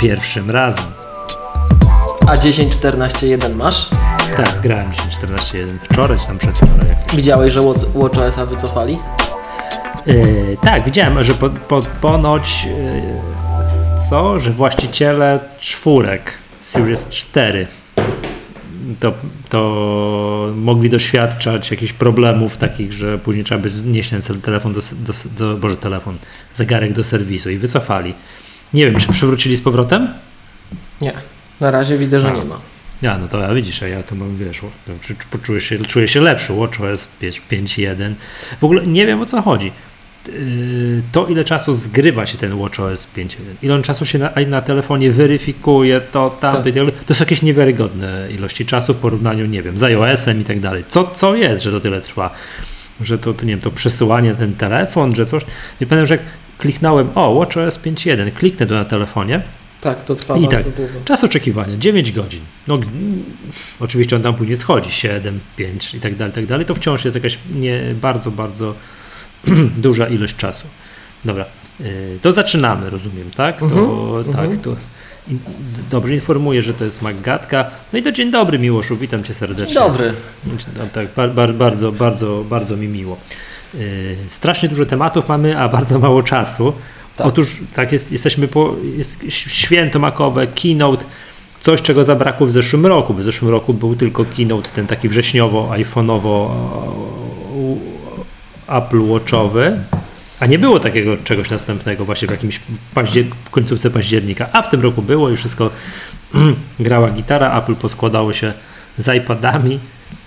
pierwszym razem. A 10.14.1 masz? Tak, grałem 10.14.1 wczoraj, czy tam przedwczoraj. jakoś. Widziałeś, że Watch- WatchOS-a wycofali? Yy, tak, widziałem, że po, po, ponoć yy, co, że właściciele czwórek Series 4 to, to mogli doświadczać jakichś problemów takich, że później trzeba by znieść ten telefon do, do, do Boże, telefon, zegarek do serwisu i wycofali. Nie wiem, czy przywrócili z powrotem? Nie. Na razie widzę, że A. nie ma. Ja, no to ja widzisz, a ja to mam, wiesz, poczuję się, czuję się lepszy, WatchOS 5 5.1. W ogóle nie wiem o co chodzi. Yy, To ile czasu zgrywa się ten WatchOS 5.1, ile on czasu się na, na telefonie weryfikuje, to tamto Tak. i tak. To są jakieś niewiarygodne ilości czasu w porównaniu, nie wiem, z iOS-em i tak dalej. Co, co jest, że to tyle trwa? Że to, to, nie wiem, to przesyłanie ten telefon, że coś. I pamiętam, że jak kliknąłem, o, WatchOS 5.1, kliknę to na telefonie, Tak, to trwa I bardzo tak. długo. Czas oczekiwania 9 godzin. No, oczywiście on tam później schodzi 7, 5 i tak dalej, tak dalej. To wciąż jest jakaś nie bardzo, bardzo duża ilość czasu. Dobra, y, to zaczynamy, rozumiem, tak? To, Mhm, tak, mhm. to in, dobrze informuję, że to jest Maggatka. No i to dzień dobry, Miłoszu, witam cię serdecznie. Dzień dobry. No, tak, bar, bar, bardzo, bardzo, bardzo mi miło. Yy, strasznie dużo tematów mamy, a bardzo mało czasu. Tak. Otóż tak jest, jesteśmy po jest święto makowe, keynote, coś czego zabrakło w zeszłym roku. W zeszłym roku był tylko keynote ten taki wrześniowo, iPhone'owo, Apple Watchowy, a nie było takiego czegoś następnego właśnie w jakimś paździer- końcówce października, a w tym roku było i wszystko grała gitara, Apple poskładało się z iPadami,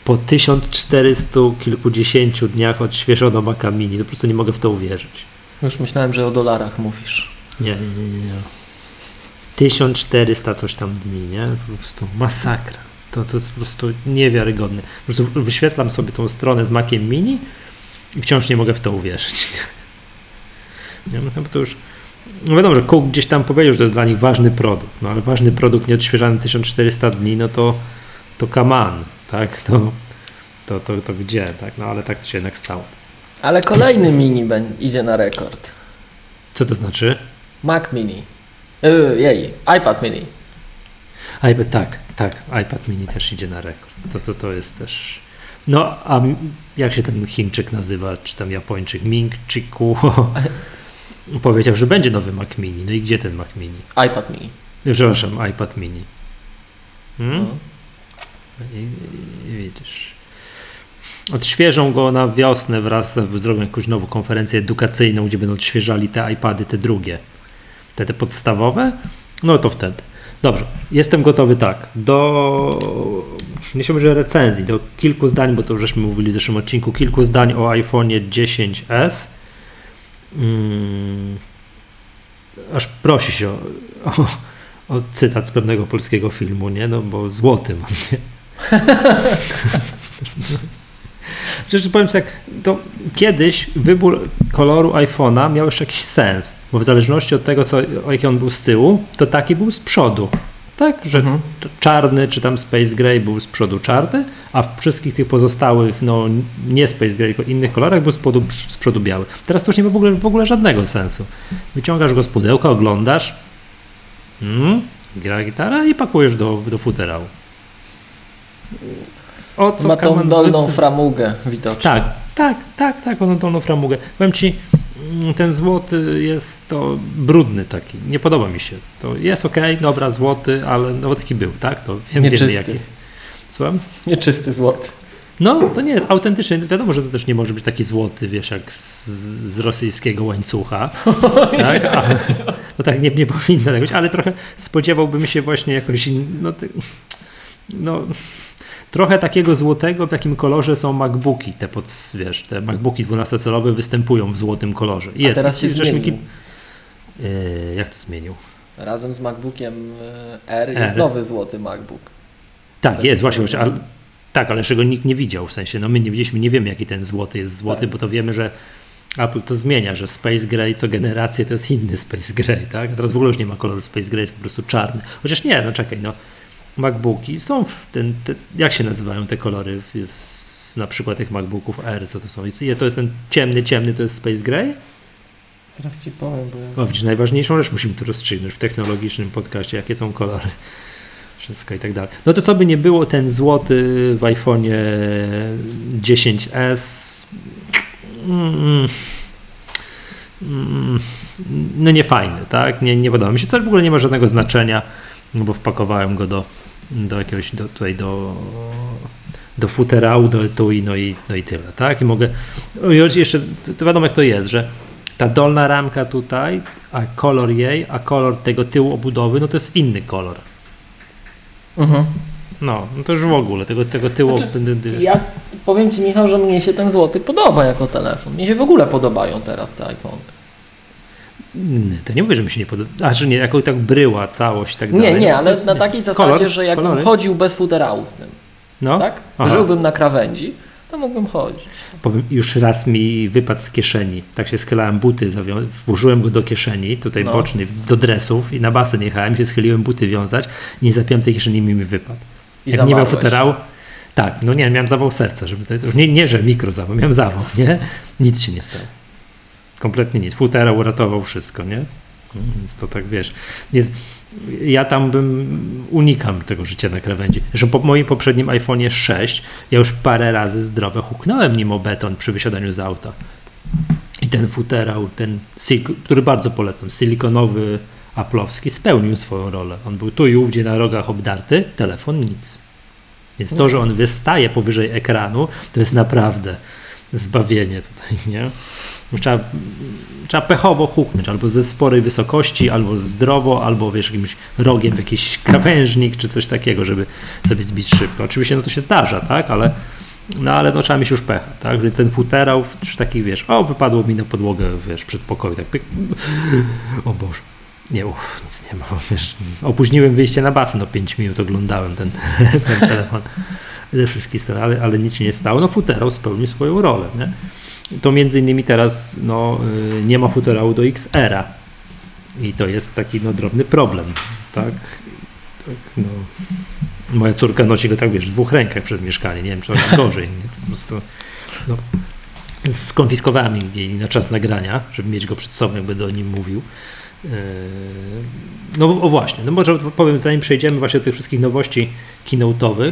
po 1400 kilkudziesięciu dniach odświeżono Maca Mini. Po prostu nie mogę w to uwierzyć. Już myślałem, że o dolarach mówisz. Nie, nie, nie, nie. 1400 coś tam dni, nie? Po prostu masakra. To, to jest po prostu niewiarygodne. Po prostu wyświetlam sobie tą stronę z Maciem Mini i wciąż nie mogę w to uwierzyć. Nie, no to już no wiadomo, że Cook gdzieś tam powiedział, że to jest dla nich ważny produkt, no ale ważny produkt nieodświeżany 1400 dni, no to to on, tak? To, to, to, to gdzie, tak? No ale tak to się jednak stało. Ale kolejny mini idzie na rekord. Co to znaczy? Mac mini. Yy, jej, iPad mini. iPad, tak, tak, iPad mini też idzie na rekord. To, to, to jest też. No, a jak się ten Chińczyk nazywa, czy tam Japończyk? Ming Chiku powiedział, że będzie nowy Mac mini. No i gdzie ten Mac mini? iPad mini. Przepraszam, iPad mini. Hmm? No. I, i widzisz. Odświeżą go na wiosnę wraz, zrobią jakąś nową konferencję edukacyjną, gdzie będą odświeżali te iPady, te drugie, te, te podstawowe. No to wtedy. Dobrze, jestem gotowy tak. Do nie się że recenzji, do kilku zdań, bo to już żeśmy mówili w zeszłym odcinku, kilku zdań o iPhone'ie 10s. Mm, aż prosi się o, o, o cytat z pewnego polskiego filmu, nie? No bo złoty mam, nie? Przecież powiem tak, to kiedyś wybór koloru iPhone'a miał już jakiś sens, bo w zależności od tego, co, jaki on był z tyłu, to taki był z przodu. Tak, że Mhm. czarny czy tam Space Gray był z przodu czarny, a w wszystkich tych pozostałych, no nie Space Gray, tylko innych kolorach był z przodu, z przodu biały. Teraz to już nie ma w ogóle, w ogóle żadnego sensu. Wyciągasz go z pudełka, oglądasz, mm, gra gitara i pakujesz do, do futerału. O co Ma tą dolną framugę widocznie. tak, tak, tak, tak, on dolną framugę. Powiem ci, mm, ten złoty jest to brudny taki, nie podoba mi się. To jest ok, dobra, złoty, ale no bo taki był, tak? To wiem, wiemy Nieczysty. jaki. Słucham? Nieczysty złoty. No, to nie jest autentyczny. Wiadomo, że to też nie może być taki złoty, wiesz, jak z, z rosyjskiego łańcucha. tak? A, no tak, nie, nie powinno tak być, ale trochę spodziewałbym się właśnie jakoś, in- no, no trochę takiego złotego, w jakim kolorze są MacBooki, te pod, wiesz, te MacBooki 12-calowe występują w złotym kolorze. A teraz się zmienił. Yy, jak to zmienił? Razem z MacBookiem e, R R. jest nowy złoty MacBook. Tak, Tak jest, właśnie, właśnie ale, tak, ale jeszcze go nikt nie widział, w sensie, no my nie widzieliśmy, nie wiemy jaki ten złoty jest złoty, Tak. bo to wiemy, że Apple to zmienia, że Space Gray co generację to jest inny Space Gray, tak? Teraz w ogóle już nie ma koloru Space Gray, jest po prostu czarny. Chociaż nie, no czekaj, no MacBooki są w ten, te, jak się nazywają te kolory z, na przykład tych MacBooków R, co to są? Jest- To jest ten ciemny, ciemny, to jest Space Gray? Teraz ci powiem, bo ja... O, widzisz, najważniejszą rzecz musimy tu rozstrzygnąć w technologicznym podcaście, jakie są kolory. Wszystko i tak dalej. No to co by nie było, ten złoty w iPhone'ie 10s. Mm, mm, no nie fajny, tak? Nie, nie podoba mi się. Co w ogóle nie ma żadnego znaczenia, no bo wpakowałem go do, do jakiegoś, do, tutaj do, do futerału, do etui, no i, no i tyle, tak? I mogę, o, jeszcze, to wiadomo jak to jest, że ta dolna ramka tutaj, a kolor jej, a kolor tego tyłu obudowy, no to jest inny kolor. Mhm. No, no to już w ogóle, tego, tego tyłu... Znaczy, ja powiem Ci Michał, że mnie się ten złoty podoba jako telefon. Mnie się w ogóle podobają teraz te iPhone. To nie mówię, że mi się nie podoba. A że nie, jako tak bryła całość i tak dalej. Nie, nie, no ale jest, na nie. takiej zasadzie, Kolor, że jakbym kolory. chodził bez futerału z tym, No, tak? Aha. Żyłbym na krawędzi, to mógłbym chodzić. powiem, już raz mi wypadł z kieszeni. Tak się schylałem buty, zawią- włożyłem go do kieszeni, tutaj No. boczny, do dresów i na basen jechałem, się schyliłem buty wiązać, nie zapiąłem tej kieszeni mi mi wypadł. I Jak nie miał futerału, tak, no nie, miałem zawał serca, żeby to, nie, nie, że mikro zawał, miałem zawał, nie? Nic się nie stało. Kompletnie nic. Futerał uratował wszystko, nie? Więc to tak wiesz. Ja tam bym unikam tego życia na krawędzi. Że po moim poprzednim iPhone'ie 6 ja już parę razy zdrowe huknąłem nim o beton przy wysiadaniu z auta. I ten futerał, ten, który bardzo polecam, silikonowy, aplowski, spełnił swoją rolę. On był tu i ówdzie na rogach obdarty, telefon nic. Więc to, że on wystaje powyżej ekranu, to jest naprawdę zbawienie tutaj, nie? Trzeba, trzeba pechowo huknąć, albo ze sporej wysokości, albo zdrowo, albo wiesz, jakimś rogiem jakiś krawężnik, czy coś takiego, żeby sobie zbić szybko. Oczywiście no to się zdarza, tak, ale no ale no, trzeba mieć już pecha, tak, że ten futerał, czy taki wiesz, o wypadło mi na podłogę, wiesz, przed pokoju, tak pyk, o Boże. Nie, uff, nic nie ma, wiesz, opóźniłem wyjście na basen o 5 minut, oglądałem ten, ten telefon ze wszystkich stron, ale, ale nic się nie stało, no futerał spełnił swoją rolę, nie? To między innymi teraz no, y, nie ma futerału do XR-a i to jest taki no, drobny problem, tak? tak no. Moja córka nosi go tak, wiesz, w dwóch rękach przed mieszkaniem, nie wiem, czy ona gorzej, nie? po prostu no, skonfiskowałem jej na czas nagrania, żeby mieć go przed sobą, jakby do nim mówił. Yy, No o właśnie, no może powiem, zanim przejdziemy właśnie do tych wszystkich nowości keynote'owych,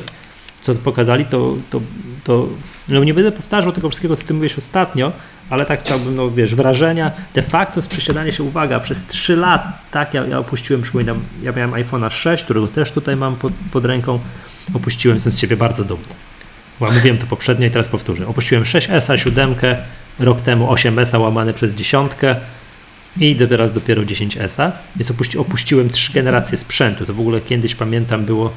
co pokazali, to, to, to no nie będę powtarzał tego wszystkiego, co ty mówiłeś ostatnio, ale tak chciałbym, no wiesz, wrażenia, de facto z przesiadania się, uwaga, przez 3 lata, tak, ja, ja opuściłem, przypominam, ja miałem iPhone'a 6, którego też tutaj mam pod, pod ręką, opuściłem, jestem z siebie bardzo dumny. Bo mówiłem to poprzednio i teraz powtórzę. Opuściłem 6S, 7, rok temu 8S łamane przez dziesiątkę i teraz dopiero 10S, więc opuści, opuściłem trzy generacje sprzętu. To w ogóle kiedyś pamiętam było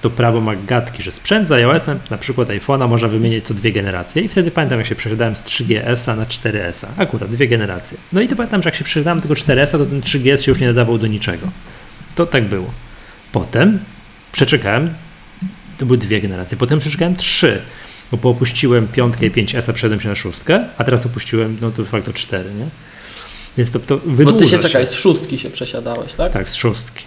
to, prawo ma gadki, że sprzęt z iOS-em, na przykład iPhone'a, można wymienić co dwie generacje i wtedy pamiętam, jak się przesiadałem z 3GS-a na 4S-a, akurat dwie generacje. No i to pamiętam, że jak się przesiadałem tego 4S-a, to ten 3GS się już nie nadawał do niczego. To tak było. Potem przeczekałem, to były dwie generacje, potem przeczekałem trzy, bo opuściłem piątkę i 5S-a, przeszedłem się na szóstkę, a teraz opuściłem, no to de facto cztery, nie? Więc to, to Bo ty się się. czekaj, z szóstki się przesiadałeś, tak? Tak, z szóstki.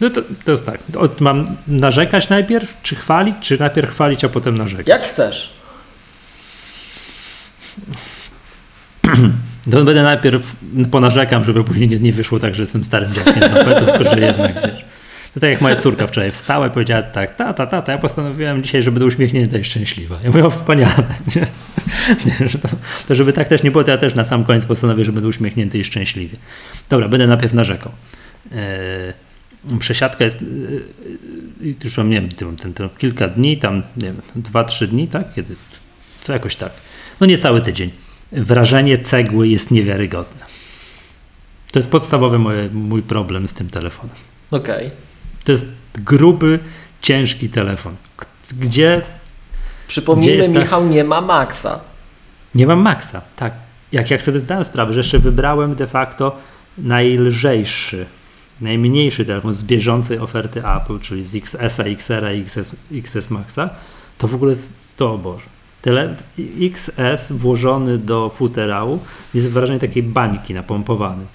No to, to jest tak. Mam narzekać najpierw, czy chwalić, czy najpierw chwalić, a potem narzekać? Jak chcesz. To będę najpierw ponarzekam, żeby później nie, nie wyszło tak, że jestem starym dziadkiem z tylko że jednak, wiesz. To tak jak moja córka wczoraj wstała i powiedziała tak, tata, tata, ja postanowiłem dzisiaj, że będę uśmiechnięta i szczęśliwa. Ja mówię, o wspaniale. Nie? To, to żeby tak też nie było, to ja też na sam koniec postanowię, że będę uśmiechnięty i szczęśliwy. Dobra, będę najpierw narzekał. Eee, przesiadka jest, yy, już mam, nie wiem, ten, ten, kilka dni, tam, nie wiem, dwa, trzy dni, tak? Kiedy, co jakoś tak. No nie cały tydzień. Wrażenie cegły jest niewiarygodne. To jest podstawowy moje, mój problem z tym telefonem. Okej. To jest gruby, ciężki telefon. Gdzie Gdzie Przypomnijmy, ta- Michał nie ma Maxa. nie mam maksa, tak. Jak, jak sobie zdałem sprawę, że jeszcze wybrałem de facto najlżejszy, najmniejszy telefon z bieżącej oferty Apple, czyli z XS-a, XR-a i XS, XS Maxa, to w ogóle to o Boże. Tele, XS włożony do futerału jest wrażenie takiej bańki napompowany.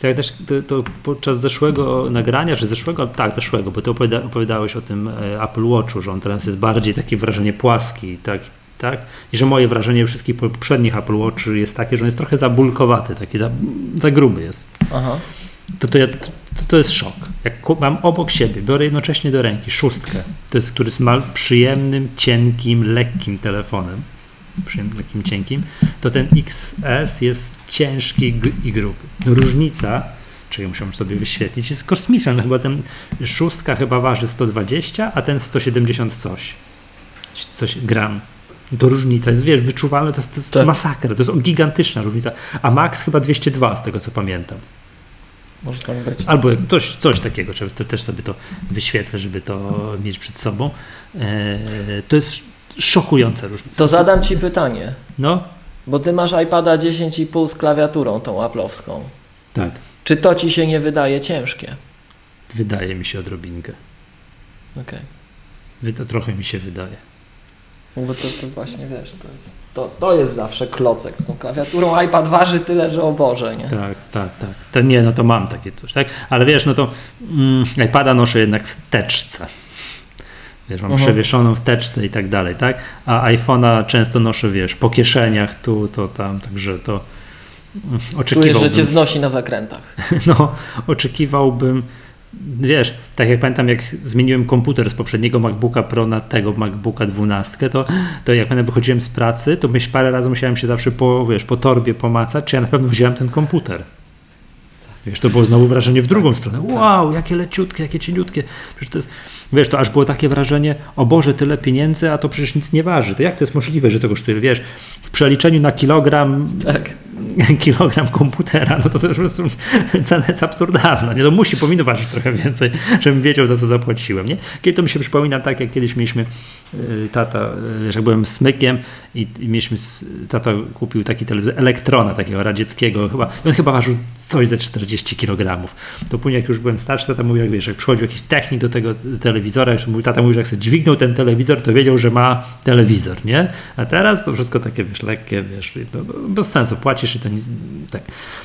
Tak też to, to podczas zeszłego nagrania, czy zeszłego, tak, zeszłego, bo ty opowiada, opowiadałeś o tym e, Apple Watchu, że on teraz jest bardziej takie wrażenie płaski, tak, tak? I że moje wrażenie wszystkich poprzednich Apple Watch jest takie, że on jest trochę zabulkowaty, taki za, za gruby jest. Aha. To to, ja, to to jest szok. Jak mam obok siebie, biorę jednocześnie do ręki szóstkę, to jest, który jest mal, przyjemnym, cienkim, lekkim telefonem, przyjemnym, lekkim, cienkim, to ten XS jest ciężki i gruby. No różnica, czego muszę sobie wyświetlić, jest kosmiczna. No chyba ten szóstka chyba waży 120, a ten 170 coś. Coś gram. To różnica jest, wiesz, wyczuwalna, to jest, to jest Tak. masakra, to jest gigantyczna różnica. A Max chyba 202 z tego co pamiętam. Może tak być. Albo coś, coś takiego, trzeba to też sobie to wyświetlę, żeby to mieć przed sobą. E, to jest szokująca różnica. To zadam Ci pytanie, No, bo Ty masz iPada 10,5 z klawiaturą tą Apple'owską. tak, Czy to Ci się nie wydaje ciężkie? wydaje mi się odrobinkę. Okej. To trochę mi się wydaje. No bo to, to właśnie wiesz, to jest, to, to jest zawsze klocek z tą klawiaturą. iPad waży tyle, że o Boże, nie? Tak, tak, tak. To nie, no to mam takie coś, tak? Ale wiesz, no to mm, iPada noszę jednak w teczce. Wiesz, mam Mhm. przewieszoną w teczce i tak dalej, tak? A iPhone'a często noszę, wiesz, po kieszeniach, tu, to, tam, także to mm, Czujesz, oczekiwałbym. że Cię znosi na zakrętach. No, oczekiwałbym, wiesz, tak jak pamiętam, jak zmieniłem komputer z poprzedniego MacBooka Pro na tego MacBooka 12, to, to jak pamiętam, wychodziłem z pracy, to myśl, parę razy musiałem się zawsze po, wiesz, po torbie pomacać, czy ja na pewno wziąłem ten komputer. Wiesz, to było znowu wrażenie w drugą stronę. Wow, jakie leciutkie, jakie cieniutkie. Przecież to jest, wiesz, to aż było takie wrażenie, o Boże, tyle pieniędzy, a to przecież nic nie waży. To jak to jest możliwe, że to kosztuje, wiesz, w przeliczeniu na kilogram Tak. kilogram komputera, no to, już po prostu cena jest absurdalna. Nie? To musi, powinno ważyć trochę więcej, żebym wiedział, za co zapłaciłem. Nie? Kiedy to mi się przypomina tak, jak kiedyś mieliśmy y, tata, y, jak byłem smykiem i, mieliśmy, tata kupił taki telewizor, elektrona takiego radzieckiego chyba, on chyba ważył coś ze 40 kg. To później jak już byłem starszy, tata mówił, jak wiesz, jak przychodził jakiś technik do tego telewizora, już mówił, tata mówił, że jak sobie dźwignął ten telewizor, to wiedział, że ma telewizor, nie? A teraz to wszystko takie, wiesz, lekkie, wiesz, no, bez sensu, płacisz i to nic, tak.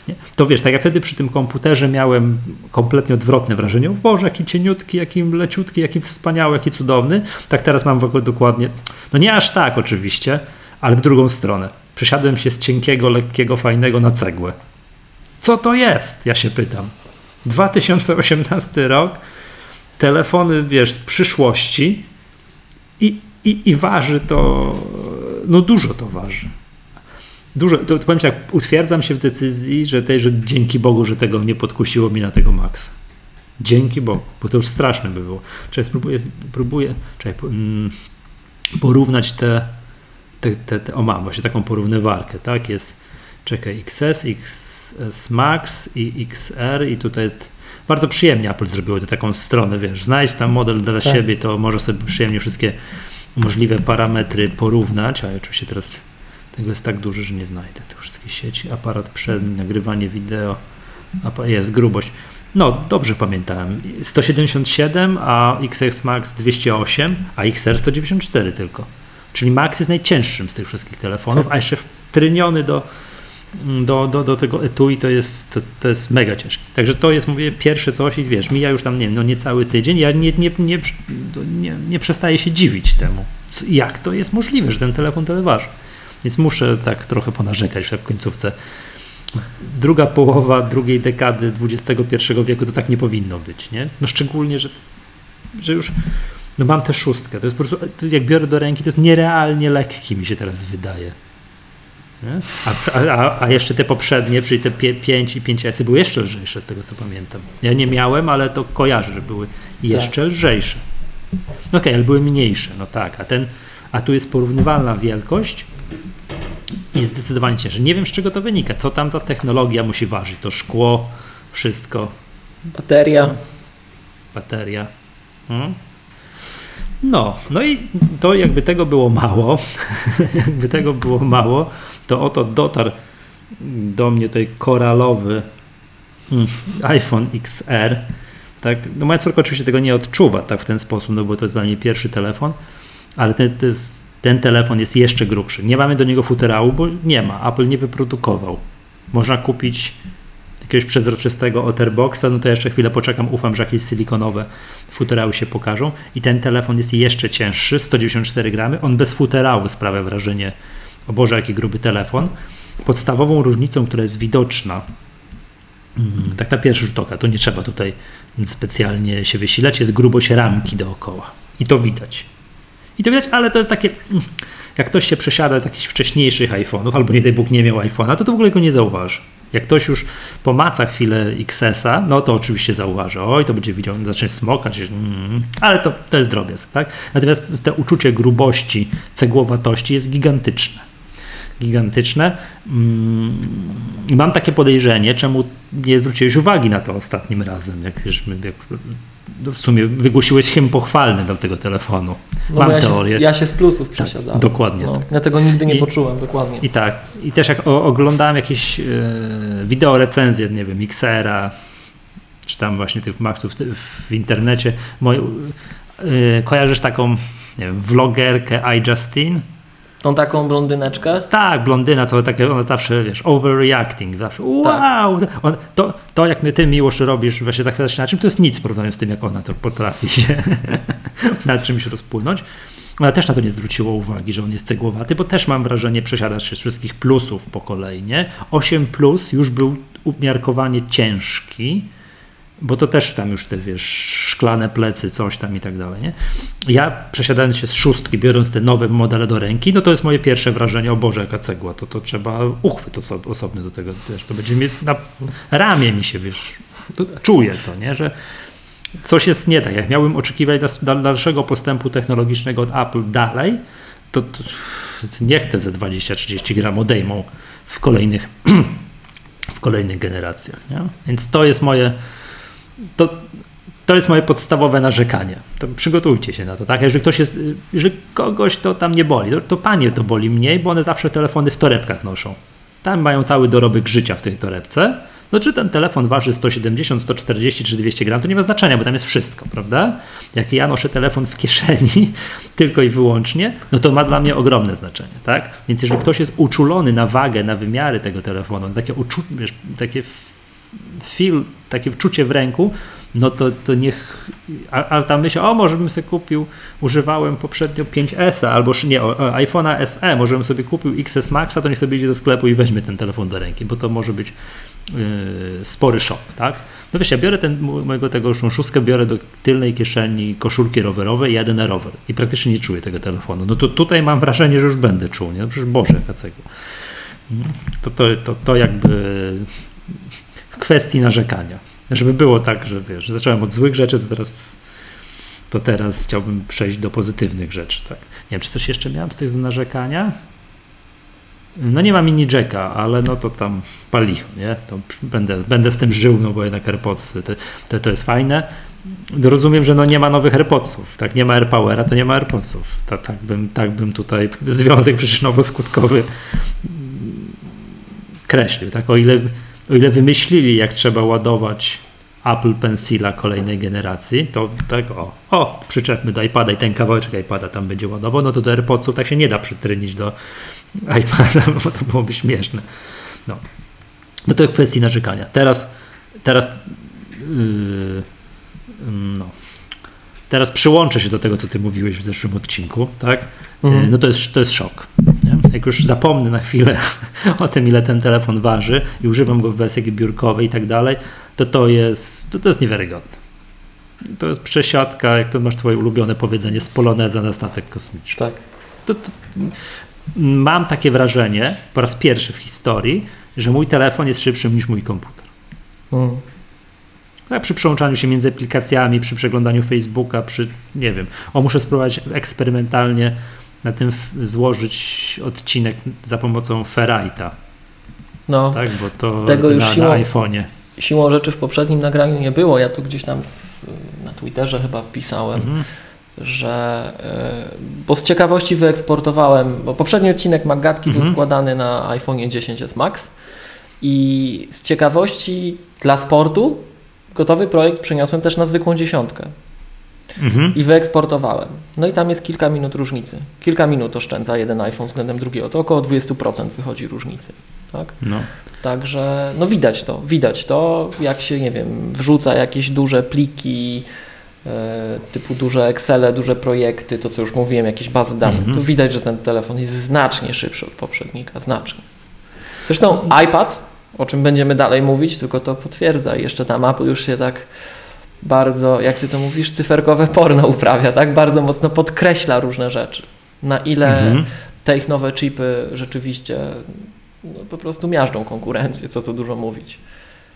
Nie? To wiesz, tak jak wtedy przy tym komputerze miałem kompletnie odwrotne wrażenie, o Boże, jaki cieniutki, jaki leciutki, jaki wspaniały, jaki cudowny, tak teraz mam w ogóle dokładnie, no nie aż tak oczywiście, ale w drugą stronę. Przesiadłem się z cienkiego, lekkiego, fajnego na cegłę. Co to jest? Ja się pytam. 2018 rok, telefony, wiesz, z przyszłości i, i, i waży to, no dużo to waży. Dużo, to, to powiem tak, utwierdzam się w decyzji, że, tej, że dzięki Bogu, że tego nie podkusiło mi na tego Maxa. Dzięki Bogu, bo to już straszne by było. Czekaj, spróbuję, próbuję czekaj, mm, porównać te, te, te, te, o mam właśnie taką porównywarkę, tak, jest, czekaj, XS, XS Max i XR i tutaj jest, bardzo przyjemnie Apple zrobiło to taką stronę, wiesz, znajdź tam model dla Tak. siebie, to może sobie przyjemnie wszystkie możliwe parametry porównać, a oczywiście teraz tego jest tak dużo, że nie znajdę tych wszystkich sieci, aparat przedni, nagrywanie wideo, jest grubość. No, dobrze pamiętałem. 177, a XS Max 208, a XR 194 tylko. Czyli Max jest najcięższym z tych wszystkich telefonów, a jeszcze wtryniony do, do, do, do tego etui to jest, to, to jest mega ciężkie. Także to jest, mówię, pierwsze coś i wiesz, mija już tam, nie wiem, no niecały tydzień, ja nie, nie, nie, nie, nie przestaję się dziwić temu. Co, jak to jest możliwe, że ten telefon tyle waży? Więc muszę tak trochę ponarzekać w końcówce. Druga połowa drugiej dekady XXI wieku to tak nie powinno być, nie? No szczególnie, że, że już no mam tę szóstkę, to jest po prostu, jak biorę do ręki, to jest nierealnie lekki mi się teraz wydaje. A, a, a jeszcze te poprzednie, czyli te 5 i 5S były jeszcze lżejsze z tego co pamiętam. Ja nie miałem, ale to kojarzę, że były jeszcze lżejsze. No okej, ale były mniejsze, no tak, a ten, a tu jest porównywalna wielkość jest zdecydowanie cięższy. Nie wiem z czego to wynika, co tam za technologia musi ważyć, to szkło, wszystko, Bateria. bateria. Hmm? No, no i to jakby tego było mało, jakby tego było mało, to oto dotarł do mnie tutaj koralowy mm, iPhone XR. Tak, no moja córka oczywiście tego nie odczuwa tak w ten sposób, no bo to jest dla niej pierwszy telefon, ale ten, to jest, ten telefon jest jeszcze grubszy. Nie mamy do niego futerału, bo nie ma. Apple nie wyprodukował. Można kupić jakiegoś przezroczystego Otterboxa, no to jeszcze chwilę poczekam, ufam, że jakieś silikonowe futerały się pokażą. I ten telefon jest jeszcze cięższy, 194 gramy. On bez futerału sprawia wrażenie, o Boże, jaki gruby telefon. Podstawową różnicą, która jest widoczna, mm, tak na pierwszy rzut oka, to nie trzeba tutaj specjalnie się wysilać, jest grubość ramki dookoła. I to widać. I to widać, ale to jest takie, mm, jak ktoś się przesiada z jakichś wcześniejszych iPhone'ów, albo nie daj Bóg nie miał iPhone'a, to to w ogóle go nie zauważy. Jak ktoś już pomaca chwilę XS-a, no to oczywiście zauważy, oj, to będzie widział, zacznie smokać, mm, ale to, to jest drobiazg, tak? Natomiast to uczucie grubości, cegłowatości jest gigantyczne. Gigantyczne. Mm, mam takie podejrzenie, czemu nie zwróciłeś uwagi na to ostatnim razem, jak wiesz, jak w sumie wygłosiłeś hymn pochwalny do tego telefonu. No Mam ja teorię. Się, ja się z plusów tak, przesiadałem. dokładnie. No, tak. Ja tego nigdy nie I, poczułem, dokładnie. I tak. I też jak o, oglądałem jakieś e, wideo recenzje, nie wiem, Xera, czy tam właśnie tych Maxów w, internecie, moj, e, kojarzysz taką, nie wiem, vlogerkę iJustine? Tą taką blondyneczkę? Tak, blondyna to takie, ona zawsze, wiesz, overreacting, zawsze, wow! Tak. On, to, to, jak ty, Miłosz, robisz, właśnie zachwycasz się na czym, to jest nic w porównaniu z tym, jak ona to potrafi się na czymś rozpłynąć. Ona też na to nie zwróciła uwagi, że on jest cegłowaty, bo też mam wrażenie, przesiadasz się z wszystkich plusów po kolei, nie? 8 plus już był umiarkowanie ciężki, bo to też tam już te, wiesz, szklane plecy, coś tam i tak dalej, nie? Ja przesiadając się z szóstki, biorąc te nowe modele do ręki, no to jest moje pierwsze wrażenie, o Boże, jaka cegła, to, to trzeba uchwyt osobny do tego, wiesz, to będzie mieć na ramię mi się, wiesz, czuję to, nie, że coś jest nie tak. Jak miałbym oczekiwać dalszego postępu technologicznego od Apple dalej, to, to niech te ze 20-30 gram odejmą w kolejnych, w kolejnych generacjach, nie? Więc to jest moje to, to jest moje podstawowe narzekanie. To przygotujcie się na to, tak? Jeżeli ktoś jest, jeżeli kogoś to tam nie boli, to, to panie to boli mniej, bo one zawsze telefony w torebkach noszą. Tam mają cały dorobek życia w tej torebce. No czy ten telefon waży 170, 140 czy 200 gram, to nie ma znaczenia, bo tam jest wszystko, prawda? Jak ja noszę telefon w kieszeni tylko i wyłącznie, no to ma dla mnie ogromne znaczenie, tak? Więc jeżeli ktoś jest uczulony na wagę, na wymiary tego telefonu, takie, uczu, wiesz, takie feel, takie wczucie w ręku, no to, to niech, ale tam myślę, o może bym sobie kupił, używałem poprzednio 5S albo nie, iPhone'a SE, może bym sobie kupił XS Maxa, to niech sobie idzie do sklepu i weźmie ten telefon do ręki, bo to może być yy, spory szok, tak? No wiesz, ja biorę ten, mojego tego szóstkę, biorę do tylnej kieszeni koszulki rowerowej i jadę na rower i praktycznie nie czuję tego telefonu. No to tutaj mam wrażenie, że już będę czuł, nie? No przecież Boże, jaka To, to, to, to jakby kwestii narzekania. Żeby było tak, że wiesz, zacząłem od złych rzeczy, to teraz, to teraz chciałbym przejść do pozytywnych rzeczy. Tak. Nie wiem, czy coś jeszcze miałem z tych z narzekania? No nie ma mini jacka, ale no to tam palicho, nie? To będę, będę z tym żył, no bo jednak AirPodsy to, to, to jest fajne. Rozumiem, że no nie ma nowych AirPodsów, tak? Nie ma AirPowera, to nie ma AirPodsów. Tak, tak, bym, tak bym tutaj związek przyczynowo-skutkowy kreślił, tak? O ile o ile wymyślili, jak trzeba ładować Apple Pencila kolejnej generacji, to tak o, o, przyczepmy do iPada i ten kawałeczek iPada tam będzie ładował, no to do AirPodsów tak się nie da przytrynić do iPada, bo to byłoby śmieszne. No, no to jest kwestii narzekania. Teraz, teraz yy, no, teraz przyłączę się do tego, co ty mówiłeś w zeszłym odcinku, tak? Mhm. No to jest, to jest szok. Jak już zapomnę na chwilę o tym, ile ten telefon waży i używam go w wersji biurkowej i tak dalej, to to jest, to, to jest niewiarygodne. To jest przesiadka, jak to masz twoje ulubione powiedzenie, z poloneza na statek kosmiczny. Tak. To, to, mam takie wrażenie, po raz pierwszy w historii, że mój telefon jest szybszy niż mój komputer. Tak, przy przełączaniu się między aplikacjami, przy przeglądaniu Facebooka, przy, nie wiem, o muszę spróbować eksperymentalnie na tym złożyć odcinek za pomocą Ferrite'a. No, tak, bo to tego już na, siłą, na iPhone'ie. Siłą rzeczy w poprzednim nagraniu nie było. Ja tu gdzieś tam w, na Twitterze chyba pisałem, mhm. że yy, bo z ciekawości wyeksportowałem, bo poprzedni odcinek Magatki mhm. był składany na iPhone 10s Max i z ciekawości dla sportu gotowy projekt przeniosłem też na zwykłą dziesiątkę. Mhm. i wyeksportowałem. No i tam jest kilka minut różnicy. Kilka minut oszczędza jeden iPhone względem drugiego. To około 20% wychodzi różnicy. Tak? No. Także no widać to, widać to, jak się, nie wiem, wrzuca jakieś duże pliki, e, typu duże Excele, duże projekty, to co już mówiłem, jakieś bazy danych, mhm. to widać, że ten telefon jest znacznie szybszy od poprzednika, znacznie. Zresztą iPad, o czym będziemy dalej mówić, tylko to potwierdza. I jeszcze tam Apple już się tak bardzo, jak ty to mówisz, cyferkowe porno uprawia, tak? Bardzo mocno podkreśla różne rzeczy. Na ile mhm. te ich nowe chipy rzeczywiście no, po prostu miażdżą konkurencję, co tu dużo mówić.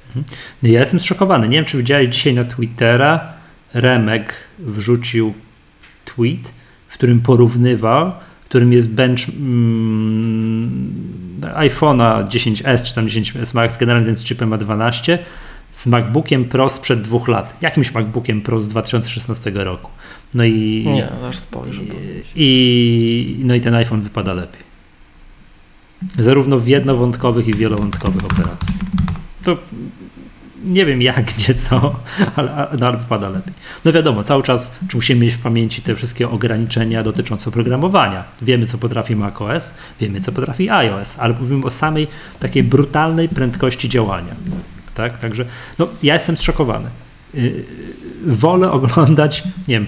Mhm. Ja jestem zszokowany. Nie wiem, czy widziałeś dzisiaj na Twittera, Remek wrzucił tweet, w którym porównywał, w którym jest bench mm, iPhone'a 10s czy tam 10s Max, generalnie ten z chipem ma 12, z MacBookiem Pro sprzed dwóch lat. Jakimś MacBookiem Pro z 2016 roku. No i. Nie, aż spojrzę. I, no i ten iPhone wypada lepiej. Zarówno w jednowątkowych i wielowątkowych operacji. To nie wiem jak, gdzie, co, ale, no, ale wypada lepiej. No wiadomo, cały czas musimy mieć w pamięci te wszystkie ograniczenia dotyczące oprogramowania. Wiemy, co potrafi macOS, wiemy, co potrafi iOS, ale mówimy o samej takiej brutalnej prędkości działania. Tak? Także no, ja jestem zszokowany. Yy, wolę oglądać, nie wiem,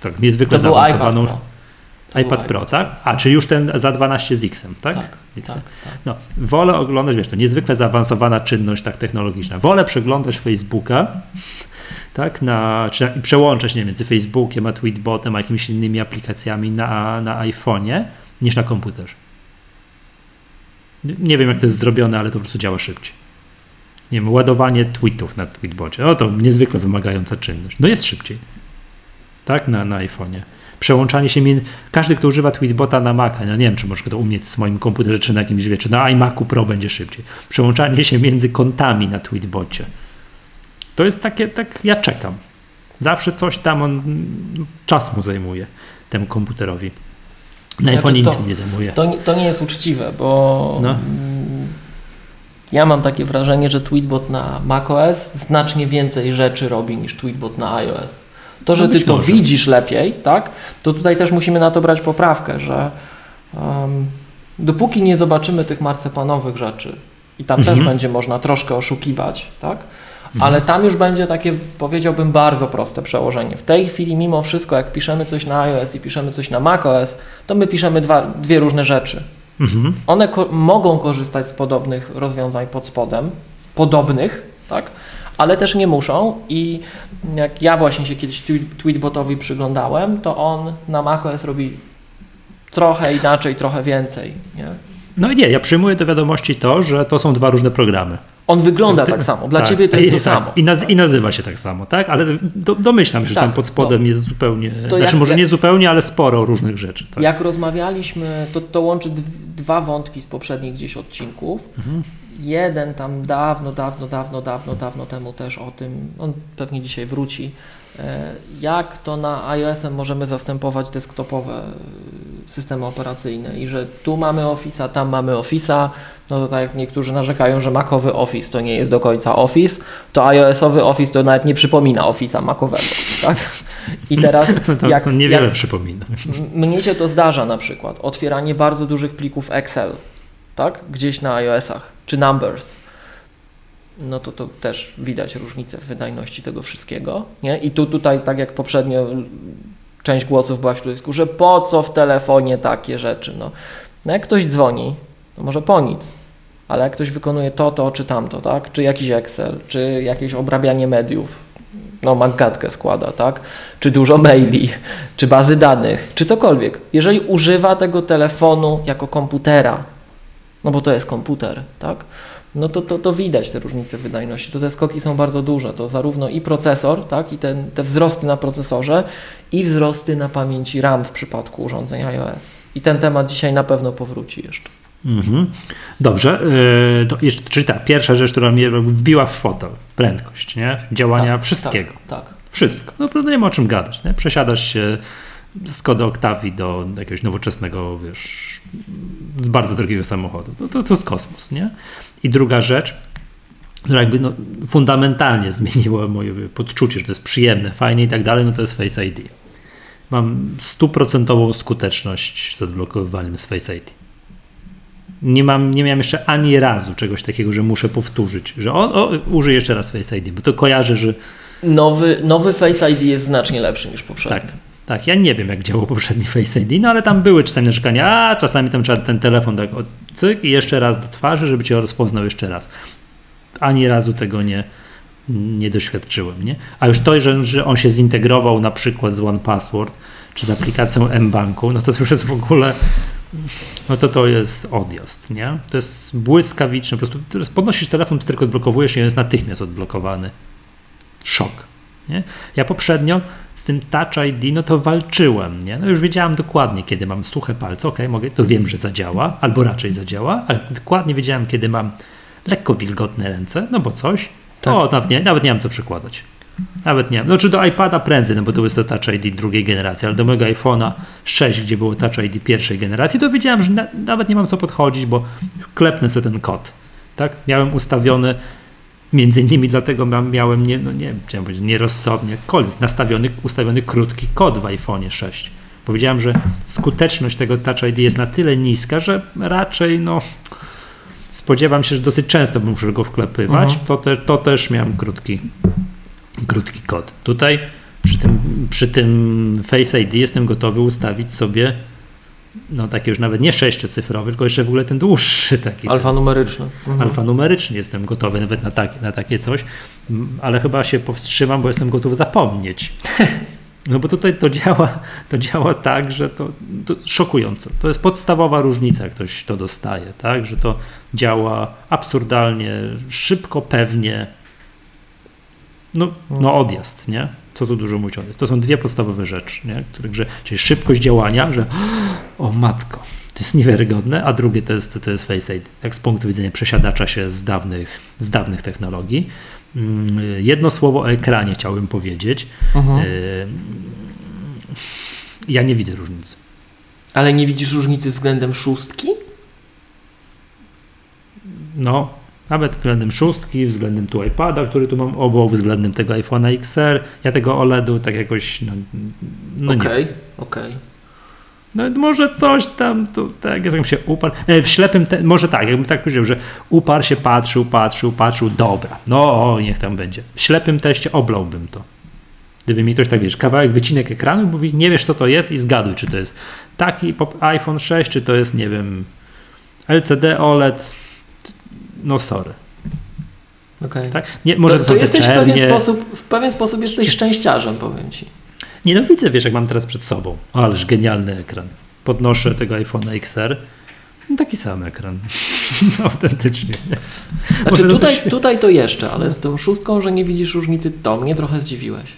tak, niezwykle to zaawansowaną. iPad Pro, tak? A, czy już ten za 12 z X-em, tak? Tak, tak, tak. No, wolę oglądać, wiesz, to niezwykle zaawansowana czynność tak technologiczna. Wolę przeglądać Facebooka, tak, na, czy na, przełączać nie, między Facebookiem, a Tweetbotem, a jakimiś innymi aplikacjami na, na iPhone'ie, niż na komputerze. Nie wiem, jak to jest zrobione, ale to po prostu działa szybciej nie wiem, ładowanie tweetów na tweetbocie. No to niezwykle wymagająca czynność. No jest szybciej. Tak, na, na iPhone'ie. Przełączanie się między. Każdy, kto używa tweetbota na Maca, no nie wiem, czy może to u mnie z moim komputerze, czy na jakimś wie, czy na iMacu Pro będzie szybciej. Przełączanie się między kontami na tweetbocie. To jest takie, tak, ja czekam. Zawsze coś tam on, czas mu zajmuje, temu komputerowi. Na znaczy, iPhone nic mi nie zajmuje. To, to nie jest uczciwe, bo no. Ja mam takie wrażenie, że Tweetbot na macOS znacznie więcej rzeczy robi niż Tweetbot na iOS. To, że no ty to może. widzisz lepiej, tak, to tutaj też musimy na to brać poprawkę, że um, dopóki nie zobaczymy tych marcepanowych rzeczy i tam mhm. też będzie można troszkę oszukiwać, tak, mhm. ale tam już będzie takie, powiedziałbym, bardzo proste przełożenie. W tej chwili, mimo wszystko, jak piszemy coś na iOS i piszemy coś na macOS, to my piszemy dwa, dwie różne rzeczy. Mhm. One ko mogą korzystać z podobnych rozwiązań pod spodem, podobnych, tak? ale też nie muszą i jak ja właśnie się kiedyś Tweetbotowi przyglądałem, to on na macOS robi trochę inaczej, trochę więcej. Nie? No i nie, ja przyjmuję do wiadomości to, że to są dwa różne programy. On wygląda tak samo. Dla tak, ciebie to jest to tak, samo. I, naz i, nazywa się tak samo, tak? Ale do, domyślam się, że tak, tam pod spodem jest zupełnie. To znaczy, jak, może nie zupełnie, ale sporo różnych rzeczy. Tak? Jak rozmawialiśmy, to, to łączy dwa wątki z poprzednich gdzieś odcinków. Mhm. Jeden tam dawno, dawno, dawno, dawno, dawno temu też o tym, on pewnie dzisiaj wróci, e, jak to na iOS możemy zastępować desktopowe e, systemy operacyjne i że tu mamy Office'a, tam mamy Office'a, no to tak jak niektórzy narzekają, że Macowy Office to nie jest do końca Office, to iOS-owy Office to nawet nie przypomina Office'a Macowego, tak? I teraz to jak, niewiele jak przypomina. Mnie się to zdarza na przykład, otwieranie bardzo dużych plików Excel, tak? Gdzieś na iOS-ach, czy Numbers, no to to też widać różnicę w wydajności tego wszystkiego, nie? I tu tutaj, tak jak poprzednio część głosów była w środowisku, że po co w telefonie takie rzeczy, no. no jak ktoś dzwoni, to może po nic, ale jak ktoś wykonuje to, to czy tamto, tak? Czy jakiś Excel, czy jakieś obrabianie mediów, no magatkę składa, tak? Czy dużo maili, czy bazy danych, czy cokolwiek. Jeżeli używa tego telefonu jako komputera, no bo to jest komputer, tak? No to, to, to widać te różnice wydajności. To te skoki są bardzo duże. To zarówno i procesor, tak? I ten, te wzrosty na procesorze, i wzrosty na pamięci RAM w przypadku urządzeń iOS. I ten temat dzisiaj na pewno powróci jeszcze. Mhm. Dobrze, to jeszcze, czyli ta pierwsza rzecz, która mnie wbiła w fotel, prędkość nie? działania tak, wszystkiego. Tak, tak. Wszystko. No to nie ma o czym gadać. Nie? Przesiadasz się z Kody Octavii do jakiegoś nowoczesnego, wiesz, bardzo drogiego samochodu. To, to, to jest kosmos, nie? I druga rzecz, które jakby no, fundamentalnie zmieniło moje podczucie, że to jest przyjemne, fajne i tak dalej, no to jest Face ID. Mam stuprocentową skuteczność z odblokowywaniem z Face ID. Nie, mam, nie miałem jeszcze ani razu czegoś takiego, że muszę powtórzyć, że o, o, użyję jeszcze raz Face ID, bo to kojarzę, że... Nowy, nowy Face ID jest znacznie lepszy niż poprzedni. Tak. Tak, ja nie wiem, jak działał poprzedni Face ID, no ale tam były czasami narzekania, a czasami tam trzeba ten telefon tak od cyk i jeszcze raz do twarzy, żeby cię rozpoznał jeszcze raz. Ani razu tego nie, nie doświadczyłem, nie? A już to, że, że on się zintegrował na przykład z One Password, czy z aplikacją mBanku, no to już jest w ogóle, no to to jest odjazd, nie? To jest błyskawiczne, po prostu podnosisz telefon, tylko odblokowujesz i on jest natychmiast odblokowany. Szok. Nie? Ja poprzednio z tym Touch ID, no to walczyłem, nie? No już wiedziałem dokładnie, kiedy mam suche palce, ok, mogę, to wiem, że zadziała, albo raczej zadziała, ale dokładnie wiedziałem, kiedy mam lekko wilgotne ręce, no bo coś, to tak. nawet, nie, nawet nie mam co przykładać. Nawet nie. Znaczy do iPada prędzej, no bo to jest to Touch ID drugiej generacji, ale do mojego iPhone'a 6, gdzie było Touch ID pierwszej generacji, to wiedziałem, że na, nawet nie mam co podchodzić, bo klepnę sobie ten kod. Tak? Miałem ustawiony Między innymi dlatego miałem, nie, no nie chciałem powiedzieć, nierozsądnie, jakkolwiek, nastawiony, ustawiony krótki kod w iPhone 6. Powiedziałem, że skuteczność tego Touch ID jest na tyle niska, że raczej no, spodziewam się, że dosyć często muszę go wklepywać. Mhm. To, te, to też miałem krótki, krótki kod. Tutaj przy tym, przy tym Face ID jestem gotowy ustawić sobie no takie już nawet nie sześciocyfrowy, tylko jeszcze w ogóle ten dłuższy taki. Alfanumeryczny. Mhm. Alfanumeryczny jestem gotowy nawet na takie, na takie coś, ale chyba się powstrzymam, bo jestem gotów zapomnieć. No bo tutaj to działa, to działa tak, że to, to szokująco. To jest podstawowa różnica, jak ktoś to dostaje, tak? Że to działa absurdalnie, szybko, pewnie. No, no odjazd, nie? co tu dużo mówić o tym. To są dwie podstawowe rzeczy, nie? Których, że, czyli szybkość działania, że o matko, to jest niewiarygodne, a drugie to jest, to jest Face ID, jak z punktu widzenia przesiadacza się z dawnych, z dawnych technologii. Mm, jedno słowo o ekranie chciałbym powiedzieć. Mhm. Y, ja nie widzę różnicy. Ale nie widzisz różnicy względem szóstki? No, nawet względem szóstki, względem tu iPada, który tu mam obok, względem tego iPhone'a XR. Ja tego OLEDu tak jakoś no, no okay, nie Okej, okay. No może coś tam, to, tak, jak się uparł. E, w ślepym, te, może tak, jakbym tak powiedział, że uparł się, patrzył, patrzył, patrzył, dobra, no niech tam będzie. W ślepym teście oblałbym to. Gdyby mi ktoś tak, wiesz, kawałek, wycinek ekranu, mówi, nie wiesz co to jest i zgaduj, czy to jest taki iPhone 6, czy to jest, nie wiem, LCD OLED, no sorry. Okay. Tak? Nie, może to, to, to jesteś w pewien, sposób, w pewien sposób jesteś szczęściarzem, powiem ci. Nie no widzę, wiesz, jak mam teraz przed sobą. Ależ genialny ekran. Podnoszę tego iPhone XR. No, taki sam ekran. Autentycznie. Znaczy tutaj, tutaj to jeszcze, ale z tą szóstką, że nie widzisz różnicy, to mnie trochę zdziwiłeś.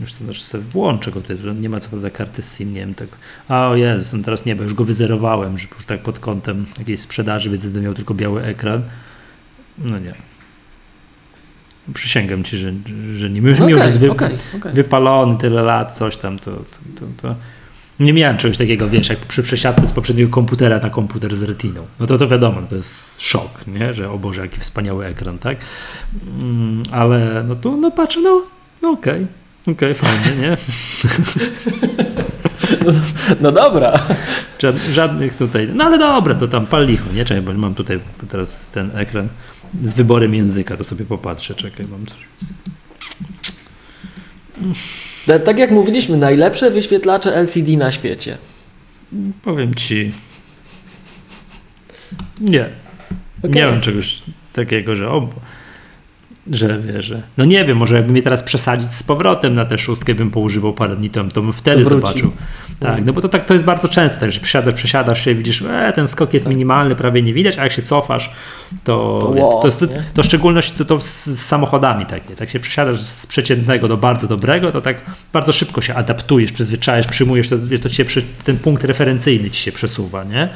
Już to znaczy sobie włączę go tutaj, nie ma co prawda karty SIM, nie wiem tego. A o Jezu, no teraz nie, bo już go wyzerowałem, że już tak pod kątem jakiejś sprzedaży, więc będę miał tylko biały ekran. No nie. Przysięgam ci, że, że nie. Już, okay, już jest wy, okay, okay. wypalony tyle lat, coś tam, to, to, to, to, nie miałem czegoś takiego, wiesz, jak przy przesiadce z poprzedniego komputera na komputer z retiną. No to to wiadomo, to jest szok, nie? że o Boże, jaki wspaniały ekran, tak? Mm, ale no tu, no patrzę, no, no okej. Okay. Okej, okay, fajnie, nie? No, no, dobra. Żadnych tutaj. No ale dobra, to tam pal licho, nie? Czekaj, bo mam tutaj teraz ten ekran z wyborem języka, to sobie popatrzę. Czekaj, mam coś. Tak jak mówiliśmy, najlepsze wyświetlacze LCD na świecie. Powiem ci. Nie. Okay. Nie mam czegoś takiego, że o, że wierzę. No nie wiem, może jakby mnie teraz przesadzić z powrotem na tę szóstkę, bym poużywał parę dni to bym wtedy to zobaczył. Tak, no bo to tak to jest bardzo często, tak, że przesiadasz, przesiadasz się widzisz, e, ten skok jest tak. minimalny, prawie nie widać, a jak się cofasz, to to, wow, to, jest, to, to szczególność to, to z, z samochodami takie, tak się przesiadasz z przeciętnego do bardzo dobrego, to tak bardzo szybko się adaptujesz, przyzwyczajasz, przyjmujesz, to, to ci się ten punkt referencyjny ci się przesuwa, nie?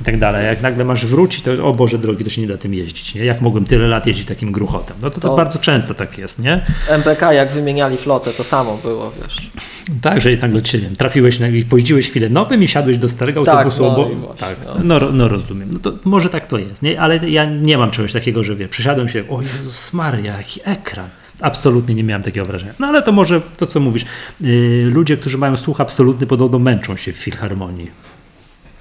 I tak dalej. Jak nagle masz wrócić, to o Boże drogi, to się nie da tym jeździć, nie? Jak mogłem tyle lat jeździć takim gruchotem? No to, to, to bardzo często tak jest, nie? W MPK jak wymieniali flotę, to samo było, wiesz. Tak, że nagle cię wiem, trafiłeś, i pojeździłeś chwilę nowym i wsiadłeś do starego Tak, autobusu no właśnie, tak, no. no. No, rozumiem. No to może tak to jest, nie? ale ja nie mam czegoś takiego, że wiem, przysiadłem się, o Jezus Maria, jaki ekran. Absolutnie nie miałem takiego wrażenia. No ale to może to, co mówisz. Yy, ludzie, którzy mają słuch absolutny, podobno męczą się w filharmonii.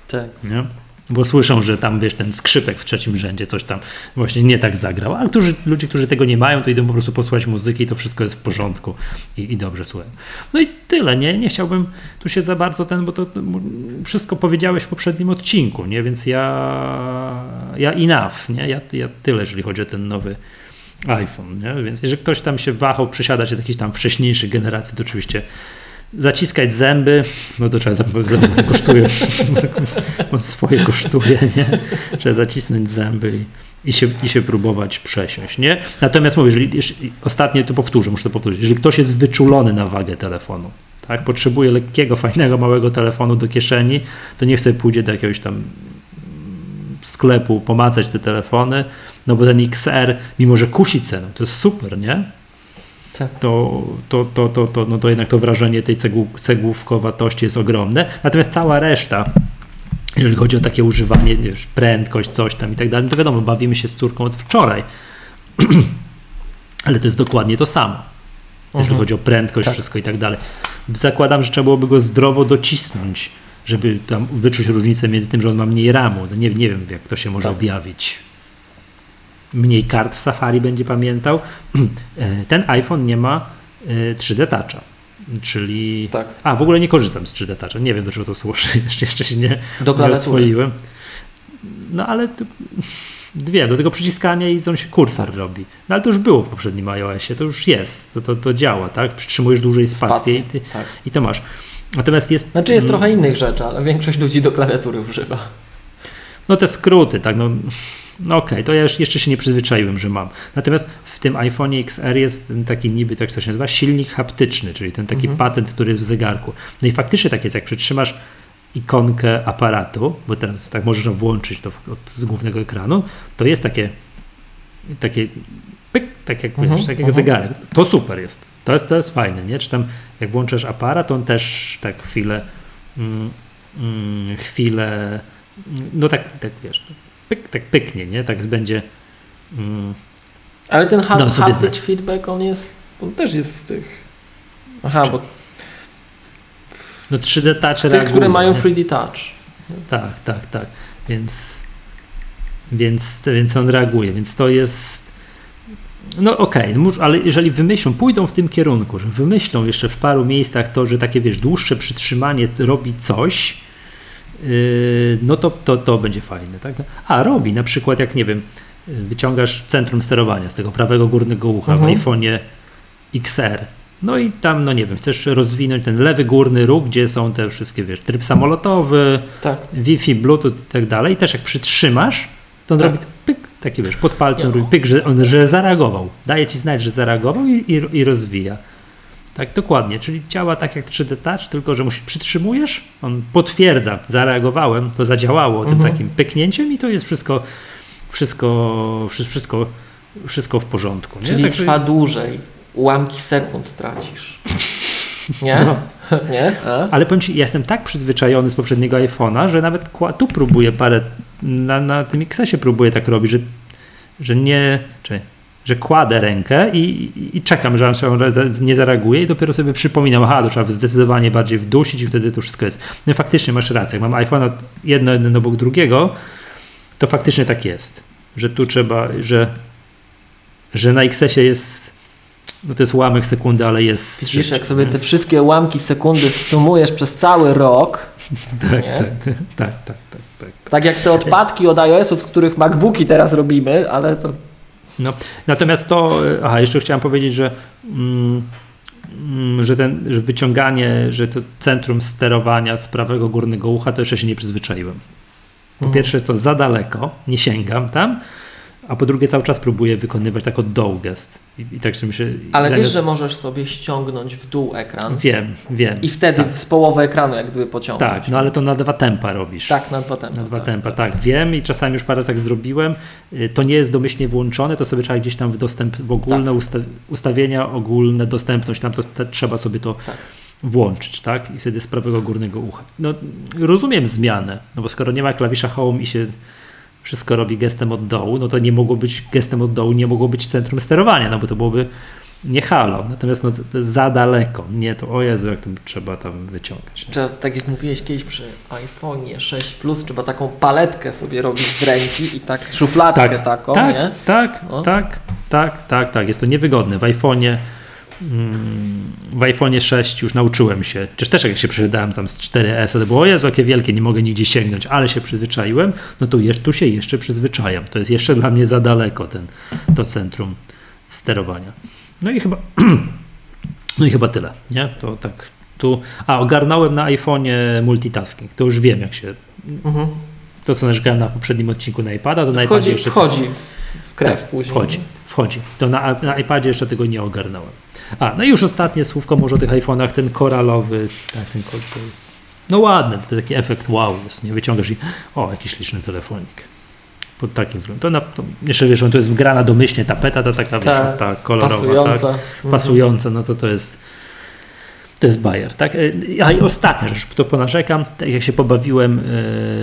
Tak. Nie? Bo słyszą, że tam wiesz, ten skrzypek w trzecim rzędzie coś tam właśnie nie tak zagrał. A którzy, ludzie, którzy tego nie mają, to idą po prostu posłuchać muzyki i to wszystko jest w porządku i, i dobrze słuchają. No i tyle, nie? Nie chciałbym tu się za bardzo ten, bo to, wszystko powiedziałeś w poprzednim odcinku, nie? Więc ja, ja enough, nie? Ja, ja tyle, jeżeli chodzi o ten nowy iPhone, nie? Więc jeżeli ktoś tam się wahał przesiadać z jakiejś tam wcześniejszej generacji, to oczywiście zaciskać zęby, no to trzeba zapewne, to kosztuje, bo swoje kosztuje, nie? Trzeba zacisnąć zęby i, i, się, i się próbować przesiąść, nie? Natomiast mówię, jeżeli, jeżeli, ostatnie to powtórzę, muszę to powtórzyć, jeżeli ktoś jest wyczulony na wagę telefonu, tak, potrzebuje lekkiego, fajnego, małego telefonu do kieszeni, to niech sobie pójdzie do jakiegoś tam sklepu pomacać te telefony, no bo ten XR, mimo że kusi ceną, to jest super, nie? Tak. To, to, to, to, to, no to jednak to wrażenie tej cegł, cegłówkowatości jest ogromne. Natomiast cała reszta, jeżeli chodzi o takie używanie, wiesz, prędkość, coś tam i tak dalej, no to wiadomo, bawimy się z córką od wczoraj. Ale to jest dokładnie to samo. Jeżeli Mhm. chodzi o prędkość, Tak. wszystko i tak dalej. Zakładam, że trzeba byłoby go zdrowo docisnąć, żeby tam wyczuć różnicę między tym, że on ma mniej ramu. No nie, nie wiem, jak to się może Tak. objawić. Mniej kart w Safari będzie pamiętał. E, Ten iPhone nie ma e, 3D Toucha, czyli... Tak. A, w ogóle nie korzystam z 3D Toucha. Nie wiem, do czego to służy. Jeszcze, jeszcze się nie, Do nie oswoiłem. No ale to, dwie, do tego przyciskania i on się kursor robi. No ale to już było w poprzednim iOSie, to już jest, to, to, to działa, tak? Przytrzymujesz dłużej spację i, ty, tak. i to masz. Natomiast jest... Znaczy jest trochę innych rzeczy, ale większość ludzi do klawiatury używa. No te skróty, tak, no, no okej, to ja już- jeszcze się nie przyzwyczaiłem, że mam. Natomiast w tym iPhone XR jest ten taki niby, tak to się nazywa, silnik haptyczny, czyli ten taki Mhm. patent, który jest w zegarku. No i faktycznie tak jest, jak przytrzymasz ikonkę aparatu, bo teraz tak można włączyć to w- od, z głównego ekranu, to jest takie takie pyk, tak jak Mhm, wiesz, tak jak mhm. zegarek. To super jest. To jest, to jest fajne, nie? Czy tam jak włączasz aparat, on też tak chwilę mm, mm, chwilę no tak, tak wiesz, pyk, tak pyknie, nie? Tak będzie mm, Ale ten sobie haptic feedback, on jest, on też jest w tych... Aha, bo no 3D Touch tych, reaguje, które mają nie? 3D Touch. Tak, tak, tak. Więc, więc, więc on reaguje, więc to jest. No okej, okay, ale jeżeli wymyślą, pójdą w tym kierunku, że wymyślą jeszcze w paru miejscach to, że takie wiesz, dłuższe przytrzymanie robi coś, no to, to, to będzie fajne. Tak? A robi na przykład, jak nie wiem, yy, wyciągasz centrum sterowania z tego prawego górnego ucha Mhm. w iPhone'ie XR. No i tam, no nie wiem, chcesz rozwinąć ten lewy górny róg, gdzie są te wszystkie, wiesz, tryb samolotowy, Tak. Wi-Fi, Bluetooth i tak dalej. I też jak przytrzymasz, to on Tak. robi pyk, taki wiesz, pod palcem robi pyk, że on że zareagował. Daje ci znać, że zareagował i, i, i rozwija. Tak, dokładnie. Czyli działa tak jak 3D Touch, tylko że musisz przytrzymujesz, on potwierdza, zareagowałem, to zadziałało tym Mhm. takim pyknięciem i to jest wszystko, wszystko, wszy- wszystko, wszystko w porządku. Czyli Także- trwa dłużej. Ułamki sekund tracisz. Nie? No. Nie? A? Ale powiem Ci, ja jestem tak przyzwyczajony z poprzedniego iPhone'a, że nawet tu próbuję parę, na, na tym XS-ie próbuję tak robić, że, że nie, czy, że kładę rękę i, i, i czekam, że on nie zareaguje i dopiero sobie przypominam, aha, to trzeba zdecydowanie bardziej wdusić i wtedy to wszystko jest. No faktycznie masz rację, jak mam iPhone'a jedno, jeden obok drugiego, to faktycznie tak jest, że tu trzeba, że, że na XS-ie jest, no to jest ułamek sekundy, ale jest Widzisz, szybciej, jak sobie nie? te wszystkie ułamki sekundy sumujesz przez cały rok, tak, tak, tak, tak, tak, tak. tak jak te odpadki od iOS-ów, z których MacBooki teraz robimy, ale to No, natomiast to, e, aha, jeszcze chciałem powiedzieć, że, mm, mm, że, ten, że wyciąganie, że to centrum sterowania z prawego górnego ucha, to jeszcze się nie przyzwyczaiłem. Po Mhm. pierwsze jest to za daleko, nie sięgam tam, a po drugie cały czas próbuję wykonywać tak od dołu gest. I, i tak sobie myślę, Ale zamiast- wiesz, że możesz sobie ściągnąć w dół ekran Wiem, wiem. i wtedy tak. z połowy ekranu jak gdyby pociągnąć. Tak, no ale to na dwa tempa robisz. Tak, na dwa tempa. Na dwa tempa, tak. Wiem i czasami już parę tak zrobiłem. Y, To nie jest domyślnie włączone, to sobie trzeba gdzieś tam w dostęp, w ogólne Tak. usta, ustawienia, ogólne dostępność, tam to te, trzeba sobie to Tak. włączyć, tak? I wtedy z prawego górnego ucha. No, rozumiem zmianę, no bo skoro nie ma klawisza home i się wszystko robi gestem od dołu, no to nie mogło być gestem od dołu, nie mogło być centrum sterowania, no bo to byłoby nie halo. Natomiast no, za daleko. Nie, to o Jezu, jak to trzeba tam wyciągać. Trzeba, tak jak mówiłeś kiedyś przy iPhone'ie 6 Plus, trzeba taką paletkę sobie robić z ręki i tak szufladkę tak, taką, tak, nie? Tak, No. tak, tak, tak, tak. Jest to niewygodne. W iPhone'ie w iPhone'ie 6 już nauczyłem się, czyż też jak się przyjechałem tam z 4S, to było, o Jezu, jakie wielkie, nie mogę nigdzie sięgnąć, ale się przyzwyczaiłem, no to tu się jeszcze przyzwyczajam. To jest jeszcze dla mnie za daleko ten, to centrum sterowania. No i chyba, no i chyba tyle, nie? To tak tu, a ogarnąłem na iPhone'ie multitasking, to już wiem jak się, Mhm. to co narzekałem na poprzednim odcinku na iPada, to na iPadzie Wchodzi, jeszcze wchodzi w, w krew tak, później. Wchodzi, wchodzi. To na, na iPadzie jeszcze tego nie ogarnąłem. A, no i już ostatnie słówko może o tych iPhone'ach, ten koralowy, tak, ten kol, kol- no ładny, to taki efekt wow jest, nie wyciągasz i o, jakiś liczny telefonik. Pod takim względem. To, na, to jeszcze wiesz, to jest wgrana domyślnie tapeta, ta taka, wiesz, Tak, ta kolorowa, Pasująca. tak, pasująca, no to to jest to jest bajer, tak? A i ostatnia rzecz, to ponarzekam, tak jak się pobawiłem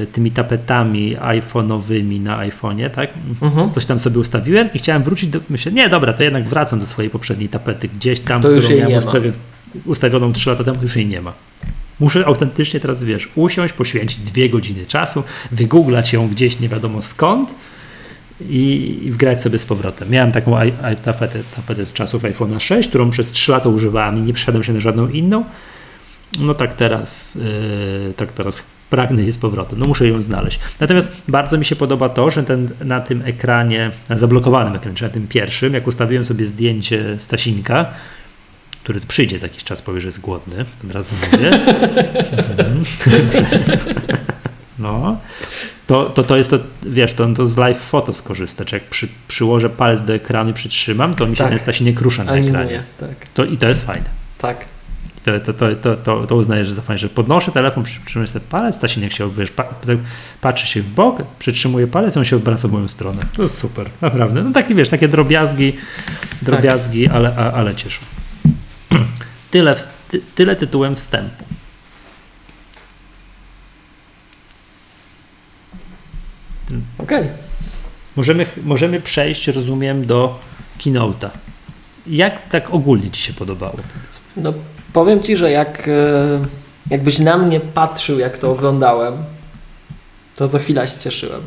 e, tymi tapetami iPhone'owymi na iPhone'ie, tak? Mhm. Coś tam sobie ustawiłem i chciałem wrócić do. Myślę, nie, dobra, to jednak wracam do swojej poprzedniej tapety. Gdzieś tam, To którą miałem nie ma. ustawi- ustawioną 3 lata temu, już jej nie ma. Muszę autentycznie teraz, wiesz, usiąść, poświęcić dwie godziny czasu, wygooglać ją gdzieś nie wiadomo skąd i, i wgrać sobie z powrotem. Miałem taką tapetę, tapetę z czasów iPhone'a 6, którą przez 3 lata używałem i nie przeszedłem się na żadną inną. No tak teraz, yy, tak teraz pragnę jej z powrotem. No muszę ją znaleźć. Natomiast bardzo mi się podoba to, że ten, na tym ekranie, na zablokowanym ekranie, na tym pierwszym, jak ustawiłem sobie zdjęcie Stasinka, który przyjdzie za jakiś czas, powie, że jest głodny, od razu mówię. Mhm. no. To, to, to jest to, wiesz, to, to z live foto skorzysta, czy jak przy, przyłożę palec do ekranu i przytrzymam, to mi się Tak. ten Stasinek rusza na ekranie. Tak. To, I to jest fajne. Tak. To, to, to, to, to, to uznaję, że za fajne, że podnoszę telefon, przytrzymuję sobie palec, Stasinek się, wiesz, pa, patrzy się w bok, przytrzymuje palec, on się obraca w moją stronę. To jest super, naprawdę. No takie, wiesz, takie drobiazgi, drobiazgi, ale, a, ale cieszą. Tyle, ty, tyle tytułem wstępu. Okej. Możemy, możemy przejść, rozumiem, do keynote'a. Jak tak ogólnie Ci się podobało? No, powiem Ci, że jak, e, jakbyś na mnie patrzył, jak to oglądałem, to co chwila się cieszyłem.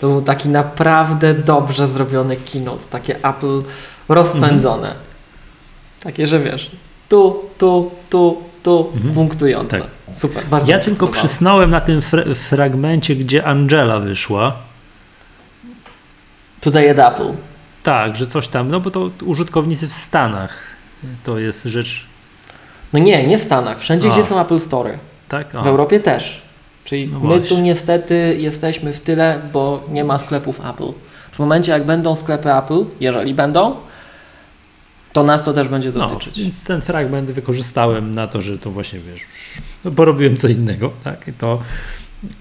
To był taki naprawdę dobrze zrobiony keynote, takie Apple rozpędzone. Mhm. Takie, że wiesz, tu, tu, tu, tu, Mhm. punktujące. Tak. Super, bardzo Ja tylko podobało. przysnąłem na tym fra- fragmencie, gdzie Angela wyszła. Tutaj od Apple. Tak, że coś tam, no bo to użytkownicy w Stanach to jest rzecz, No nie, nie w Stanach, wszędzie A. gdzie są Apple Store. tak? W Europie też. Czyli No my właśnie. tu niestety jesteśmy w tyle, bo nie ma sklepów Apple. W momencie jak będą sklepy Apple, jeżeli będą, to nas to też będzie no, dotyczyć. więc ten fragment wykorzystałem na to, że to właśnie wiesz, no porobiłem co innego, tak? I to,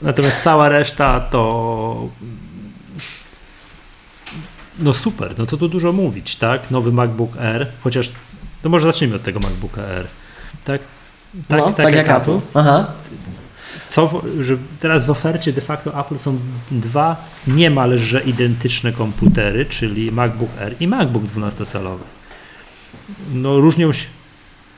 natomiast cała reszta to no super, no co tu dużo mówić, tak? Nowy MacBook Air, chociaż, no może zacznijmy od tego MacBooka Air, tak? Tak, no, tak, jak, Apple. Aha. Co, że teraz w ofercie de facto Apple są dwa niemalże identyczne komputery, czyli MacBook Air i MacBook 12-calowy. No różnią się.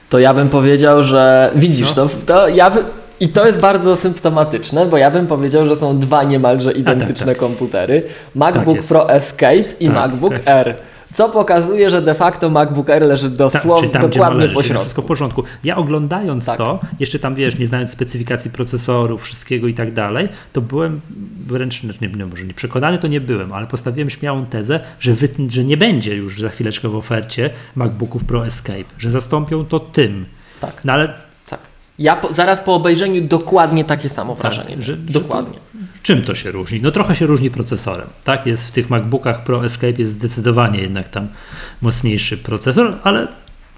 To ja bym powiedział, że widzisz, No. to, to ja by, i to jest bardzo symptomatyczne, bo ja bym powiedział, że są dwa niemalże identyczne tak. komputery. MacBook jest. Pro Escape i Tak, MacBook tak. Air. Co pokazuje, że de facto MacBook Air leży Ta, dosłownie czy tam, dokładnie po czyli wszystko w środku. porządku. Ja oglądając Tak. to, jeszcze tam wiesz, nie znając specyfikacji procesoru, wszystkiego i tak dalej, to byłem wręcz, znaczy nie, nie, może nie przekonany to nie byłem, ale postawiłem śmiałą tezę, że, wy, że nie będzie już za chwileczkę w ofercie MacBooków Pro Escape, że zastąpią to tym. Tak. No ale Tak. Ja po, zaraz po obejrzeniu dokładnie takie samo wrażenie. Tak, że- że dokładnie. Czym to się różni? No trochę się różni procesorem. Tak, jest w tych MacBookach Pro Escape jest zdecydowanie jednak tam mocniejszy procesor, ale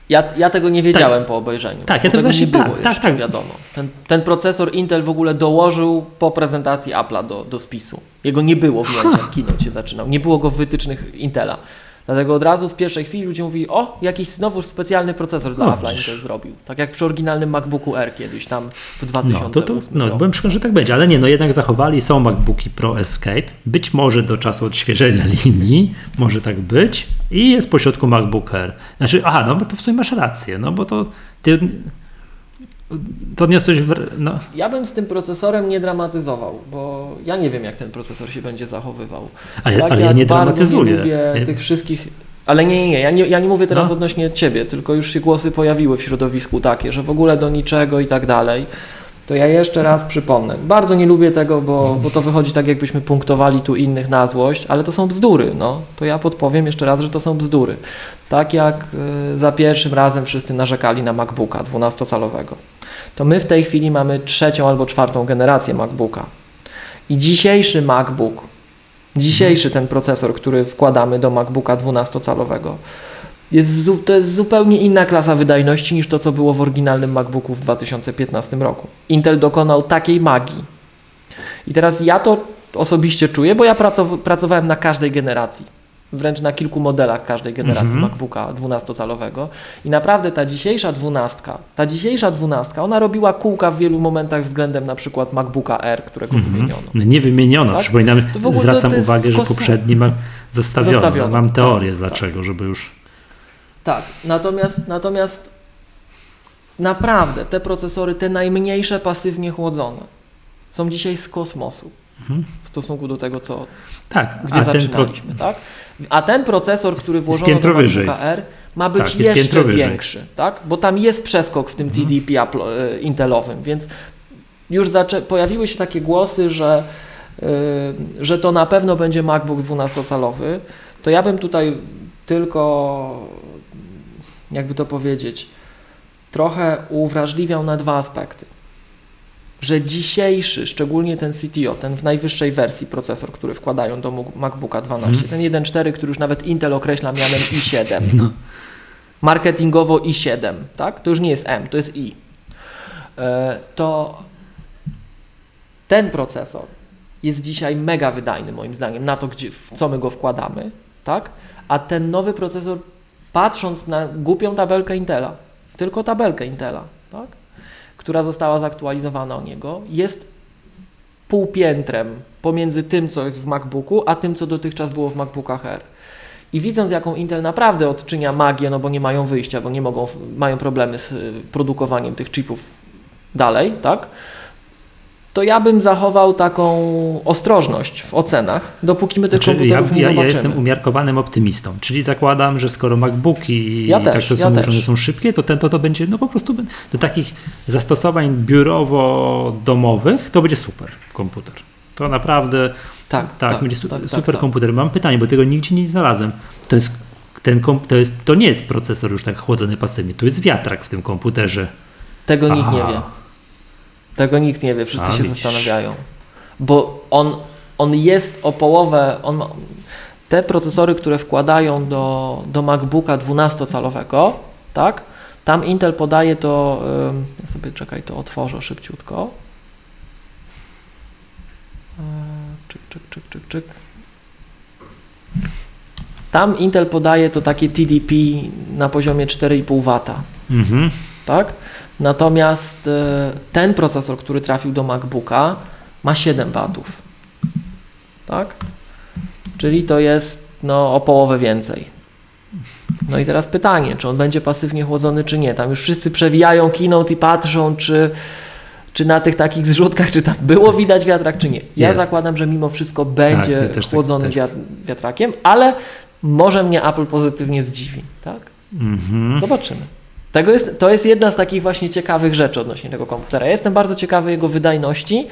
Ja, ja tego nie wiedziałem po obejrzeniu. Tak, ja tego właśnie- nie było tak, tak, tak. wiadomo. Ten, ten procesor Intel w ogóle dołożył po prezentacji Apple'a do, do spisu. Jego nie było w keynote się zaczynał. Nie było go w wytycznych Intela. Dlatego od razu w pierwszej chwili ludzie mówili, o, jakiś znowu specjalny procesor dla No, widzisz. Intel zrobił. Tak jak przy oryginalnym MacBooku Air kiedyś tam w No, 2008 to, to, no roku. byłem przekonany, że tak będzie, ale nie, no jednak zachowali, są MacBooki Pro Escape, być może do czasu odświeżenia linii, może tak być i jest pośrodku MacBook Air. Znaczy, aha, no bo to w sumie masz rację, no bo to ty to odniosłeś, w, no, Ja bym z tym procesorem nie dramatyzował, bo ja nie wiem, jak ten procesor się będzie zachowywał. ale, Tak ale ja nie dramatyzuję. Nie lubię Ja- tych wszystkich. Ale nie, nie, nie. Ja nie, ja nie mówię teraz No. odnośnie ciebie, tylko już się głosy pojawiły w środowisku takie, że w ogóle do niczego i tak dalej. To ja jeszcze raz przypomnę. Bardzo nie lubię tego, bo, bo to wychodzi tak, jakbyśmy punktowali tu innych na złość, ale to są bzdury. No. To ja podpowiem jeszcze raz, że to są bzdury. Tak jak y, za pierwszym razem wszyscy narzekali na MacBooka 12-calowego. To my w tej chwili mamy trzecią albo czwartą generację MacBooka. I dzisiejszy MacBook, dzisiejszy ten procesor, który wkładamy do MacBooka 12-calowego, jest, to jest zupełnie inna klasa wydajności niż to, co było w oryginalnym MacBooku w 2015 roku. Intel dokonał takiej magii. I teraz ja to osobiście czuję, bo ja pracow- pracowałem na każdej generacji. Wręcz na kilku modelach każdej generacji Mhm. MacBooka 12-calowego. I naprawdę ta dzisiejsza dwunastka, ta dzisiejsza dwunastka, ona robiła kółka w wielu momentach względem na przykład MacBooka Air, którego wymieniono. No nie wymieniono, Tak? To ogóle zwracam to jest uwagę, że poprzedni zostawiono. Zostawiono, Mam tak, teorię tak. dlaczego, żeby już... Tak, natomiast, natomiast naprawdę te procesory, te najmniejsze pasywnie chłodzone, są dzisiaj z kosmosu Mhm. w stosunku do tego, co, Tak, gdzie a ten pro... zaczynaliśmy, tak? A ten procesor, który włożono do MacBooka wyżej. R, ma być Tak, jeszcze większy, tak? Bo tam jest przeskok w tym Mhm. TDP e, Intelowym, więc już zaczę- pojawiły się takie głosy, że, y, że to na pewno będzie MacBook 12-calowy, to ja bym tutaj tylko, jakby to powiedzieć, trochę uwrażliwiał na dwa aspekty. Że dzisiejszy, szczególnie ten CTO, ten w najwyższej wersji procesor, który wkładają do MacBooka 12, Mhm. ten 1.4, który już nawet Intel określa mianem i7, No. marketingowo i7, tak? To już nie jest M, to jest i. E, To ten procesor jest dzisiaj mega wydajny moim zdaniem na to, gdzie, w co my go wkładamy, tak? A ten nowy procesor, patrząc na głupią tabelkę Intela, tylko tabelkę Intela, tak? która została zaktualizowana o niego, jest półpiętrem pomiędzy tym, co jest w MacBooku, a tym, co dotychczas było w MacBookach Air. I widząc, jaką Intel naprawdę odczynia magię, no bo nie mają wyjścia, bo nie mogą, mają problemy z y, produkowaniem tych chipów dalej, tak? To ja bym zachował taką ostrożność w ocenach, dopóki my tych Znaczy, ja, komputerów nie ja, ja zobaczymy. jestem umiarkowanym optymistą, czyli zakładam, że skoro MacBooki i Ja tak też, to ja są, mówią, są szybkie, to ten to, to będzie no po prostu do takich zastosowań biurowo-domowych to będzie super komputer. To naprawdę tak, tak, będzie su- tak, tak, super tak. komputer. Mam pytanie, bo tego nigdzie nie znalazłem. To jest ten to, jest, to nie jest procesor już tak chłodzony pasywnie, to jest wiatrak w tym komputerze. Tego nikt nie wie. Tego nikt nie wie, wszyscy A, się widzisz. zastanawiają. Bo on, on jest o połowę, on ma, te procesory, które wkładają do, do MacBooka 12-calowego, tak? Tam Intel podaje to, ja sobie czekaj, to otworzę szybciutko. Eee, Czyk, czyk, czyk, czyk, czyk. Tam Intel podaje to takie TDP na poziomie 4,5 W Mhm. tak? Natomiast e, ten procesor, który trafił do MacBooka, ma 7 watów, tak? Czyli to jest no, o połowę więcej. No i teraz pytanie, czy on będzie pasywnie chłodzony, czy nie. Tam już wszyscy przewijają keynote i patrzą, czy, czy na tych takich zrzutkach, czy tam było widać wiatrak, czy nie. Ja Jest. zakładam, że mimo wszystko będzie ja też tak- chłodzony wiat- wiatrakiem, ale może mnie Apple pozytywnie zdziwi, tak? Mhm. Zobaczymy. Tego jest, to jest jedna z takich właśnie ciekawych rzeczy odnośnie tego komputera. Ja jestem bardzo ciekawy jego wydajności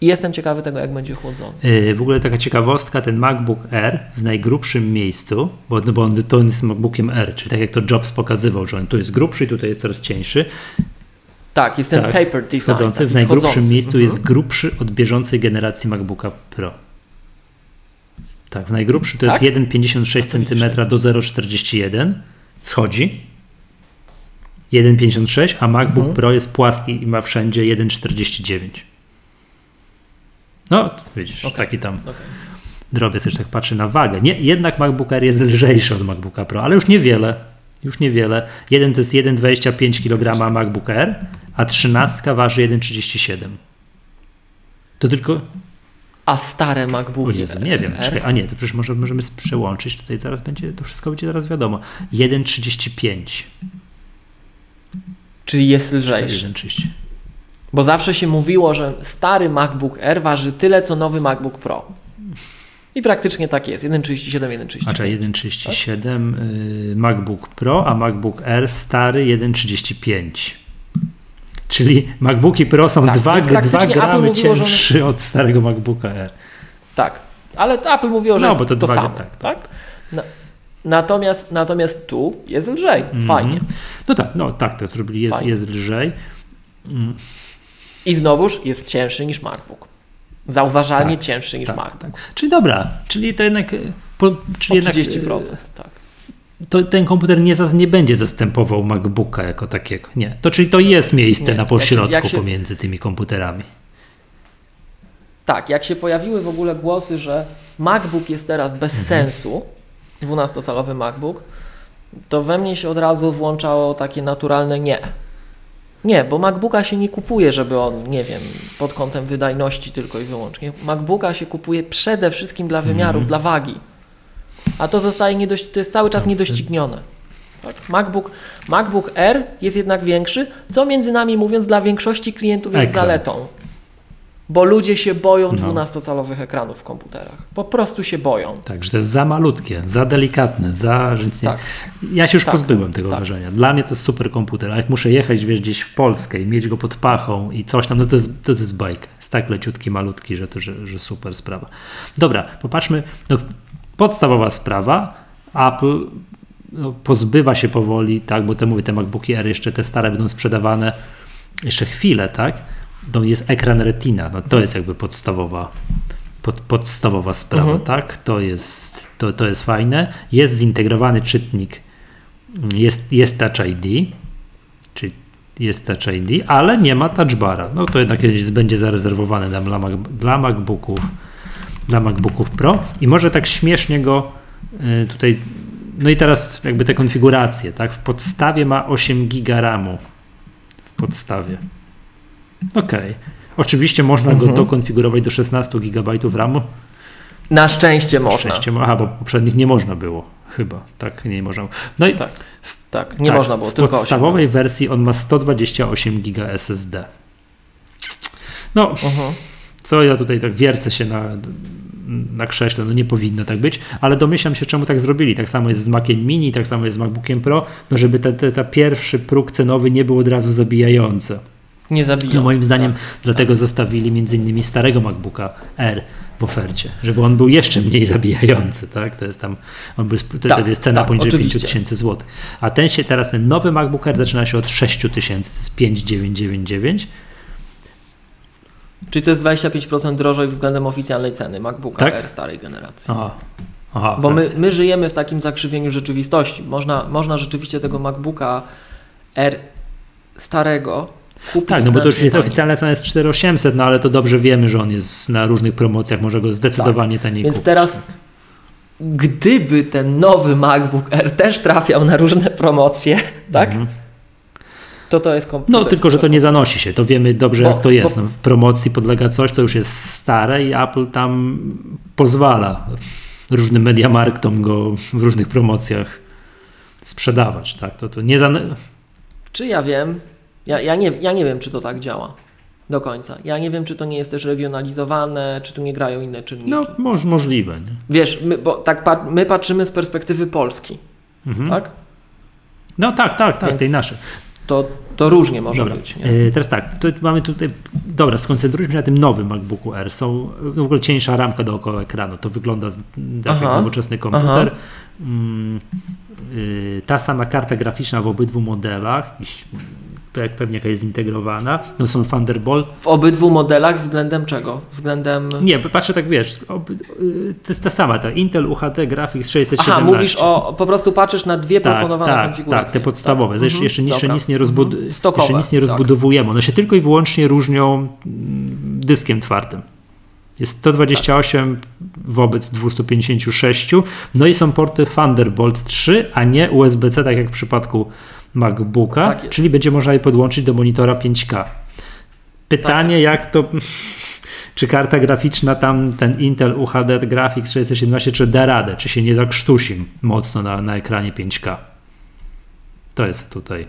i jestem ciekawy tego, jak będzie chłodzony. Yy, W ogóle taka ciekawostka, ten MacBook Air w najgrubszym miejscu, bo, no bo on, to on jest MacBookiem Air, czyli tak jak to Jobs pokazywał, że on tu jest grubszy i tutaj jest coraz cieńszy, Tak, jest ten tak, paper design. schodzący, taki w najgrubszym schodzący. miejscu Mhm. jest grubszy od bieżącej generacji MacBooka Pro. Tak, w najgrubszym to Tak? jest 1,56 A to widzisz. cm do 0,41 schodzi 1,56, a MacBook Mhm. Pro jest płaski i ma wszędzie 1,49. No, widzisz, Okej. taki tam Okej. drobiazg, też tak patrzę na wagę. Nie, jednak MacBook Air jest lżejszy od MacBooka Pro, ale już niewiele. Już niewiele. Jeden to jest 1,25 kg MacBook Air, a 13 waży 1,37. To tylko. A stare MacBooki. O Jezu, nie wiem. Czekaj, a nie, to przecież może, możemy przełączyć. Tutaj zaraz będzie, to wszystko będzie zaraz wiadomo. 1,35. Czyli jest lżejszy. 1,30. Bo zawsze się mówiło, że stary MacBook Air waży tyle, co nowy MacBook Pro. I praktycznie tak jest. 1,37, 1,35. A czyli 1,37 y, MacBook Pro, a MacBook Air stary 1,35. Czyli MacBooki Pro są Tak, 2, więc 2 praktycznie Apple gramy mówiło, że one- cięższy od starego MacBooka Air. Tak. Ale Apple mówiło, że No, jest bo to, to dwa- samo. tak, Tak, Na, natomiast, natomiast tu jest lżej. Mhm. Fajnie. No tak, no tak, to zrobili, jest, Fajnie. jest lżej. Mm, I znowuż jest cięższy niż MacBook. Zauważalnie Tak, cięższy niż tak, MacBook. tak. Czyli dobra, czyli to jednak, y, po, czyli jednak 30%. Tak. y, to ten komputer nie, nie będzie zastępował MacBooka jako takiego. Nie, to czyli to jest miejsce Nie, na jak się- pośrodku jak się- pomiędzy tymi komputerami. Tak, jak się pojawiły w ogóle głosy, że MacBook jest teraz bez Mhm. sensu, 12-calowy MacBook, to we mnie się od razu włączało takie naturalne nie. Nie, bo MacBooka się nie kupuje, żeby on, nie wiem, pod kątem wydajności tylko i wyłącznie. MacBooka się kupuje przede wszystkim dla wymiarów, Mhm. dla wagi. A to zostaje niedość, to jest cały czas niedoścignione. Tak? MacBook, MacBook Air jest jednak większy, co między nami mówiąc dla większości klientów jest Ekran. zaletą. Bo ludzie się boją No. 12-calowych ekranów w komputerach. Po prostu się boją. Tak, że to jest za malutkie, za delikatne, za... Że nic nie... Tak. Ja się już Tak, pozbyłem tego tak. wrażenia. Dla mnie to jest super komputer, a jak muszę jechać wiesz, gdzieś w Polskę i mieć go pod pachą i coś tam, no to jest, to, to jest bajka. Jest tak leciutki, malutki, że to że, że super sprawa. Dobra, popatrzmy. No, podstawowa sprawa. Apple no, pozbywa się powoli, tak, bo te mówię, te MacBooki Air jeszcze te stare będą sprzedawane jeszcze chwilę, tak? To jest ekran Retina, no to jest jakby podstawowa pod, podstawowa sprawa, Mhm. tak? To jest, to, to jest fajne. Jest zintegrowany czytnik, jest, jest Touch ID, czyli jest Touch ID, ale nie ma Touch Bara. No to jednak będzie zarezerwowane dla, dla, dla MacBooków dla MacBooków Pro i może tak śmiesznie go y, tutaj no i teraz jakby te konfiguracje, tak? W podstawie ma 8 giga RAMu. W podstawie. Okej. Oczywiście można go Mhm. dokonfigurować do 16 GB RAMu. Na szczęście można. Szczęście, mo- aha, bo poprzednich nie można było. Chyba, tak, nie można. No i Tak, tak, nie tak, można było, w tylko podstawowej wersji on ma 128 GB SSD. No, 8. Mhm. co ja tutaj tak wiercę się na, na krześle, no nie powinno tak być, ale domyślam się, czemu tak zrobili. Tak samo jest z Maciem Mini, tak samo jest z MacBookiem Pro, no żeby ten te, ta pierwszy próg cenowy nie był od razu zabijający. Nie zabiją. No moim zdaniem Tak. dlatego zostawili między innymi starego MacBooka R w ofercie, żeby on był jeszcze mniej zabijający, tak? To jest tam, on był, to, Tak, jest cena tak, poniżej oczywiście. 5000 zł. A ten się teraz, ten nowy MacBook Air zaczyna się od 6000, to jest 5999. Czyli to jest 25% drożej względem oficjalnej ceny MacBooka Tak? R starej generacji. Aha. Aha, Bo my, my żyjemy w takim zakrzywieniu rzeczywistości. Można, można rzeczywiście tego MacBooka R starego kupić Tak, no bo to już znacznie jest taniej. oficjalna cena jest 4800, no ale to dobrze wiemy, że on jest na różnych promocjach, może go zdecydowanie taniej Więc kupić. teraz, gdyby ten nowy MacBook R też trafiał na różne promocje, tak? Mhm. To to jest kom- No tylko, że to nie zanosi się, to wiemy dobrze Bo- jak to jest. bo- No, w promocji podlega coś, co już jest stare i Apple tam pozwala różnym mediamarktom go w różnych promocjach sprzedawać. Tak? To, to nie zan... Czy ja wiem? Ja, ja, nie, ja nie wiem, czy to tak działa do końca. Ja nie wiem, czy to nie jest też regionalizowane, czy tu nie grają inne czynniki. No moż, możliwe. Nie? Wiesz, my, bo tak pat, my patrzymy z perspektywy Polski, Mhm. tak? No tak, tak, tak, Więc- tej nasze. To, to różnie może Dobra. być. Nie? E, teraz tak, to mamy tutaj, dobra, skoncentrujmy się na tym nowym MacBooku R. Są w ogóle cieńsza ramka dookoła ekranu, to wygląda z- tak jak nowoczesny komputer. Mm, y, ta sama karta graficzna w obydwu modelach, jakiś, jak pewnie jakaś zintegrowana. No są Thunderbolt. W obydwu modelach względem czego? Względem... Nie, patrzę tak, wiesz, oby, y, to jest ta sama, ta Intel UHD Graphics 617. Aha, mówisz o, po prostu patrzysz na dwie tak, proponowane tak, konfiguracje. tak, te podstawowe. Tak. Jeszcze, Mhm, jeszcze, nic nie, rozbud-. Stokowe, jeszcze nic nie rozbudowujemy. One się tylko i wyłącznie różnią mm, dyskiem twardym. Jest 128 wobec 256. No i są porty Thunderbolt 3, a nie USB-C, tak jak w przypadku MacBooka, Tak czyli będzie można je podłączyć do monitora 5K. Pytanie, Tak jak to. Czy karta graficzna, tam ten Intel UHD Graphics 617, czy da radę, czy się nie zakrztusi mocno na, na ekranie 5K? To jest tutaj.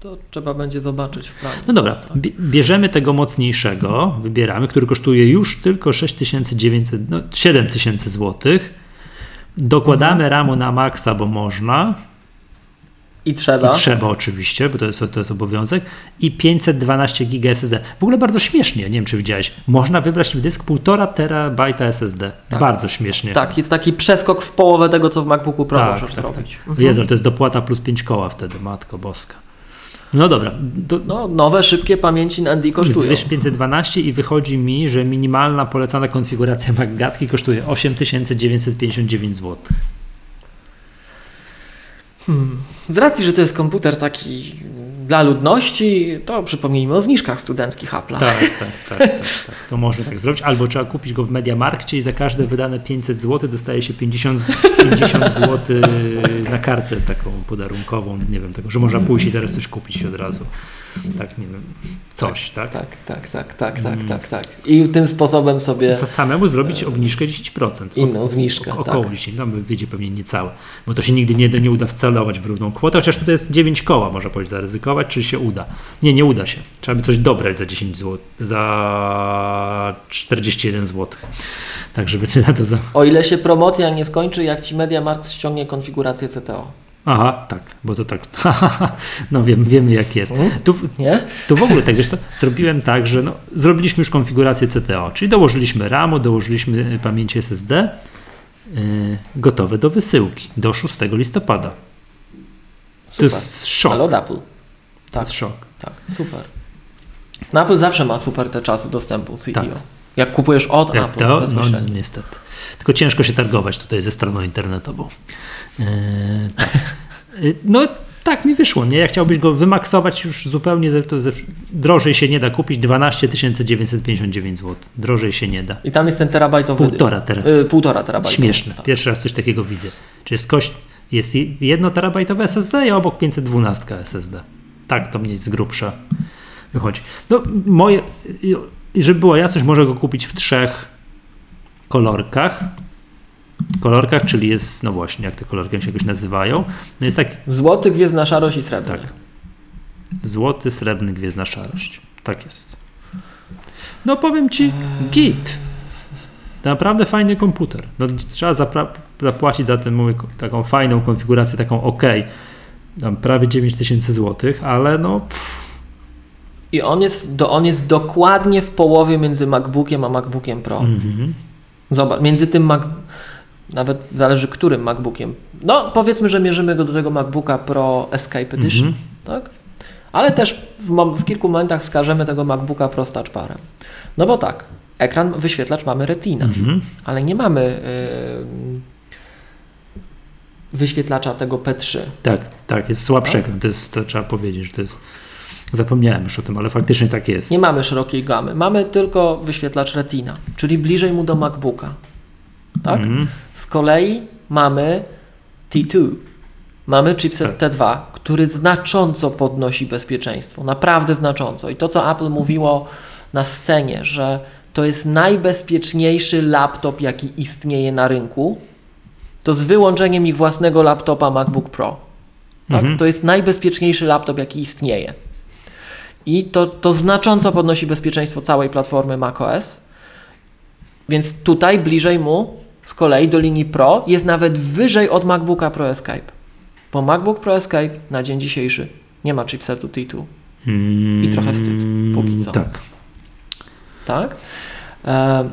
To trzeba będzie zobaczyć w planie. No dobra, bie- bierzemy tego mocniejszego, wybieramy, który kosztuje już tylko 6900, no 7000 zł. Dokładamy ramu na maksa, bo można. I trzeba. I trzeba oczywiście, bo to jest, to jest obowiązek. I 512 GB SSD. W ogóle bardzo śmiesznie, nie wiem czy widziałeś. Można wybrać w dysk 1,5 terabajta SSD. Tak. Bardzo śmiesznie. Tak, jest taki przeskok w połowę tego, co w MacBooku Pro Tak, możesz tak, zrobić. tak. Jezu, to jest dopłata plus 5 koła wtedy, matko boska. No dobra, do, No, nowe, szybkie pamięci NAND kosztują. Wiesz 512 i wychodzi mi, że minimalna polecana konfiguracja MacGatki kosztuje 8959 zł. Z racji, że to jest komputer taki dla ludności, to przypomnijmy o zniżkach studenckich Apple'a. Tak, tak, tak, tak, tak. To można tak zrobić. Albo trzeba kupić go w Mediamarkcie i za każde wydane 500 zł dostaje się 50, 50 zł na kartę taką podarunkową. Nie wiem, tego, że można pójść i zaraz coś kupić od razu. Tak, nie wiem, coś, tak? Tak, tak, tak, tak, tak, Mm. tak, tak. I tym sposobem sobie samemu zrobić obniżkę 10%. inną zniżkę. O, około tak. 10, no wyjdzie pewnie niecałe, bo to się nigdy nie, nie uda wcelować w równą kwotę, chociaż tutaj jest 9 koła, można powiedzieć, zaryzykować, czy się uda. Nie, nie uda się. Trzeba by coś dobrać za 10 zł, za 41 zł. Tak, żeby ty na to za... O ile się promocja nie skończy, jak ci MediaMarkt ściągnie konfigurację CTO. Aha, tak, bo to tak, no wiem, wiemy jak jest. Mhm. Tu, w- Nie? tu w ogóle tak, wiesz to, zrobiłem tak, że no, zrobiliśmy już konfigurację CTO, czyli dołożyliśmy RAMu, dołożyliśmy pamięci SSD, yy, gotowe do wysyłki do 6 listopada. Super. To jest szok. Ale od Apple. To Tak, jest szok. tak, super. No Apple zawsze ma super te czasy dostępu CTO. Tak. Jak kupujesz od Jak Apple to? No niestety. Tylko ciężko się targować tutaj ze stroną internetową. Yy, tak. Yy, no tak mi wyszło, nie? Jak chciałbyś go wymaksować już zupełnie, to ze, drożej się nie da kupić, 12 959 zł. Drożej się nie da. I tam jest ten terabajtowy Półtora tera. Y, półtora terabajta. Śmieszne. Tak. Pierwszy raz coś takiego widzę. Czy jest kość, jest jedno terabajtowe SSD i obok 512 SSD. Tak to mniej z grubsza wychodzi. No moje, żeby była jasność, może go kupić w trzech kolorkach. Kolorkach, czyli jest, no właśnie, jak te kolorki się jakoś nazywają. No jest tak Złoty, gwiezdna szarość i srebrny. Tak. złoty, srebrny, gwiezdna szarość. Tak jest. No powiem ci, git. Naprawdę fajny komputer. No, trzeba zapra- zapłacić za tę taką fajną konfigurację, taką ok. Prawie 9000 zł, ale no pff, I on jest, do, on jest dokładnie w połowie między MacBookiem a MacBookiem Pro. mhm. Zobacz, między tym Mac... Nawet zależy którym MacBookiem. No, powiedzmy, że mierzymy go do tego MacBooka Pro Escape Edition, Mhm. tak? Ale też w, w kilku momentach wskażemy tego MacBooka Pro z touchbarem. No bo tak, ekran, wyświetlacz mamy Retina, Mhm. ale nie mamy yy, wyświetlacza tego P3. tak, tak, jest słabszy Tak? to, jest, to trzeba powiedzieć, że to jest zapomniałem już o tym, ale faktycznie tak jest. Nie mamy szerokiej gamy, mamy tylko wyświetlacz Retina, czyli bliżej mu do MacBooka. Tak? Mhm. Z kolei mamy T2, mamy chipset T2, który znacząco podnosi bezpieczeństwo, naprawdę znacząco. I to, co Apple mówiło na scenie, że to jest najbezpieczniejszy laptop, jaki istnieje na rynku, to z wyłączeniem ich własnego laptopa MacBook Pro. Tak? Mhm. To jest najbezpieczniejszy laptop, jaki istnieje. I to, to znacząco podnosi bezpieczeństwo całej platformy macOS. Więc tutaj bliżej mu z kolei do linii Pro jest nawet wyżej od MacBooka Pro Escape. Bo MacBook Pro Escape na dzień dzisiejszy nie ma chipsetu T2. I trochę wstyd, póki co. Tak. Tak? E,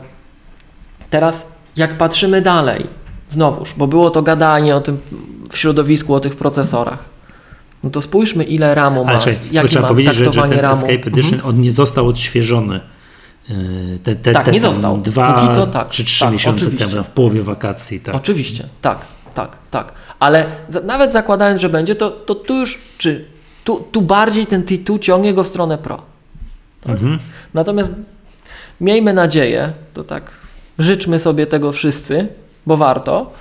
teraz jak patrzymy dalej, znowuż, bo było to gadanie o tym w środowisku, o tych procesorach. No to spójrzmy ile RAMu ma, Ale jakie trzeba ma powiedzieć, że, że ten RAMu. Escape Edition, Mhm. on nie został odświeżony. Yy, Te, te, Tak, te nie został. Dwa Póki co tak, czy trzy tak, miesiące oczywiście. temu, w połowie wakacji. Tak. Oczywiście, tak, tak, tak. Ale za, nawet zakładając, że będzie, to, to tu już, czy tu, tu bardziej ten T2 ciągnie go w stronę Pro. Tak? Mhm. Natomiast miejmy nadzieję, to tak życzmy sobie tego wszyscy, warto.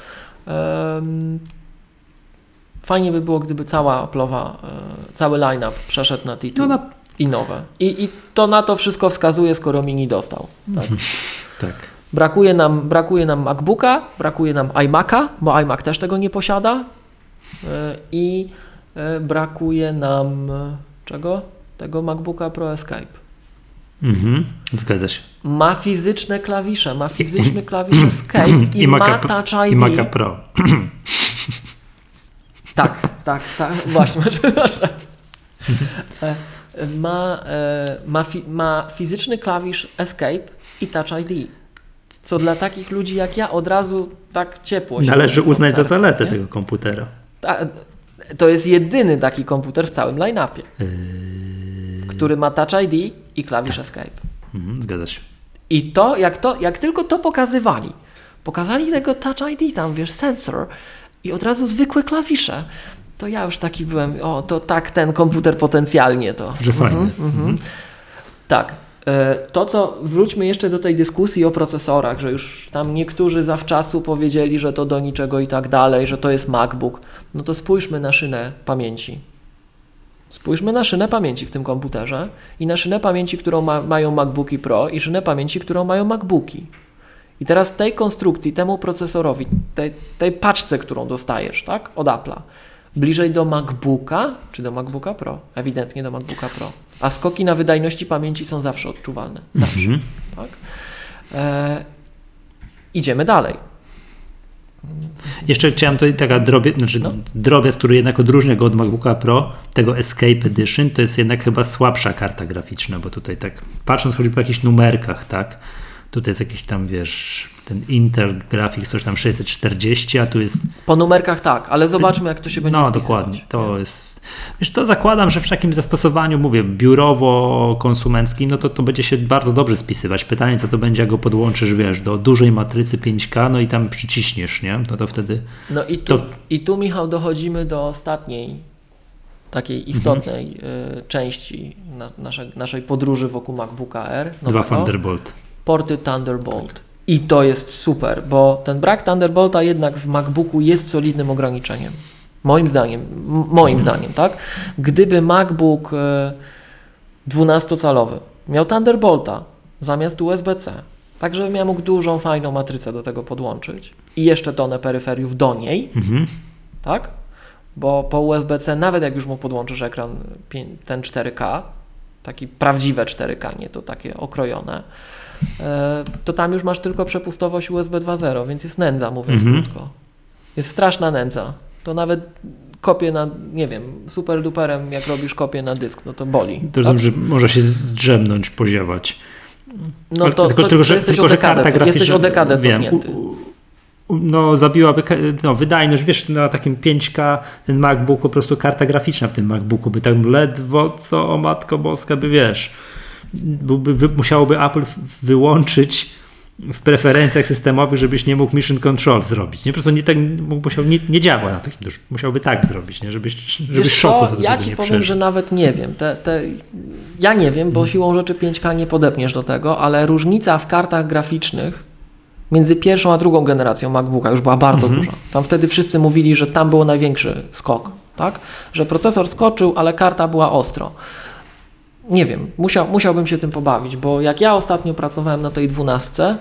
Em, Fajnie by było, gdyby cała Apple'owa, e, cały line-up przeszedł na T2 No na, i nowe. I, I to na to wszystko wskazuje, skoro Mini dostał. Tak. tak. Brakuje nam, brakuje nam MacBooka, brakuje nam iMac'a, bo iMac też tego nie posiada. E, I e, brakuje nam czego? Tego MacBooka Pro Escape. Mhm. Zgadza się. Ma fizyczne klawisze, ma fizyczny klawisz Escape i, I ma Maca, Touch ID. I Maca Pro. Tak, tak, tak, właśnie, przepraszam. E, Ma, e, ma, fi, ma fizyczny klawisz Escape i Touch ID. Co dla takich ludzi jak ja od razu tak ciepło się Należy uznać za zaletę nie? tego komputera. Ta, to jest jedyny taki komputer w całym line-upie, Yy, który ma Touch ID i klawisz Escape. mhm, zgadza się. I to jak, to, jak tylko to pokazywali, pokazali tego Touch ID tam, wiesz, sensor i od razu zwykłe klawisze, to ja już taki byłem, o, to tak ten komputer potencjalnie to. Że fajny. Mhm, mhm. Tak. E, To, co wróćmy jeszcze do tej dyskusji o procesorach, że już tam niektórzy zawczasu powiedzieli, że to do niczego i tak dalej, że to jest MacBook. No to spójrzmy na szynę pamięci. Spójrzmy na szynę pamięci w tym komputerze i na szynę pamięci, którą ma, mają MacBooki Pro i szynę pamięci, którą mają MacBooki. I teraz tej konstrukcji, temu procesorowi, tej, tej paczce, którą dostajesz, tak, od Apple'a, bliżej do MacBooka czy do MacBooka Pro? Ewidentnie do MacBooka Pro. A skoki na wydajności pamięci są zawsze odczuwalne. Zawsze. Mhm. Tak? E, idziemy dalej. Jeszcze chciałem tutaj taka drobie, znaczy No. drobiazg, który jednak odróżnia go od MacBooka Pro, tego Escape Edition, to jest jednak chyba słabsza karta graficzna, bo tutaj tak patrząc choćby po jakichś numerkach, tak, tutaj jest jakiś tam, wiesz, ten Intel Graphics coś tam 640, a tu jest Po numerkach tak, ale zobaczmy, jak to się będzie no spisywać. dokładnie, to jest, wiesz co, zakładam, że w takim zastosowaniu, mówię, biurowo-konsumenckim, no to to będzie się bardzo dobrze spisywać. Pytanie, co to będzie, jak go podłączysz, wiesz, do dużej matrycy 5K, no i tam przyciśniesz, nie, no to wtedy No i tu, To- i tu, Michał, dochodzimy do ostatniej takiej istotnej y, części na, naszej, naszej podróży wokół MacBooka R. dwa nowego. Thunderbolt. Porty Thunderbolt. I to jest super, bo ten brak Thunderbolta jednak w MacBooku jest solidnym ograniczeniem. Moim zdaniem, moim zdaniem, tak? Gdyby MacBook e, 12-calowy miał Thunderbolta zamiast USB-C, tak żeby miał mógł dużą, fajną matrycę do tego podłączyć i jeszcze tonę peryferiów do niej, Mhm. tak? Bo po USB-C, nawet jak już mu podłączysz ekran ten 4K, taki prawdziwe 4K, nie to takie okrojone, e, to tam już masz tylko przepustowość USB 2.0, więc jest nędza, mówiąc Mhm. krótko. Jest straszna nędza. To nawet kopię na, nie wiem, super duperem, jak robisz kopię na dysk, no to boli. To rozumiem, że może się zdrzemnąć, poziewać. No Ale to, tylko, to, tylko, że, jesteś, tylko, o że dekadę, karta graficzna, jesteś o dekadę wiem, cofnięty. u- u- no, zabiłaby no, wydajność, wiesz, na takim 5K ten MacBook, po prostu karta graficzna w tym MacBooku by tam ledwo co, o matko boska, by wiesz, byłby, wy, musiałoby Apple wyłączyć w preferencjach systemowych, żebyś nie mógł mission control zrobić. Nie, po prostu nie, tak, musiał, nie, nie działa na takim dużym, musiałby tak zrobić, nie? żebyś, żebyś Wiesz szoku co, ja ci powiem, przeżył. że nawet nie wiem. Te, te, ja nie wiem, bo siłą rzeczy 5K nie podepniesz do tego, ale różnica w kartach graficznych między pierwszą a drugą generacją MacBooka już była bardzo Mhm. duża. Tam wtedy wszyscy mówili, że tam był największy skok, tak? Że procesor skoczył, ale karta była ostro. Nie wiem, musiał, musiałbym się tym pobawić, bo jak ja ostatnio pracowałem na tej 12,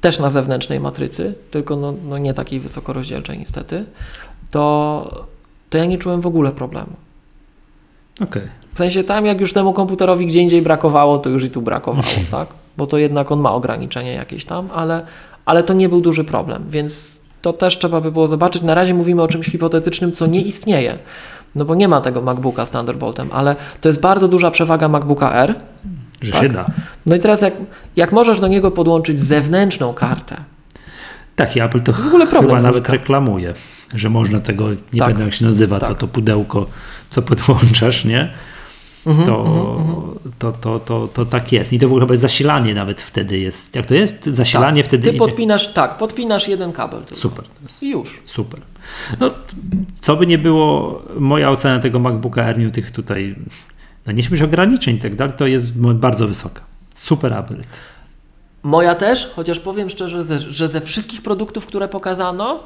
też na zewnętrznej matrycy, tylko no, no nie takiej wysokorozdzielczej niestety, to, to ja nie czułem w ogóle problemu. Okej. W sensie tam, jak już temu komputerowi gdzie indziej brakowało, to już i tu brakowało, tak? Bo to jednak on ma ograniczenia jakieś tam, ale, ale to nie był duży problem, więc to też trzeba by było zobaczyć. Na razie mówimy o czymś hipotetycznym, co nie istnieje, no bo nie ma tego MacBooka z Thunderboltem, ale to jest bardzo duża przewaga MacBooka R. Że Tak. się da. No i teraz jak, jak możesz do niego podłączyć zewnętrzną kartę, Tak, i Apple to w ogóle problem chyba nawet reklamuje, że można tego, nie Tak. pamiętam jak się nazywa, to, Tak. to pudełko, co podłączasz, nie? Mhm, To, mhm, to, to, to, to tak jest. I to w ogóle chyba zasilanie nawet wtedy jest. Jak to jest? Zasilanie tak. wtedy Ty idzie. podpinasz, tak, podpinasz jeden kabel tylko. Super. To I już. super. No, co by nie było, moja ocena tego MacBooka Air, mimo tych tutaj, no nie śmieć ograniczeń i tak dalej, to jest bardzo wysoka. Super upgrade. Moja też, chociaż powiem szczerze, że ze wszystkich produktów, które pokazano,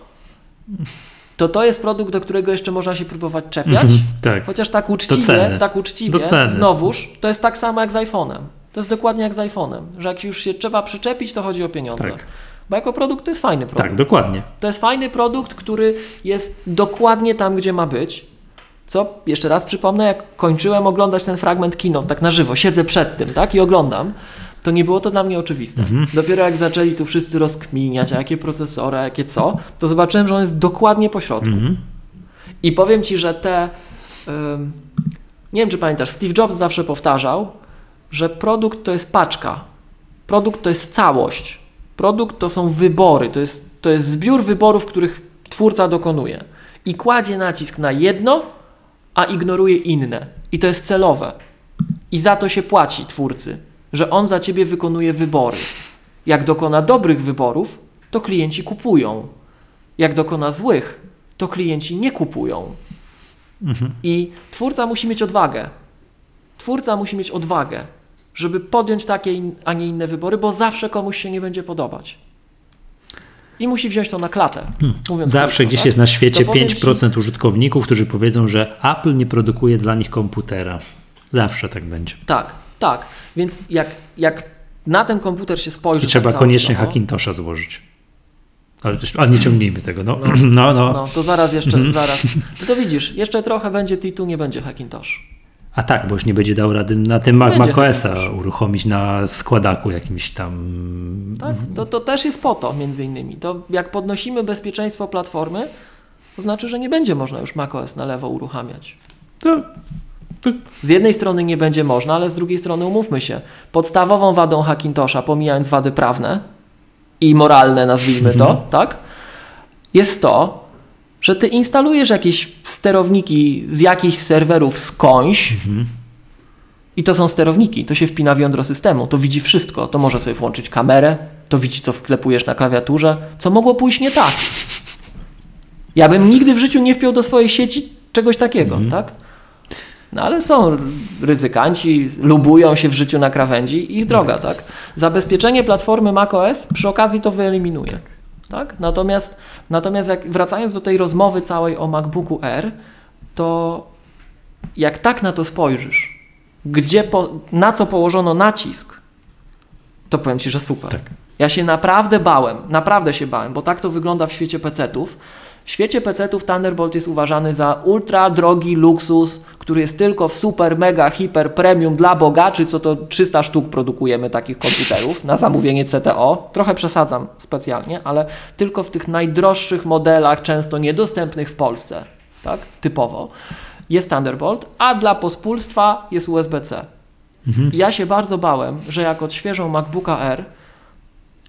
to to jest produkt, do którego jeszcze można się próbować czepiać. Mm, tak. Chociaż tak uczciwie, tak uczciwie, znowuż, to jest tak samo jak z iPhone'em. To jest dokładnie jak z iPhone'em, że jak już się trzeba przyczepić, to chodzi o pieniądze. Tak. Bo jako produkt to jest fajny produkt. Tak, dokładnie. To jest fajny produkt, który jest dokładnie tam, gdzie ma być. Co, jeszcze raz przypomnę, jak kończyłem oglądać ten fragment kino, tak na żywo, siedzę przed tym, tak, i oglądam, to nie było to dla mnie oczywiste. Mhm. Dopiero jak zaczęli tu wszyscy rozkminiać, a jakie procesory, a jakie co, to zobaczyłem, że on jest dokładnie po środku. Mhm. I powiem Ci, że te... Um, nie wiem, czy pamiętasz, Steve Jobs zawsze powtarzał, że produkt to jest paczka, produkt to jest całość, produkt to są wybory, to jest, to jest zbiór wyborów, których twórca dokonuje. I kładzie nacisk na jedno, a ignoruje inne. I to jest celowe. I za to się płaci twórcy że on za ciebie wykonuje wybory. Jak dokona dobrych wyborów, to klienci kupują. Jak dokona złych, to klienci nie kupują. Mhm. I twórca musi mieć odwagę. Twórca musi mieć odwagę, żeby podjąć takie, a nie inne wybory, bo zawsze komuś się nie będzie podobać. I musi wziąć to na klatę. Hmm. Zawsze krótko, gdzieś tak? jest na świecie 5% ci... użytkowników, którzy powiedzą, że Apple nie produkuje dla nich komputera. Zawsze tak będzie. Tak. Tak, więc jak, jak na ten komputer się spojrzy... I trzeba tak koniecznie Hackintosha złożyć. Ale, ale, nie ciągnijmy tego, no. No, no, no. no to zaraz jeszcze, mhm. zaraz. Ty to widzisz, jeszcze trochę będzie T2, nie będzie Hackintosh. A tak, bo już nie będzie dał rady na tym Mac, macOSa uruchomić na składaku jakimś tam. Tak, to, to też jest po to między innymi. To jak podnosimy bezpieczeństwo platformy, to znaczy, że nie będzie można już macOS na lewo uruchamiać. To z jednej strony nie będzie można, ale z drugiej strony umówmy się. Podstawową wadą Hackintosha, pomijając wady prawne i moralne, nazwijmy to, mhm. tak? Jest to, że ty instalujesz jakieś sterowniki z jakichś serwerów skądś mhm. i to są sterowniki, to się wpina w jądro systemu, to widzi wszystko, to może sobie włączyć kamerę, to widzi co wklepujesz na klawiaturze, co mogło pójść nie tak. Ja bym nigdy w życiu nie wpiął do swojej sieci czegoś takiego, mhm. tak? No ale są ryzykanci, lubują się w życiu na krawędzi, ich droga, tak? Zabezpieczenie platformy macOS przy okazji to wyeliminuje. Tak? Natomiast, natomiast jak, wracając do tej rozmowy całej o MacBooku R, to jak tak na to spojrzysz, gdzie po, na co położono nacisk, to powiem Ci, że super. Tak. Ja się naprawdę bałem, naprawdę się bałem, bo tak to wygląda w świecie PC-ów, w świecie PC-ów Thunderbolt jest uważany za ultra drogi luksus, który jest tylko w super, mega, hiper, premium dla bogaczy, co to 300 sztuk produkujemy takich komputerów na zamówienie CTO. Trochę przesadzam specjalnie, ale tylko w tych najdroższych modelach, często niedostępnych w Polsce, tak, typowo, jest Thunderbolt, a dla pospólstwa jest USB-C. Mhm. Ja się bardzo bałem, że jak odświeżą MacBooka R,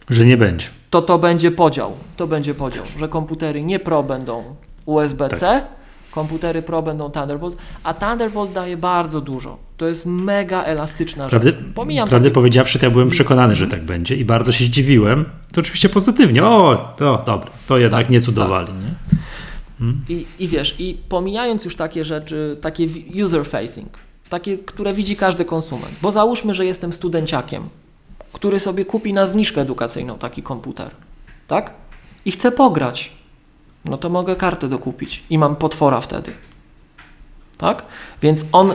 że nie będzie to to będzie podział. To będzie podział, że komputery nie Pro będą USB-C, tak. komputery Pro będą Thunderbolt, a Thunderbolt daje bardzo dużo. To jest mega elastyczna prawdę, rzecz. Pomijam prawdę takie... powiedziawszy, to ja byłem przekonany, że tak będzie i bardzo się zdziwiłem. To oczywiście pozytywnie. Tak. O, to dobra, to jednak tak, nie cudowali. Tak. Nie? Hmm. I, I wiesz, i pomijając już takie rzeczy, takie user facing, takie, które widzi każdy konsument, bo załóżmy, że jestem studenciakiem, który sobie kupi na zniżkę edukacyjną taki komputer, tak? I chce pograć, no to mogę kartę dokupić i mam potwora wtedy, tak? Więc on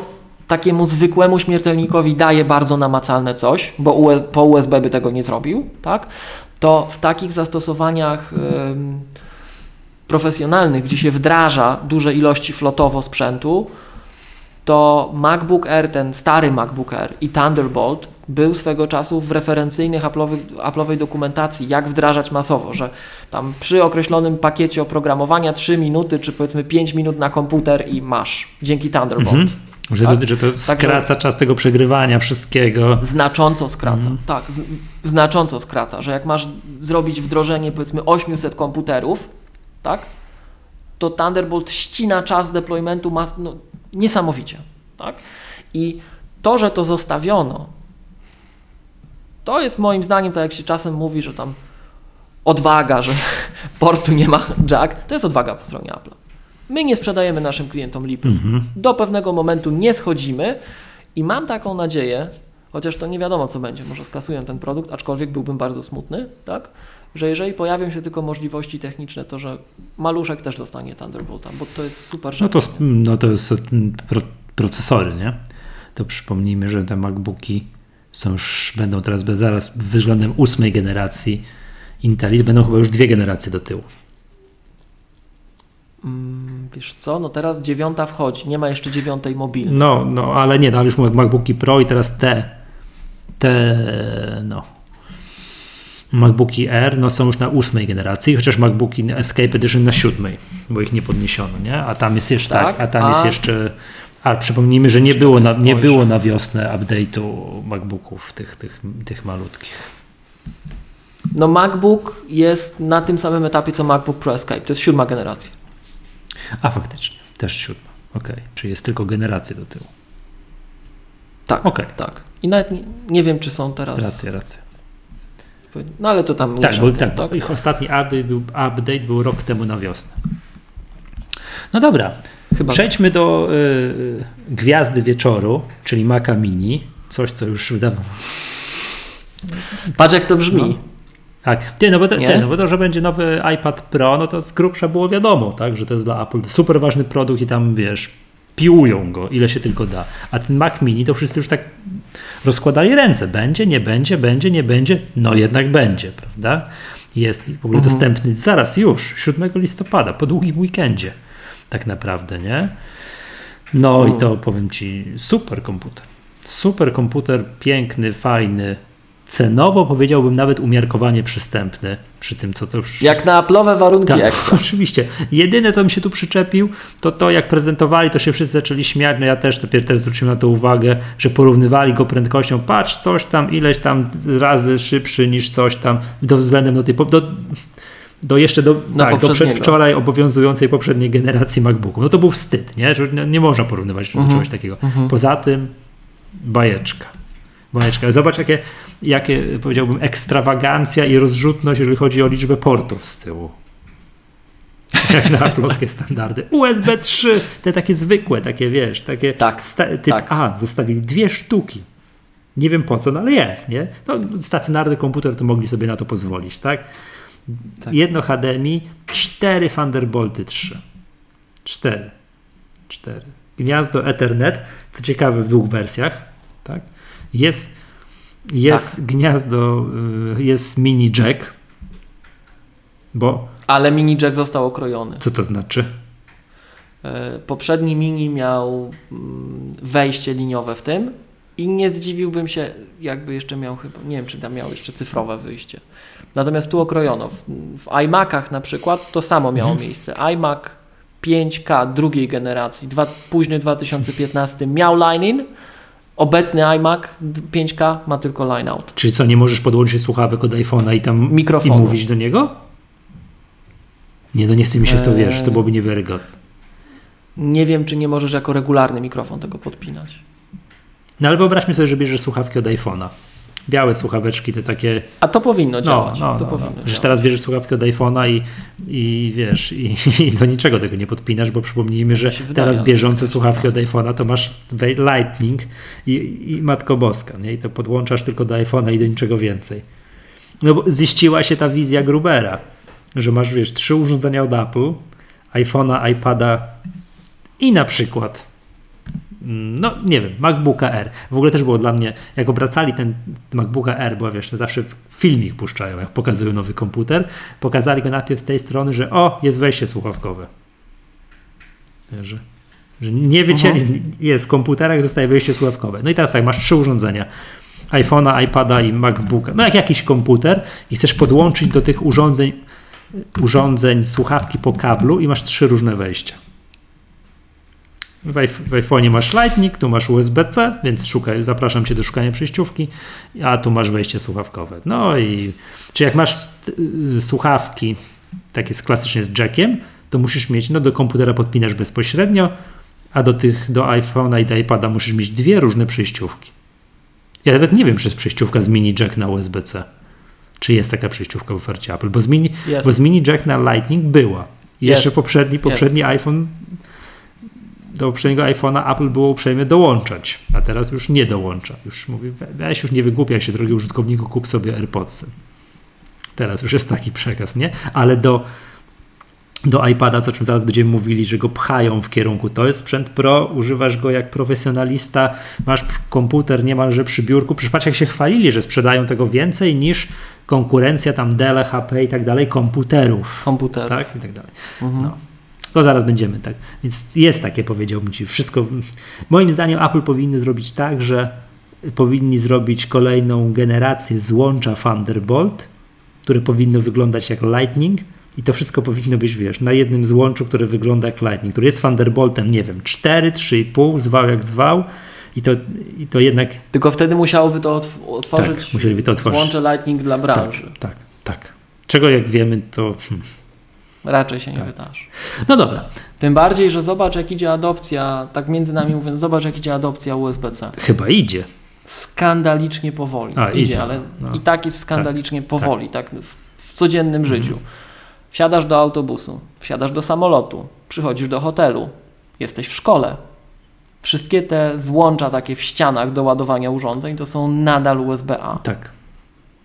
takiemu zwykłemu śmiertelnikowi daje bardzo namacalne coś, bo po USB by tego nie zrobił, tak? To w takich zastosowaniach profesjonalnych, gdzie się wdraża duże ilości flotowo sprzętu, to MacBook Air, ten stary MacBook Air i Thunderbolt był swego czasu w referencyjnych Apple'owej dokumentacji, jak wdrażać masowo, że tam przy określonym pakiecie oprogramowania 3 minuty, czy powiedzmy 5 minut na komputer i masz, dzięki Thunderbolt. Mhm. Że, tak? to, że to skraca czas tego przegrywania wszystkiego. Znacząco skraca, mhm. tak, znacząco skraca, że jak masz zrobić wdrożenie powiedzmy 800 komputerów, tak, to Thunderbolt ścina czas deploymentu mas, no, niesamowicie, tak, i to, że to zostawiono to jest moim zdaniem, tak jak się czasem mówi, że tam odwaga, że portu nie ma jack, to jest odwaga po stronie Apple. My nie sprzedajemy naszym klientom lipy. Mhm. Do pewnego momentu nie schodzimy i mam taką nadzieję, Chociaż to nie wiadomo, co będzie. Może skasuję ten produkt, aczkolwiek byłbym bardzo smutny, tak? Że jeżeli pojawią się tylko możliwości techniczne, to że maluszek też dostanie Thunderbolta, bo to jest super No to, rzecz. no to jest mm, pro, procesory, nie? To przypomnijmy, że te MacBooki są już, będą teraz zaraz względem ósmej generacji Inteli, będą chyba już dwie generacje do tyłu. Mm, wiesz co, no teraz dziewiąta wchodzi, nie ma jeszcze dziewiątej mobilnej. No, no, ale nie, no, ale już mówię MacBooki Pro i teraz te, te, no, MacBooki Air, no są już na ósmej generacji, chociaż MacBooki Escape Edition na siódmej, bo ich nie podniesiono, nie? A tam jest jeszcze, tak, Tak, a tam a- jest jeszcze, a przypomnijmy, że nie było, na, nie było na wiosnę update'u MacBooków, tych, tych, tych malutkich. No MacBook jest na tym samym etapie, co MacBook Pro Escape, to jest siódma generacja. A faktycznie, też siódma, okej, czyli jest tylko generacja do tyłu. Tak, Okej. tak. I nawet nie, nie wiem, czy są teraz... Racja, racja. No ale to tam Tak, bo, tak, bo ich ostatni update był, rok temu na wiosnę. No dobra, Chyba przejdźmy do y, gwiazdy wieczoru, czyli Maca Mini. Coś, co już wydawało. Patrz jak to brzmi. No. Tak, nie, no, bo nie, no bo to, że będzie nowy iPad Pro, no to z grubsza było wiadomo, tak, że to jest dla Apple super ważny produkt i tam wiesz, piłują go, ile się tylko da. A ten Mac Mini to wszyscy już tak rozkładali ręce. Będzie, nie będzie, będzie, nie będzie, no jednak będzie, prawda? Jest w ogóle Mhm. dostępny zaraz, już, 7 listopada, po długim weekendzie, tak naprawdę, nie? No i Mm. to powiem Ci, super komputer. Super komputer, piękny, fajny. Cenowo powiedziałbym nawet umiarkowanie przystępny przy tym, co to już. Jak na Apple'owe warunki tak, ekstra. oczywiście. Jedyne, co mi się tu przyczepił, to to, jak prezentowali, to się wszyscy zaczęli śmiać. No ja też dopiero teraz zwróciłem na to uwagę, że porównywali go prędkością. Patrz, coś tam, ileś tam razy szybszy niż coś tam, do względem do tej. po- Do, do jeszcze do, No, tak, do przedwczoraj obowiązującej poprzedniej generacji MacBooków. No to był wstyd, nie? Że nie, nie można porównywać do Mhm. czegoś takiego. Poza tym bajeczka. Bajeczka. Zobacz, jakie, jakie powiedziałbym ekstrawagancja i rozrzutność, jeżeli chodzi o liczbę portów z tyłu. Jak na polskie standardy. USB 3, te takie zwykłe, takie wiesz, takie Tak, typ tak. A, zostawili dwie sztuki. Nie wiem po co, no ale jest, nie? No, stacjonarny komputer to mogli sobie na to pozwolić, tak? Tak. Jedno HDMI, cztery Thunderbolty 3. Cztery. Cztery. Gniazdo Ethernet, co ciekawe w dwóch wersjach, tak? Jest, jest Tak. gniazdo, y, jest mini jack, bo Ale mini jack został okrojony. co to znaczy? E, Poprzedni mini miał mm, wejście liniowe w tym i nie zdziwiłbym się, jakby jeszcze miał chyba, nie wiem czy tam miał jeszcze cyfrowe wyjście. Natomiast tu okrojono. W, w iMacach na przykład to samo miało Mhm. miejsce. iMac 5K drugiej generacji, dwa, późny 2015 miał line-in, obecny iMac 5K ma tylko line-out. Czyli co, nie możesz podłączyć słuchawek od iPhone'a i tam Mikrofonu. i mówić do niego? Nie, no nie chce mi się w to Eee. wierzyć, to byłoby niewiarygodne. Nie wiem, czy nie możesz jako regularny mikrofon tego podpinać. No ale wyobraźmy sobie, że bierzesz słuchawki od iPhone'a. Białe słuchaweczki, te takie A to powinno No, działać. no, to no, powinno no. działać. Przecież teraz bierzesz słuchawkę od iPhone'a i, i wiesz, i, i do niczego tego nie podpinasz, bo przypomnijmy, że wydaje, teraz ale bieżące słuchawki od iPhone'a to masz Lightning i, i Matko Boska, nie? I to podłączasz tylko do iPhone'a i do niczego więcej. No bo ziściła się ta wizja Grubera, że masz, wiesz, trzy urządzenia od Apple, iPhone'a, iPada i na przykład no nie wiem, MacBooka R. W ogóle też było dla mnie, jak obracali ten MacBooka R, bo wiesz, zawsze filmik puszczają, jak pokazują nowy komputer, pokazali go najpierw z tej strony, że o, jest wejście słuchawkowe. Wiesz, Że, że nie wycięli, Mhm. jest w komputerach, zostaje wejście słuchawkowe. No i teraz tak, masz trzy urządzenia. iPhone'a, iPada i MacBooka. No jak jakiś komputer i chcesz podłączyć do tych urządzeń urządzeń słuchawki po kablu i masz trzy różne wejścia. W, w iPhone'ie masz Lightning, tu masz USB-C, więc szukaj, zapraszam Cię do szukania przejściówki, a tu masz wejście słuchawkowe. No i czy jak masz y, słuchawki takie z, klasycznie z jackiem, to musisz mieć, no do komputera podpinasz bezpośrednio, a do tych, do iPhone'a i do iPada musisz mieć dwie różne przejściówki. Ja nawet nie wiem, czy jest przejściówka z mini jack na USB-C. Czy jest taka przejściówka w ofercie Apple? Bo z mini, Jest. bo z mini jack na Lightning była. Jeszcze poprzedni, poprzedni iPhone do poprzedniego iPhone'a Apple było uprzejme dołączać, a teraz już nie dołącza. Już mówi, weź już nie wygłupiaj się, drogi użytkowniku, kup sobie AirPodsy. Teraz już jest taki przekaz, nie? Ale do, do iPada, o czym zaraz będziemy mówili, że go pchają w kierunku, to jest sprzęt pro, używasz go jak profesjonalista, masz komputer niemalże przy biurku. Przypatrz jak się chwalili, że sprzedają tego więcej niż konkurencja tam Dell, HP i tak dalej, komputerów. Komputer. Tak, i tak dalej. Mhm. No. To zaraz będziemy tak. Więc jest takie, powiedziałbym Ci, wszystko. Moim zdaniem Apple powinny zrobić tak, że powinni zrobić kolejną generację złącza Thunderbolt, które powinno wyglądać jak Lightning i to wszystko powinno być, wiesz, na jednym złączu, który wygląda jak Lightning, który jest Thunderboltem, nie wiem, 4, 3,5, zwał jak zwał i to, i to jednak... Tylko wtedy musiałoby to otworzyć tak, musieliby to otworzyć. złącze Lightning dla branży. Tak, tak, tak. Czego jak wiemy, to... Hmm. Raczej się nie tak. wydarzy. No dobra. Tym bardziej, że zobacz jak idzie adopcja, tak między nami mówiąc, zobacz jak idzie adopcja USB-C. Chyba idzie. Skandalicznie powoli. A, idzie, idzie, ale no. i tak jest skandalicznie tak, powoli, tak, tak w, w, codziennym mhm. życiu. Wsiadasz do autobusu, wsiadasz do samolotu, przychodzisz do hotelu, jesteś w szkole. Wszystkie te złącza takie w ścianach do ładowania urządzeń to są nadal USB-A. Tak.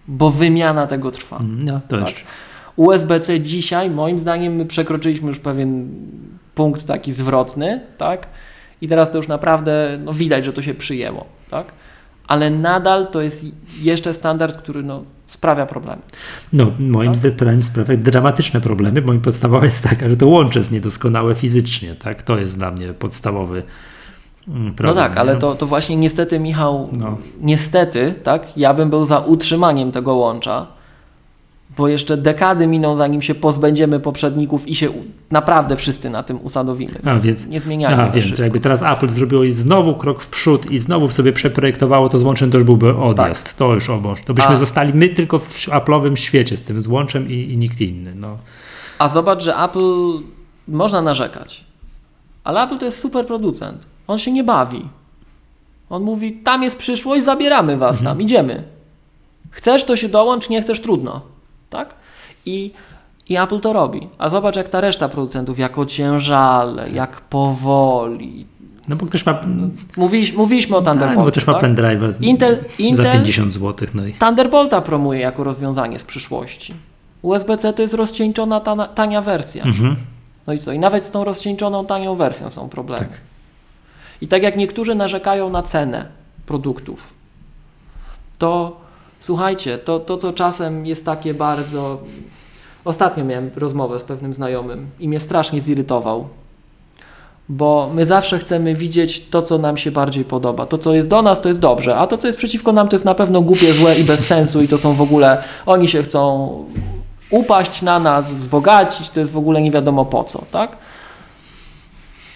Bo wymiana tego trwa. No, to tak. jeszcze. USB-C dzisiaj, moim zdaniem, my przekroczyliśmy już pewien punkt taki zwrotny, tak? I teraz to już naprawdę no, widać, że to się przyjęło, tak? Ale nadal to jest jeszcze standard, który no, sprawia problemy. No, moim tak? zdaniem sprawia dramatyczne problemy. Moim podstawowa jest taka, że to łącze jest niedoskonałe fizycznie, tak? To jest dla mnie podstawowy mm, Problem, no tak, ale to, to właśnie niestety, Michał, no. niestety, tak, ja bym był za utrzymaniem tego łącza, bo jeszcze dekady miną, zanim się pozbędziemy poprzedników i się naprawdę wszyscy na tym usadowimy. A, więc, nie zmieniajmy a, więc jakby teraz Apple zrobiło znowu krok w przód i znowu sobie przeprojektowało to złączem, to już byłby odjazd. Tak. To już obąż. To byśmy a, zostali my tylko w Apple'owym świecie z tym złączem i, i nikt inny. No. A zobacz, że Apple można narzekać, ale Apple to jest super producent. On się nie bawi. On mówi, tam jest przyszłość, zabieramy was mhm. tam, idziemy. Chcesz, to się dołącz, nie chcesz, trudno tak? I, I Apple to robi. A zobacz, jak ta reszta producentów, jak ociężale, jak powoli. No bo ktoś ma... Mówiliśmy, mówiliśmy o Thunderbolcie. Tak, bo też ma tak? pendrive Intel, Intel za 50 zł. No i... Thunderbolta promuje jako rozwiązanie z przyszłości. USB-C to jest rozcieńczona tana, tania wersja. Mhm. No i co? I nawet z tą rozcieńczoną tanią wersją są problemy. Tak. I tak jak niektórzy narzekają na cenę produktów, to Słuchajcie, to, to co czasem jest takie bardzo. Ostatnio miałem rozmowę z pewnym znajomym i mnie strasznie zirytował, bo my zawsze chcemy widzieć to, co nam się bardziej podoba. To, co jest do nas, to jest dobrze, a to, co jest przeciwko nam, to jest na pewno głupie, złe i bez sensu, i to są w ogóle. Oni się chcą upaść na nas, wzbogacić, to jest w ogóle nie wiadomo po co, tak?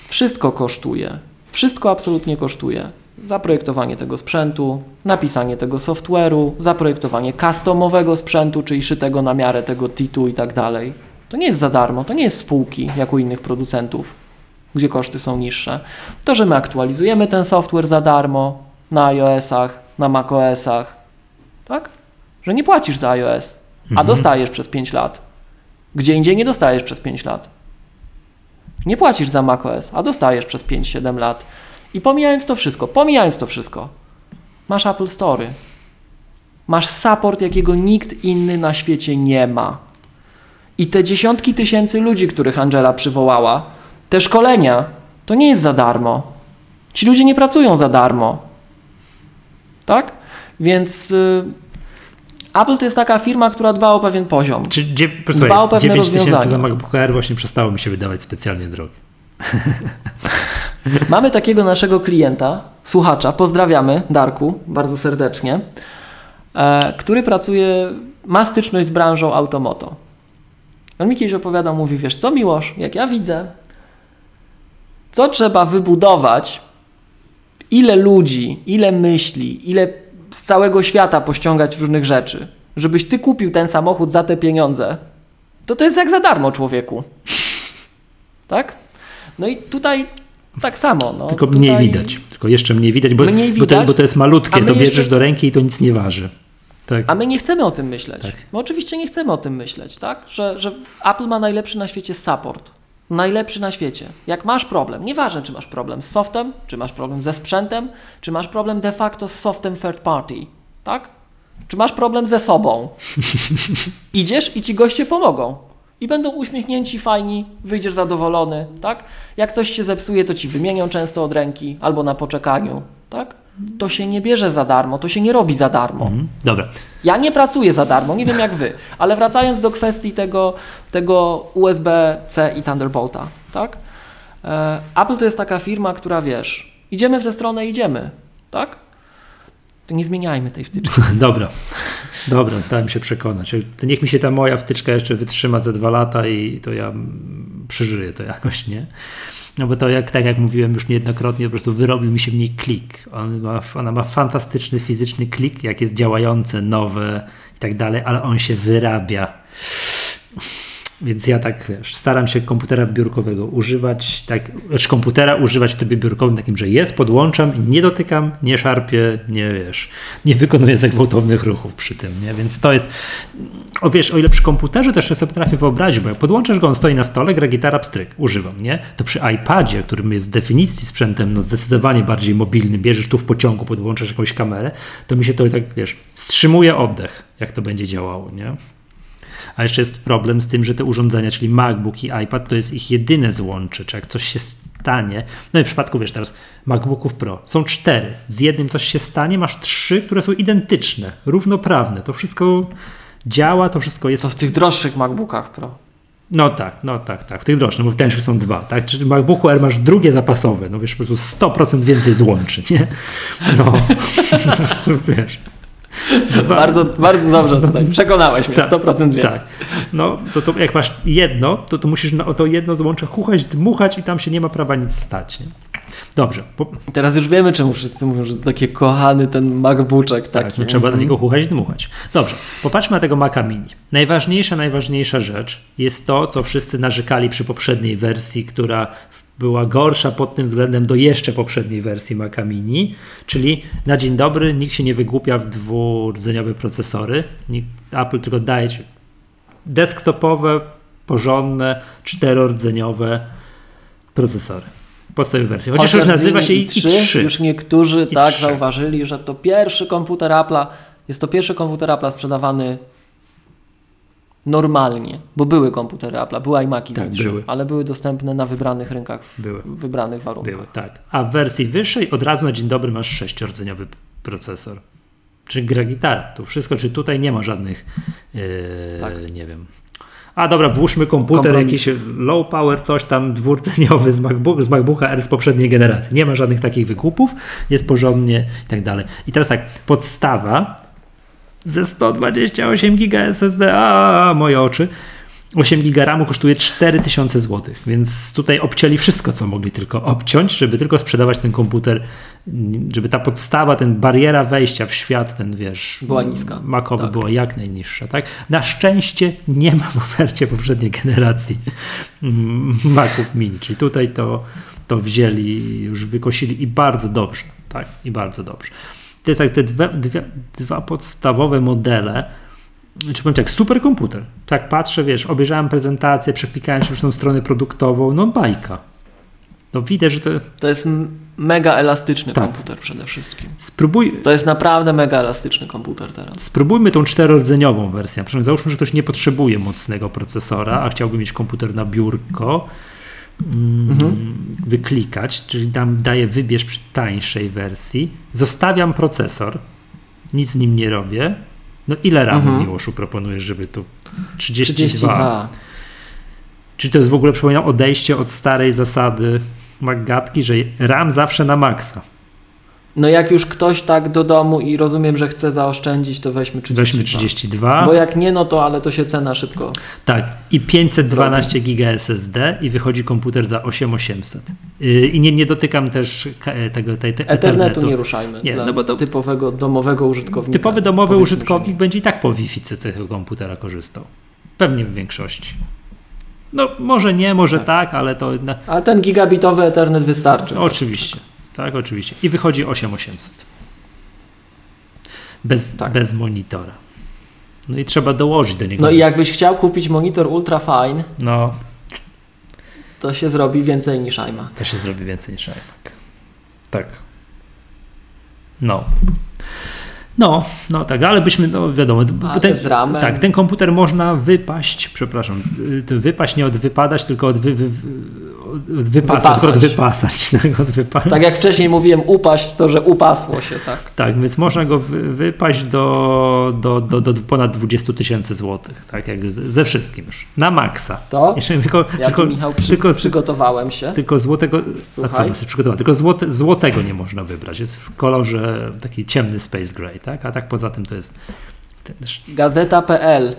Wszystko kosztuje. Wszystko absolutnie kosztuje zaprojektowanie tego sprzętu, napisanie tego software'u, zaprojektowanie customowego sprzętu, czyli szytego na miarę tego TITU i tak dalej. To nie jest za darmo, to nie jest spółki jak u innych producentów, gdzie koszty są niższe. To, że my aktualizujemy ten software za darmo na iOS-ach, na macOS-ach, tak? Że nie płacisz za iOS, a mhm. dostajesz przez 5 lat. Gdzie indziej nie dostajesz przez 5 lat. Nie płacisz za macOS, a dostajesz przez 5-7 lat. I pomijając to wszystko, pomijając to wszystko, masz Apple Story. Masz support, jakiego nikt inny na świecie nie ma. I te dziesiątki tysięcy ludzi, których Angela przywołała, te szkolenia, to nie jest za darmo. Ci ludzie nie pracują za darmo. Tak? Więc y, Apple to jest taka firma, która dba o pewien poziom. Czy, dba o pewne rozwiązania. za MacBook Air właśnie przestało mi się wydawać specjalnie drogie. Mamy takiego naszego klienta, słuchacza, pozdrawiamy Darku bardzo serdecznie, e, który pracuje, ma styczność z branżą automoto. On mi kiedyś opowiadał, mówi, wiesz co Miłosz, jak ja widzę, co trzeba wybudować, ile ludzi, ile myśli, ile z całego świata pościągać różnych rzeczy, żebyś ty kupił ten samochód za te pieniądze, to to jest jak za darmo człowieku. Tak? No i tutaj tak samo. No, tylko tutaj... mniej widać, tylko jeszcze mniej widać, bo, mniej widać, bo, to, bo to jest malutkie, to bierzesz jeszcze... do ręki i to nic nie waży. Tak. A my nie chcemy o tym myśleć. Tak. My oczywiście nie chcemy o tym myśleć, tak? Że, że Apple ma najlepszy na świecie support. Najlepszy na świecie. Jak masz problem, nieważne czy masz problem z softem, czy masz problem ze sprzętem, czy masz problem de facto z softem third party, tak? Czy masz problem ze sobą? Idziesz i ci goście pomogą. I będą uśmiechnięci, fajni, wyjdziesz zadowolony, tak? Jak coś się zepsuje, to ci wymienią często od ręki albo na poczekaniu, tak? To się nie bierze za darmo, to się nie robi za darmo. Mhm. Dobra. Ja nie pracuję za darmo, nie wiem jak wy, ale wracając do kwestii tego, tego USB-C i Thunderbolta, tak? E, Apple to jest taka firma, która wiesz, idziemy w tę stronę, idziemy, tak? To nie zmieniajmy tej wtyczki. Dobra, dobra, dałem się przekonać. To niech mi się ta moja wtyczka jeszcze wytrzyma za dwa lata i to ja przeżyję to jakoś, nie? No bo to jak, tak jak mówiłem już niejednokrotnie, po prostu wyrobił mi się w niej klik. On ma, ona ma fantastyczny fizyczny klik, jak jest działające, nowe i tak dalej, ale on się wyrabia. Więc ja tak wiesz, staram się komputera biurkowego używać, tak, znaczy komputera używać w trybie biurkowym takim, że jest, podłączam nie dotykam, nie szarpię, nie wiesz, nie wykonuję za gwałtownych ruchów przy tym, nie? Więc to jest, o wiesz, o ile przy komputerze też sobie potrafię wyobrazić, bo jak podłączasz go, on stoi na stole, gra gitara, pstryk, używam, nie? To przy iPadzie, którym jest z definicji sprzętem no zdecydowanie bardziej mobilny, bierzesz tu w pociągu, podłączasz jakąś kamerę, to mi się to tak, wiesz, wstrzymuje oddech, jak to będzie działało, nie? A jeszcze jest problem z tym, że te urządzenia, czyli MacBook i iPad, to jest ich jedyne złącze, czy jak coś się stanie. No i w przypadku, wiesz, teraz MacBooków Pro są cztery. Z jednym coś się stanie, masz trzy, które są identyczne, równoprawne. To wszystko działa, to wszystko jest. To w tych droższych MacBookach Pro. No tak, no tak, tak. W tych droższych, no bo w tańszych są dwa, tak? Czyli w MacBooku Air masz drugie zapasowe, no wiesz, po prostu 100% więcej złączy, nie? No, wiesz. Bardzo, bardzo dobrze tutaj. Przekonałeś mnie, tak, 100% więcej. Tak. No, to, to jak masz jedno, to, to musisz na to jedno złącze chuchać, dmuchać i tam się nie ma prawa nic stać. Nie? Dobrze. Po... Teraz już wiemy, czemu wszyscy mówią, że to taki kochany ten MacBookek. Tak, taki. trzeba na niego chuchać i dmuchać. Dobrze, popatrzmy na tego Maca Mini. Najważniejsza, najważniejsza rzecz jest to, co wszyscy narzekali przy poprzedniej wersji, która była gorsza pod tym względem do jeszcze poprzedniej wersji Maca Mini, czyli na dzień dobry nikt się nie wygłupia w dwurdzeniowe procesory, Apple tylko daje ci desktopowe, porządne, czterordzeniowe procesory. Podstawowej wersji. Chociaż, Chociaż już nazywa się i 3, 3. Już niektórzy I tak 3. zauważyli, że to pierwszy komputer Apple'a, jest to pierwszy komputer Apple'a sprzedawany normalnie, bo były komputery Apple, były iMaki tak, były. ale były dostępne na wybranych rynkach w były. wybranych warunkach. Były, tak. A w wersji wyższej od razu na dzień dobry masz sześciordzeniowy procesor. Czyli gra gitara. To wszystko, czy tutaj nie ma żadnych, yy, tak. nie wiem. A dobra, włóżmy komputer jakiś low power, coś tam dwurdzeniowy z, MacBook, z MacBooka R z poprzedniej generacji. Nie ma żadnych takich wykupów, jest porządnie i tak dalej. I teraz tak, podstawa ze 128 giga SSD, a moje oczy. 8 giga RAMu kosztuje 4000 zł, więc tutaj obcięli wszystko, co mogli tylko obciąć, żeby tylko sprzedawać ten komputer, żeby ta podstawa, ten bariera wejścia w świat, ten wiesz, była niska. Makowy tak. była jak najniższa, tak? Na szczęście nie ma w ofercie poprzedniej generacji Maców Mini, czyli tutaj to, to wzięli, już wykosili i bardzo dobrze, tak? I bardzo dobrze to jest jak te dwa, podstawowe modele, czy powiem tak, superkomputer. Tak patrzę, wiesz, obejrzałem prezentację, przeklikałem się w tą stronę produktową, no bajka. No widać, że to jest... To jest mega elastyczny tak. komputer przede wszystkim. Spróbuj... To jest naprawdę mega elastyczny komputer teraz. Spróbujmy tą czterordzeniową wersję. Przynajmniej załóżmy, że ktoś nie potrzebuje mocnego procesora, a chciałby mieć komputer na biurko mhm. Wyklikać, czyli tam daję wybierz przy tańszej wersji, zostawiam procesor, nic z nim nie robię. No ile RAM mhm. Miłoszu proponujesz, żeby tu 32. 32. Czy to jest w ogóle, przypominam, odejście od starej zasady Maggatki, że RAM zawsze na maksa. No jak już ktoś tak do domu i rozumiem, że chce zaoszczędzić, to weźmy 32. Weźmy 32. Bo jak nie, no to ale to się cena szybko. Tak. I 512 giga SSD i wychodzi komputer za 8800. Yy, I nie, nie dotykam też e, tego tej, tej Ethernetu. Ethernetu nie ruszajmy. Nie, no bo to typowego domowego użytkownika. Typowy domowy użytkownik będzie i tak po Wi-Fi tego komputera korzystał. Pewnie w większości. No może nie, może tak, tak ale to... Ale ten gigabitowy Ethernet wystarczy. Oczywiście. Tak, oczywiście. I wychodzi 8800. Bez, tak. bez monitora. No i trzeba dołożyć do niego. No i jakbyś chciał kupić monitor ultra fine. No. to się zrobi więcej niż iMac. To się zrobi więcej niż iMac. Tak. No. No, no tak, ale byśmy, no wiadomo, A ten, tak, ten komputer można wypaść, przepraszam, y, wypaść nie od wypadać, tylko od, wy, wy, od wypasać, Wypasać. od wypasać, tak, od wypa Tak jak wcześniej mówiłem, upaść, to że upasło się, tak. tak, więc można go wy, wypaść do, do, do, do ponad 20 tysięcy złotych, tak, jak ze, wszystkim już, na maksa. To? Jeszcze tylko, Ja tylko, Michał, przy, tylko, przygotowałem się. tylko złotego, a co Słuchaj. sobie przygotowałem, tylko złote, złotego nie można wybrać, jest w kolorze taki ciemny space gray, tak, a tak poza tym to jest Gazeta.pl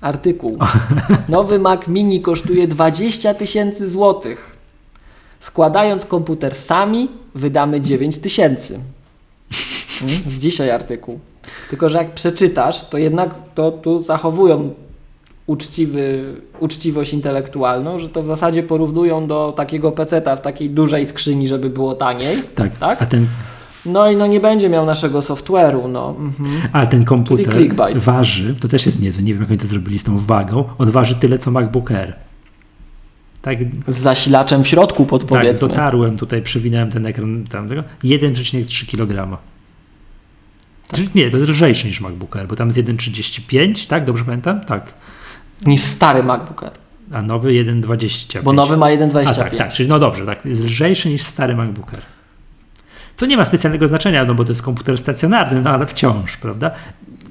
Artykuł. Nowy Mac Mini kosztuje 20 tysięcy złotych. Składając komputer sami, wydamy 9 tysięcy. Mm, Z dzisiaj artykuł. Tylko, że jak przeczytasz, to jednak to tu zachowują uczciwy, uczciwość intelektualną, że to w zasadzie porównują do takiego peceta w takiej dużej skrzyni, żeby było taniej. tak, Tak? a ten No i no nie będzie miał naszego software'u. No. Mhm. A ten komputer Czyli waży, to też jest niezłe, nie wiem jak oni to zrobili z tą wagą, on waży tyle co MacBook Air. Tak, Z zasilaczem w środku pod tak dotarłem tutaj, przewinąłem ten ekran tamtego, 1,3 kg. Znaczy, Nie, to jest lżejszy niż MacBook Air, bo tam jest 1,35, tak? Dobrze pamiętam? Tak. niż stary MacBook Air. A nowy 1,25. Bo nowy ma A 1,25. tak, tak, czyli no dobrze, tak, jest lżejszy niż stary MacBook Air. Co nie ma specjalnego znaczenia, no bo to jest komputer stacjonarny, no ale wciąż, prawda?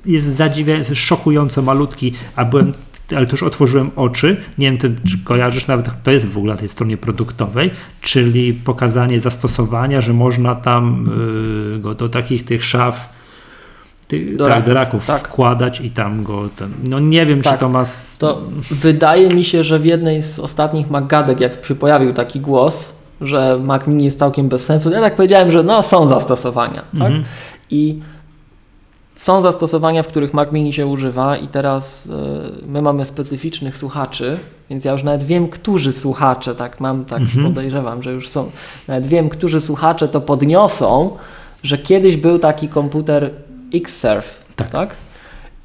Jest zadziwiający, szokująco malutki, a byłem, ale to już otworzyłem oczy, nie wiem, ty, czy kojarzysz nawet, to jest w ogóle na tej stronie produktowej, czyli pokazanie zastosowania, że można tam y, go do takich tych szaf, tych, Do tak, raków, do raków tak. wkładać i tam go, ten, no nie wiem, czy Tak. to ma... To wydaje mi się, że w jednej z ostatnich Maggadek, jak się pojawił taki głos, że Mac Mini jest całkiem bez sensu, ja tak powiedziałem, że no są zastosowania. Tak? Mhm. I są zastosowania, w których Mac Mini się używa i teraz y, my mamy specyficznych słuchaczy, więc ja już nawet wiem, którzy słuchacze, tak mam, tak Mhm. podejrzewam, że już są, nawet wiem, którzy słuchacze to podniosą, że kiedyś był taki komputer Xserve, Tak. tak?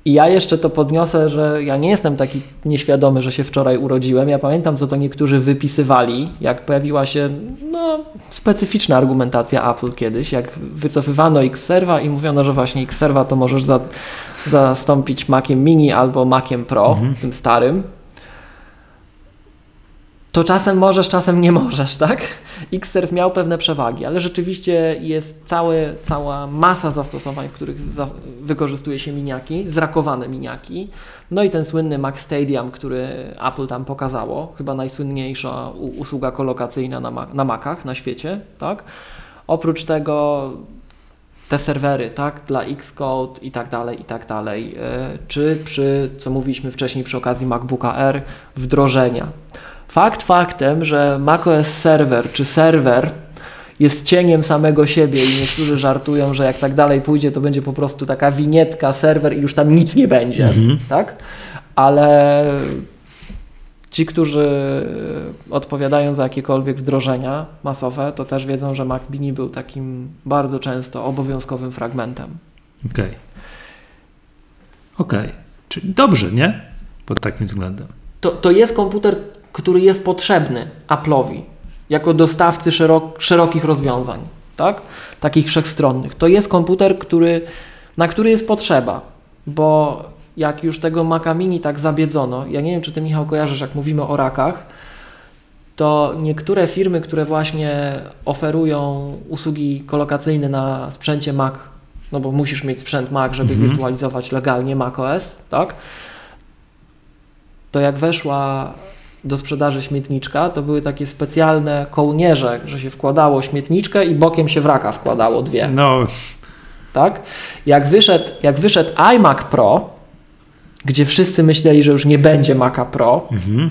I ja jeszcze to podniosę, że ja nie jestem taki nieświadomy, że się wczoraj urodziłem. Ja pamiętam, co to niektórzy wypisywali, jak pojawiła się no, specyficzna argumentacja Apple kiedyś, jak wycofywano Xserva i mówiono, że właśnie Xserva to możesz za, zastąpić Maciem Mini albo Maciem Pro, Mhm. tym starym. To czasem możesz, czasem nie możesz, tak? Xserve miał pewne przewagi, ale rzeczywiście jest całe, cała masa zastosowań, w których za, wykorzystuje się miniaki, zrakowane miniaki. No i ten słynny Mac Stadium, który Apple tam pokazało, chyba najsłynniejsza usługa kolokacyjna na, ma, na Macach na świecie, tak? Oprócz tego te serwery, tak, dla Xcode i tak dalej, i tak dalej. E, Czy przy, co mówiliśmy wcześniej przy okazji MacBooka R, wdrożenia. Fakt faktem, że macOS Server czy serwer jest cieniem samego siebie i niektórzy żartują, że jak tak dalej pójdzie, to będzie po prostu taka winietka, serwer i już tam nic nie będzie, Mhm. tak? Ale ci, którzy odpowiadają za jakiekolwiek wdrożenia masowe, to też wiedzą, że Mac Mini był takim bardzo często obowiązkowym fragmentem. Okej. Okej. Czyli dobrze, nie? Pod takim względem. To, to jest komputer, który jest potrzebny Apple'owi jako dostawcy szerok, szerokich rozwiązań, tak? Takich wszechstronnych. To jest komputer, który, na który jest potrzeba, bo jak już tego Maca Mini tak zabiedzono, ja nie wiem, czy ty Michał kojarzysz, jak mówimy o rakach, to niektóre firmy, które właśnie oferują usługi kolokacyjne na sprzęcie Mac, no bo musisz mieć sprzęt Mac, żeby Mhm. wirtualizować legalnie macOS, tak? To jak weszła do sprzedaży śmietniczka, to były takie specjalne kołnierze, że się wkładało śmietniczkę i bokiem się w raka wkładało dwie No, tak? Jak wyszedł, jak wyszedł iMac Pro, gdzie wszyscy myśleli, że już nie będzie Maca Pro mhm.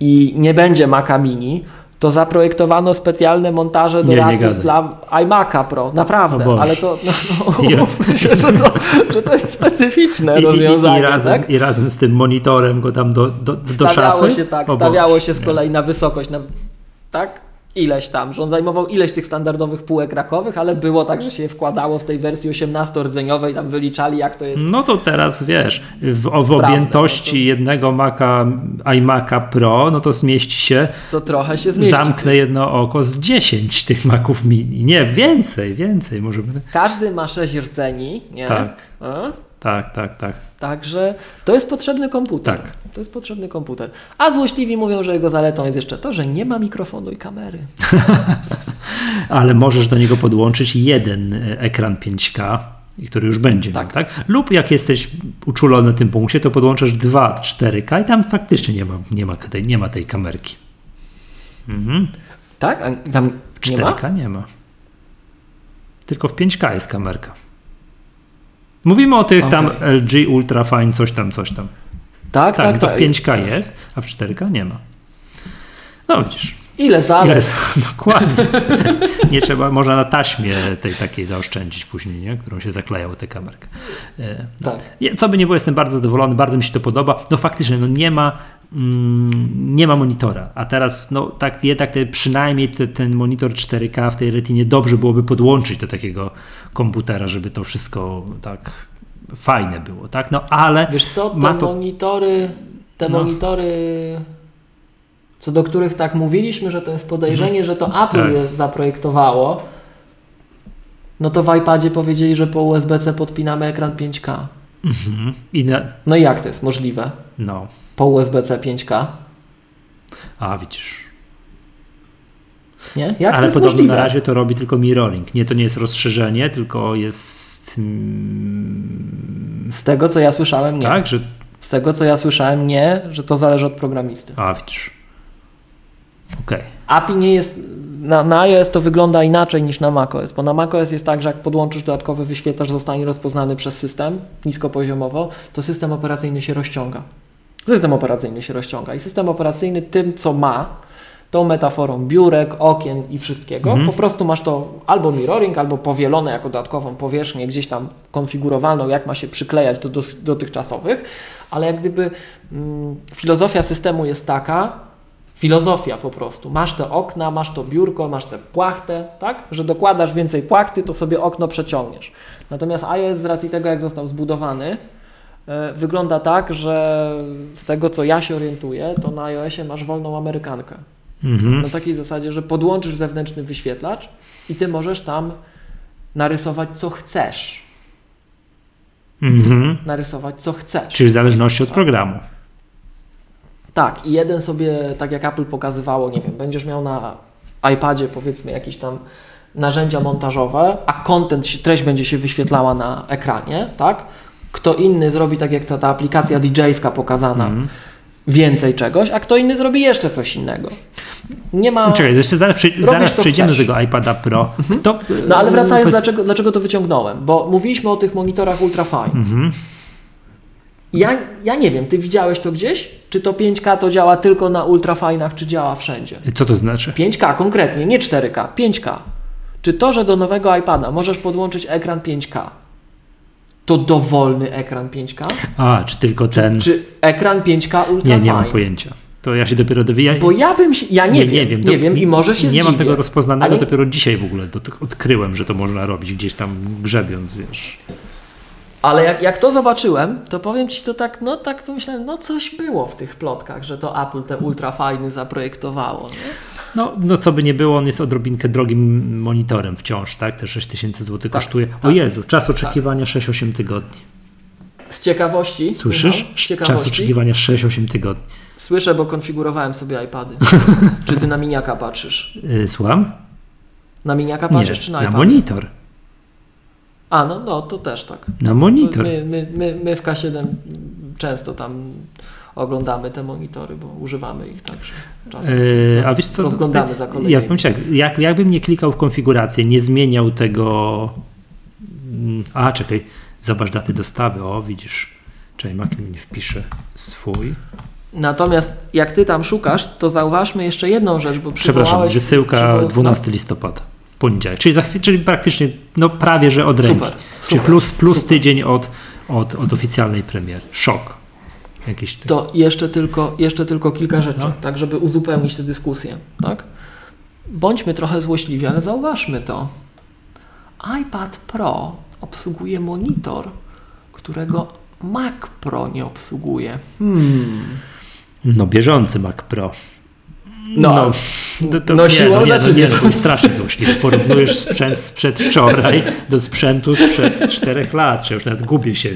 i nie będzie Maca Mini, to zaprojektowano specjalne montaże do Nie, nie raków gadaj. dla iMaca Pro, naprawdę, O Boże. ale to, no, no, się, że to, że to jest specyficzne I, i, i, rozwiązanie, i, razem, tak? i razem z tym monitorem go tam do, do, do Stawiało szafy. się tak, stawiało się z kolei na wysokość, na, tak? Ileś tam, że on zajmował ileś tych standardowych półek rakowych, ale było tak, że się je wkładało w tej wersji 18-rdzeniowej, tam wyliczali jak to jest. No to teraz wiesz, w, w objętości no to... jednego Maca, iMac'a Pro, no to zmieści się. To trochę się zmieści. Zamknę jedno oko z 10 tych Maców mini. Nie, więcej, więcej może. Każdy ma 6 rdzeni, nie? Tak. A? Tak, tak, tak. Także to jest potrzebny komputer. Tak. To jest potrzebny komputer. A złośliwi mówią, że jego zaletą jest jeszcze to, że nie ma mikrofonu i kamery. Ale możesz do niego podłączyć jeden e, ekran 5K, który już będzie tak. Miał, tak? Lub jak jesteś uczulony w tym punkcie, to podłączasz dwa 4K i tam faktycznie nie ma, nie ma, tej, nie ma tej kamerki. Mhm. Tak? A tam w 4K nie ma? nie ma. Tylko w 5K jest kamerka. Mówimy o tych okay. tam LG Ultrafine, coś tam, coś tam. Tak, tak, tak. To w 5K tak. jest, a w 4K nie ma. No widzisz. Ile zalet? Ile, dokładnie. nie trzeba, można na taśmie tej takiej zaoszczędzić później, nie? którą się zaklejało tę kamerkę. E, tak. Co by nie było, jestem bardzo zadowolony, bardzo mi się to podoba. No faktycznie, no nie ma mm, nie ma monitora, a teraz no tak jednak te, przynajmniej te, ten monitor 4K w tej retinie dobrze byłoby podłączyć do takiego komputera, żeby to wszystko tak fajne było, tak? No ale Wiesz co, te to... monitory, te no. monitory co do których tak mówiliśmy, że to jest podejrzenie, mhm. że to Apple tak. je zaprojektowało, no to w iPadzie powiedzieli, że po USB-C podpinamy ekran 5K. Mhm. I na... No i jak to jest możliwe? No. Po USB-C 5K? A, widzisz. Nie? Jak Ale podobno możliwe? na razie to robi tylko mirroring. Nie, to nie jest rozszerzenie, tylko jest... Mm... Z tego, co ja słyszałem, nie. Tak, że... Z tego, co ja słyszałem, nie, że to zależy od programisty. A, widzisz. Okay. API nie jest, na, na iOS to wygląda inaczej niż na macOS, bo na macOS jest tak, że jak podłączysz dodatkowy wyświetlacz, zostanie rozpoznany przez system niskopoziomowo, to system operacyjny się rozciąga. System operacyjny się rozciąga i system operacyjny tym, co ma, tą metaforą biurek, okien i wszystkiego, mhm. po prostu masz to albo mirroring, albo powielone jako dodatkową powierzchnię, gdzieś tam konfigurowalną, jak ma się przyklejać do, do dotychczasowych, ale jak gdyby mm, filozofia systemu jest taka, filozofia po prostu. Masz te okna, masz to biurko, masz tę płachtę, tak? Że dokładasz więcej płachty, to sobie okno przeciągniesz. Natomiast iOS z racji tego, jak został zbudowany, yy, wygląda tak, że z tego, co ja się orientuję, to na iOSie masz wolną amerykankę. Mhm. Na takiej zasadzie, że podłączysz zewnętrzny wyświetlacz i ty możesz tam narysować, co chcesz. Mhm. Narysować, co chcesz. Czyli w zależności od tak? programu. Tak, i jeden sobie, tak jak Apple pokazywało, nie wiem, będziesz miał na iPadzie powiedzmy jakieś tam narzędzia montażowe, a content, treść będzie się wyświetlała na ekranie, tak? Kto inny zrobi tak jak ta, ta aplikacja DJ-ska pokazana, mm. Więcej czegoś, a kto inny zrobi jeszcze coś innego. Nie ma. Czekaj, jeszcze zaraz, przy, zaraz przejdziemy chcesz. do tego iPada Pro. Mhm. Kto, no ale wracając, powiedz... dlaczego, dlaczego to wyciągnąłem? Bo mówiliśmy o tych monitorach ultrafine. Mhm. Ja, ja nie wiem, ty widziałeś to gdzieś? Czy to 5K to działa tylko na ultrafajnach, czy działa wszędzie? Co to znaczy? 5K konkretnie, nie 4K, 5K. Czy to, że do nowego iPada możesz podłączyć ekran 5K, to dowolny ekran 5K? A, czy tylko ten. Czy, czy ekran 5K ultrafine? Nie, nie mam pojęcia. To ja się dopiero dowiję. Bo ja bym się, ja nie, nie wiem, nie wiem, nie wiem i może się Nie zdziwię, mam tego rozpoznanego, ale... dopiero dzisiaj w ogóle odkryłem, że to można robić gdzieś tam grzebiąc, wiesz. Ale jak, jak to zobaczyłem, to powiem Ci to tak, no tak pomyślałem, no coś było w tych plotkach, że to Apple te ultra fajny zaprojektowało. Nie? No, no co by nie było, on jest odrobinkę drogim monitorem wciąż, tak? Te 6000 zł tak, kosztuje. Tak, o Jezu, czas oczekiwania tak. 6-8 tygodni. Z ciekawości. Słyszysz? No, z ciekawości. Czas oczekiwania 6-8 tygodni. Słyszę, bo konfigurowałem sobie iPady. czy ty na miniaka patrzysz? Yy, słucham? Na miniaka patrzysz, nie, czy na iPad? Na monitor. A, no, no to też tak. Na monitor. My, my, my, my w K7 często tam oglądamy te monitory, bo używamy ich także. Czasem eee, a wiesz co, rozglądamy za kolejnymi. Ja powiem tak, jak, jakbym nie klikał w konfigurację, nie zmieniał tego... Mm, a, czekaj, zobacz daty dostawy, o widzisz. Czekaj, Mac mi wpisze swój. Natomiast jak ty tam szukasz, to zauważmy jeszcze jedną rzecz, bo Przepraszam, wysyłka 12 listopada poniedziałek, czyli, za, czyli praktycznie no prawie, że od ręki. Super, czyli plus, plus super. tydzień od, od, od oficjalnej premiery. Szok. Jakiś to jeszcze tylko, jeszcze tylko kilka rzeczy, no. tak, żeby uzupełnić tę dyskusję. Tak? bądźmy trochę złośliwi, ale zauważmy to. iPad Pro obsługuje monitor, którego Mac Pro nie obsługuje. Hmm. No, bieżący Mac Pro. No, No, to, to no nie, siłą no, nie, no, nie, no, to jest strasznie złośliwe. Porównujesz sprzęt sprzed wczoraj do sprzętu sprzed czterech lat, czy już nawet gubię się.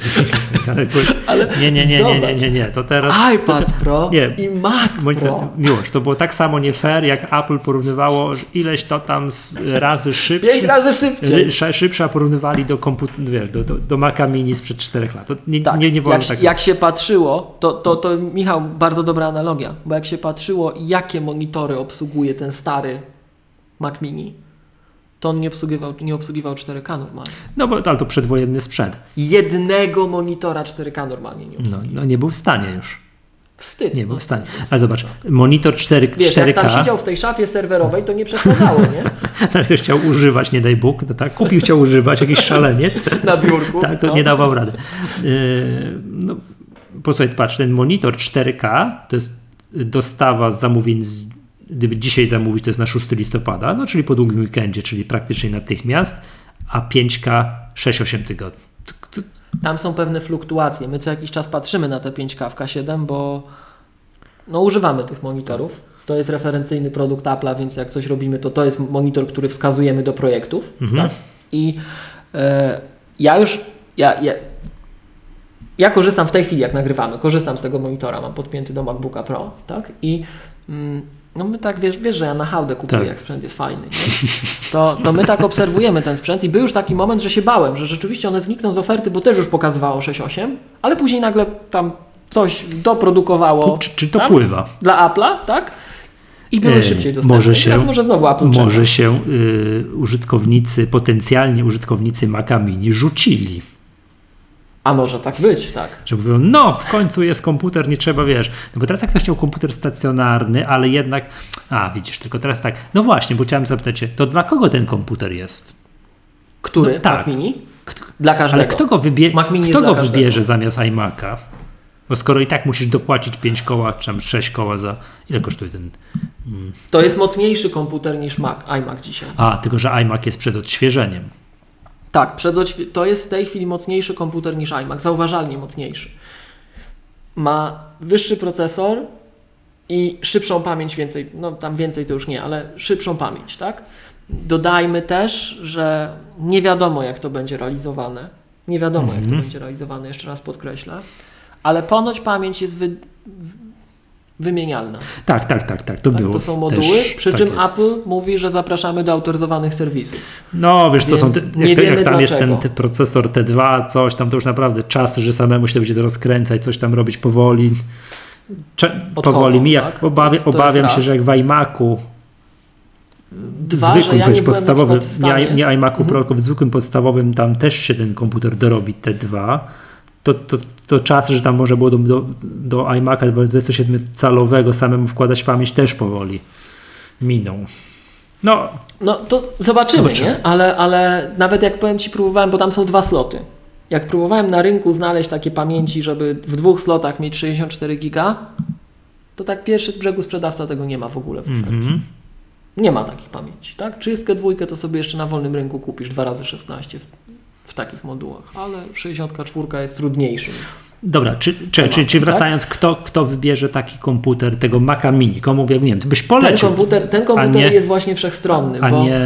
Ale nie, nie, nie, nie, nie, nie, nie, to teraz... iPad Pro Nie. i Mac Pro. Miłość, to było tak samo nie fair, jak Apple porównywało ileś to tam razy szybciej. Pięć razy szybciej. Szy- Szybsza porównywali do komputera, wiesz, do, do, do Maca Mini sprzed czterech lat. To nie, Tak, nie, nie wolno jak, tak jak się patrzyło, to, to, to Michał, bardzo dobra analogia, bo jak się patrzyło, jakie monitory obsługuje ten stary Mac Mini, to on nie obsługiwał, nie obsługiwał 4K normalnie. No bo ale to przedwojenny sprzęt. Jednego monitora 4K normalnie nie No, obsługiwał. no nie był w stanie już. Wstyd. Nie no. był w stanie. Ale zobacz, monitor 4, Wiesz, jak tam 4K, siedział w tej szafie serwerowej, to nie przeszkadzało, nie? jak ktoś chciał używać, nie daj Bóg, no tak, kupił, chciał używać, jakiś szaleniec, Na biurku. tak, to no. nie dawał rady. Yy, no, posłuchaj, patrz, ten monitor 4K to jest dostawa zamówień, z, gdyby dzisiaj zamówić, to jest na 6 listopada, no czyli po długim weekendzie, czyli praktycznie natychmiast, a 5K 6-8 tygodni. Tam są pewne fluktuacje. My co jakiś czas patrzymy na te 5K w K7, bo no, używamy tych monitorów. To jest referencyjny produkt Apple'a, więc jak coś robimy, to to jest monitor, który wskazujemy do projektów. Mhm. Tak? I e, ja już, ja, ja, ja korzystam w tej chwili, jak nagrywamy, korzystam z tego monitora, mam podpięty do MacBooka Pro, tak? I mm, no my tak, wiesz, wiesz, że ja na hałdę kupuję, Tak. jak sprzęt jest fajny. Nie? To, to my tak obserwujemy ten sprzęt i był już taki moment, że się bałem, że rzeczywiście one znikną z oferty, bo też już pokazywało 6.8, ale później nagle tam coś doprodukowało Czy, czy to tam pływa? dla Apple'a, tak? I były E, szybciej dostępne. może I Teraz się- może znowu Apple czeka. Może się y, użytkownicy, potencjalnie użytkownicy Maca Mini rzucili. A może tak być, tak. Że mówią, no w końcu jest komputer, nie trzeba, wiesz. No bo teraz jak ktoś chciał komputer stacjonarny, ale jednak, a widzisz, tylko teraz tak, no właśnie, bo chciałem zapytać cię, to dla kogo ten komputer jest? Który? No tak. Mac Mini? Dla każdego. ale kto go, wybie- Mac Mini kto go wybierze zamiast iMac'a? Bo skoro i tak musisz dopłacić 5 koła, czy tam 6 koła za, ile kosztuje ten? To jest mocniejszy komputer niż Mac, iMac dzisiaj. A, tylko że iMac jest przed odświeżeniem. Tak, przed odświe- to jest w tej chwili mocniejszy komputer niż iMac, zauważalnie mocniejszy. Ma wyższy procesor i szybszą pamięć więcej, no tam więcej to już nie, ale szybszą pamięć, tak? Dodajmy też, że nie wiadomo jak to będzie realizowane. Nie wiadomo jak to Mhm. będzie realizowane, jeszcze raz podkreślę. Ale ponoć pamięć jest wy, wymienialna. Tak, tak, tak, tak, to Tak? było. To są moduły, też, przy tak czym jest. Apple mówi, że zapraszamy do autoryzowanych serwisów. No, wiesz, to są te, nie jak, to- wiemy jak tam jest ten, dlaczego. ten procesor T2, coś tam, to już naprawdę czas, że samemu się będzie to rozkręcać, coś tam robić powoli. Cze- Odchodzą, powoli mija. tak? Obawi- To jest- to jest obawiam się, raz. że jak w iMacu Dwa, zwykłym, ja nie podstawowym, nie, nie iMacu Mhm. Pro, tylko w zwykłym podstawowym, tam też się ten komputer dorobi T2, to, to, to czas, że tam może było do, do, do iMac'a 27-calowego samemu wkładać pamięć też powoli minął. No, No to zobaczymy, Zobaczymy. nie? Ale, ale nawet jak powiem Ci, próbowałem, bo tam są dwa sloty. Jak próbowałem na rynku znaleźć takie pamięci, żeby w dwóch slotach mieć 64 giga, to tak pierwszy z brzegu sprzedawca tego nie ma w ogóle w ofercie. mhm. Nie ma takich pamięci, tak? 32 to sobie jeszcze na wolnym rynku kupisz 2 razy 16 w, takich modułach, ale 64 jest trudniejszym. Dobra, czy, czy, czy, czy tak? wracając, kto, kto wybierze taki komputer, tego Maca Mini? Komu, nie wiem, ty byś Ten polecił, komputer, ten komputer nie- jest właśnie wszechstronny, a bo nie,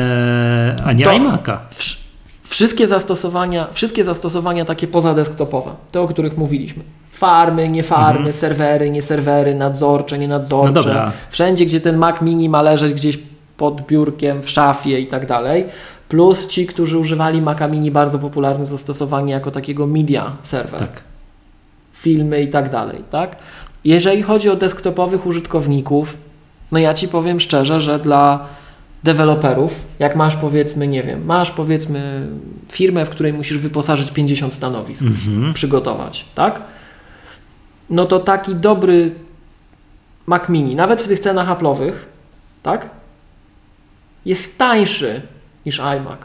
a nie iMac'a. Wsz- Wszystkie zastosowania, wszystkie zastosowania takie pozadesktopowe, te o których mówiliśmy. Farmy, nie farmy, serwery, nie serwery, nadzorcze, nie nadzorcze. Mhm. No dobra. Wszędzie, gdzie ten Mac Mini ma leżeć gdzieś pod biurkiem, w szafie i tak dalej. Plus ci, którzy używali Maca Mini, bardzo popularne zastosowanie jako takiego media serwer. Tak. Filmy i tak dalej, tak? Jeżeli chodzi o desktopowych użytkowników, no ja Ci powiem szczerze, że dla deweloperów, jak masz powiedzmy, nie wiem, masz powiedzmy firmę, w której musisz wyposażyć 50 stanowisk, Mhm. przygotować, tak? No to taki dobry Mac Mini, nawet w tych cenach Apple'owych, tak? Jest tańszy niż iMac.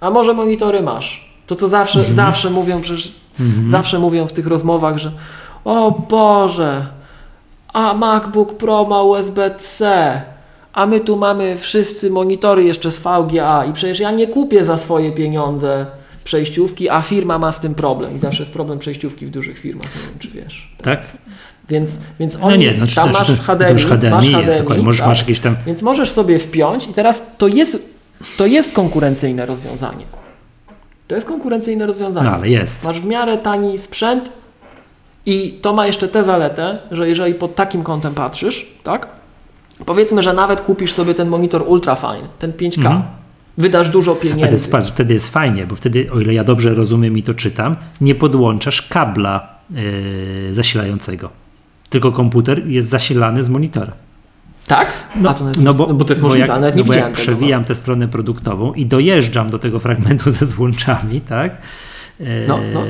A może monitory masz? To co zawsze, zawsze mówią, przecież Mhm. zawsze mówią w tych rozmowach, że o Boże, a MacBook Pro ma USB-C, a my tu mamy wszyscy monitory jeszcze z VGA i przecież ja nie kupię za swoje pieniądze przejściówki, a firma ma z tym problem. I zawsze jest problem przejściówki w dużych firmach, nie wiem czy wiesz. Tak? Więc, więc No oni, nie, no, czy tam to- masz HDMI, już HDMI masz jest, HDMI, dokładnie. Możesz- tak. masz jakieś tam- Więc możesz sobie wpiąć i teraz to jest, to jest konkurencyjne rozwiązanie. To jest konkurencyjne rozwiązanie. No ale jest. Masz w miarę tani sprzęt i to ma jeszcze tę zaletę, że jeżeli pod takim kątem patrzysz, tak? Powiedzmy, że nawet kupisz sobie ten monitor ultrafine, ten 5K. Mhm. Wydasz dużo pieniędzy. jest, patrz, wtedy jest fajnie, bo wtedy, o ile ja dobrze rozumiem i to czytam, nie podłączasz kabla yy, zasilającego. Tylko komputer jest zasilany z monitora. Tak? No, to no bo, no bo to jest bo możliwe, jak, nawet no nie bo widziałem jak tego. no. przewijam tę stronę produktową i dojeżdżam do tego fragmentu ze złączami, tak? E, No, no.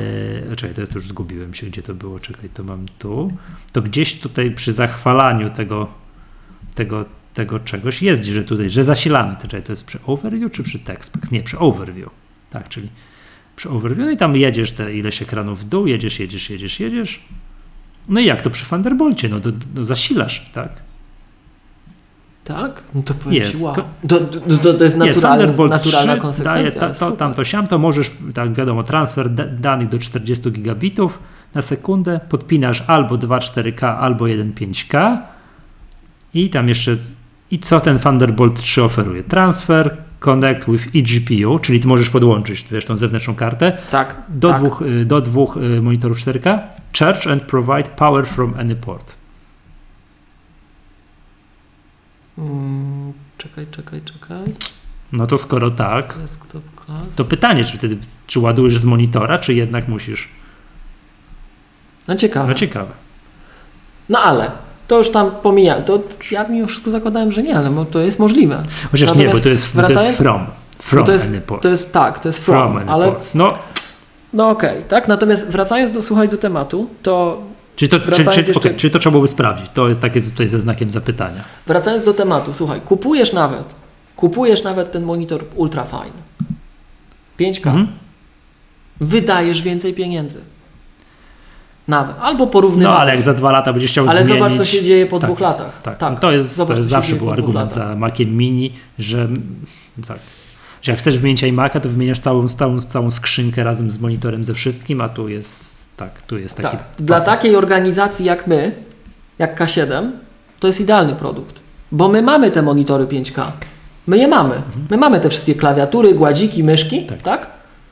Czekaj, to już zgubiłem się, gdzie to było. Czekaj, to mam tu. To gdzieś tutaj przy zachwalaniu tego, tego, tego czegoś jest, że tutaj, że zasilamy. To, czekaj, to jest przy overview czy przy text? Nie, przy overview. Tak, czyli przy overview no i tam jedziesz te ileś ekranów w dół, jedziesz, jedziesz, jedziesz, jedziesz. No i jak to przy Thunderbolcie? No, to, no zasilasz, tak? Tak? No to powiem Jest. Ci, wow. To, to, to, jest Jest naturalna, Thunderbolt naturalna 3, konsekwencja. daje ta, to, Super. tam to siam, to możesz, tak wiadomo, transfer da, danych do 40 gigabitów na sekundę, podpinasz albo 2.4K, albo 1.5K i tam jeszcze, i co ten Thunderbolt 3 oferuje? Transfer, connect with eGPU, czyli ty możesz podłączyć, wiesz, tą zewnętrzną kartę, Tak. do, tak. dwóch, y, do dwóch y, monitorów 4K, charge and provide power from any port. Mm, czekaj, czekaj, czekaj. No to skoro tak, Desktop class. to pytanie, czy wtedy, czy ładujesz z monitora, czy jednak musisz, No ciekawe. no ciekawe. No ale to już tam pomijam. To ja mimo wszystko zakładałem, że nie, ale to jest możliwe. Chociaż nie, Natomiast bo to jest, bo to jest wracając- from. From to jest, to jest tak, to jest from, from ale. No, no okej, tak? Natomiast wracając do słuchaj do tematu, to czy to, czy, czy, jeszcze- czy to trzeba byłoby sprawdzić? To jest takie tutaj ze znakiem zapytania. wracając do tematu, słuchaj, kupujesz nawet, kupujesz nawet ten monitor ultra fine. 5K. Mhm. Wydajesz więcej pieniędzy. Nawet. Albo porównywalnie. No ale jak za dwa lata będziesz chciał Ale zmienić... zobacz, co się dzieje po tak dwóch jest, latach. Tak, Tak. No to jest, to Zobacz, jest co się zawsze był argument za Maciem Mini, że tak, że jak chcesz wymienić iMac'a, to wymieniasz całą, całą, całą skrzynkę razem z monitorem ze wszystkim, a tu jest tak, tu jest taki... Tak. Dla takiej organizacji jak my, jak K7, to jest idealny produkt. Bo my mamy te monitory 5K. My je mamy. My mamy te wszystkie klawiatury, gładziki, myszki, Tak. tak?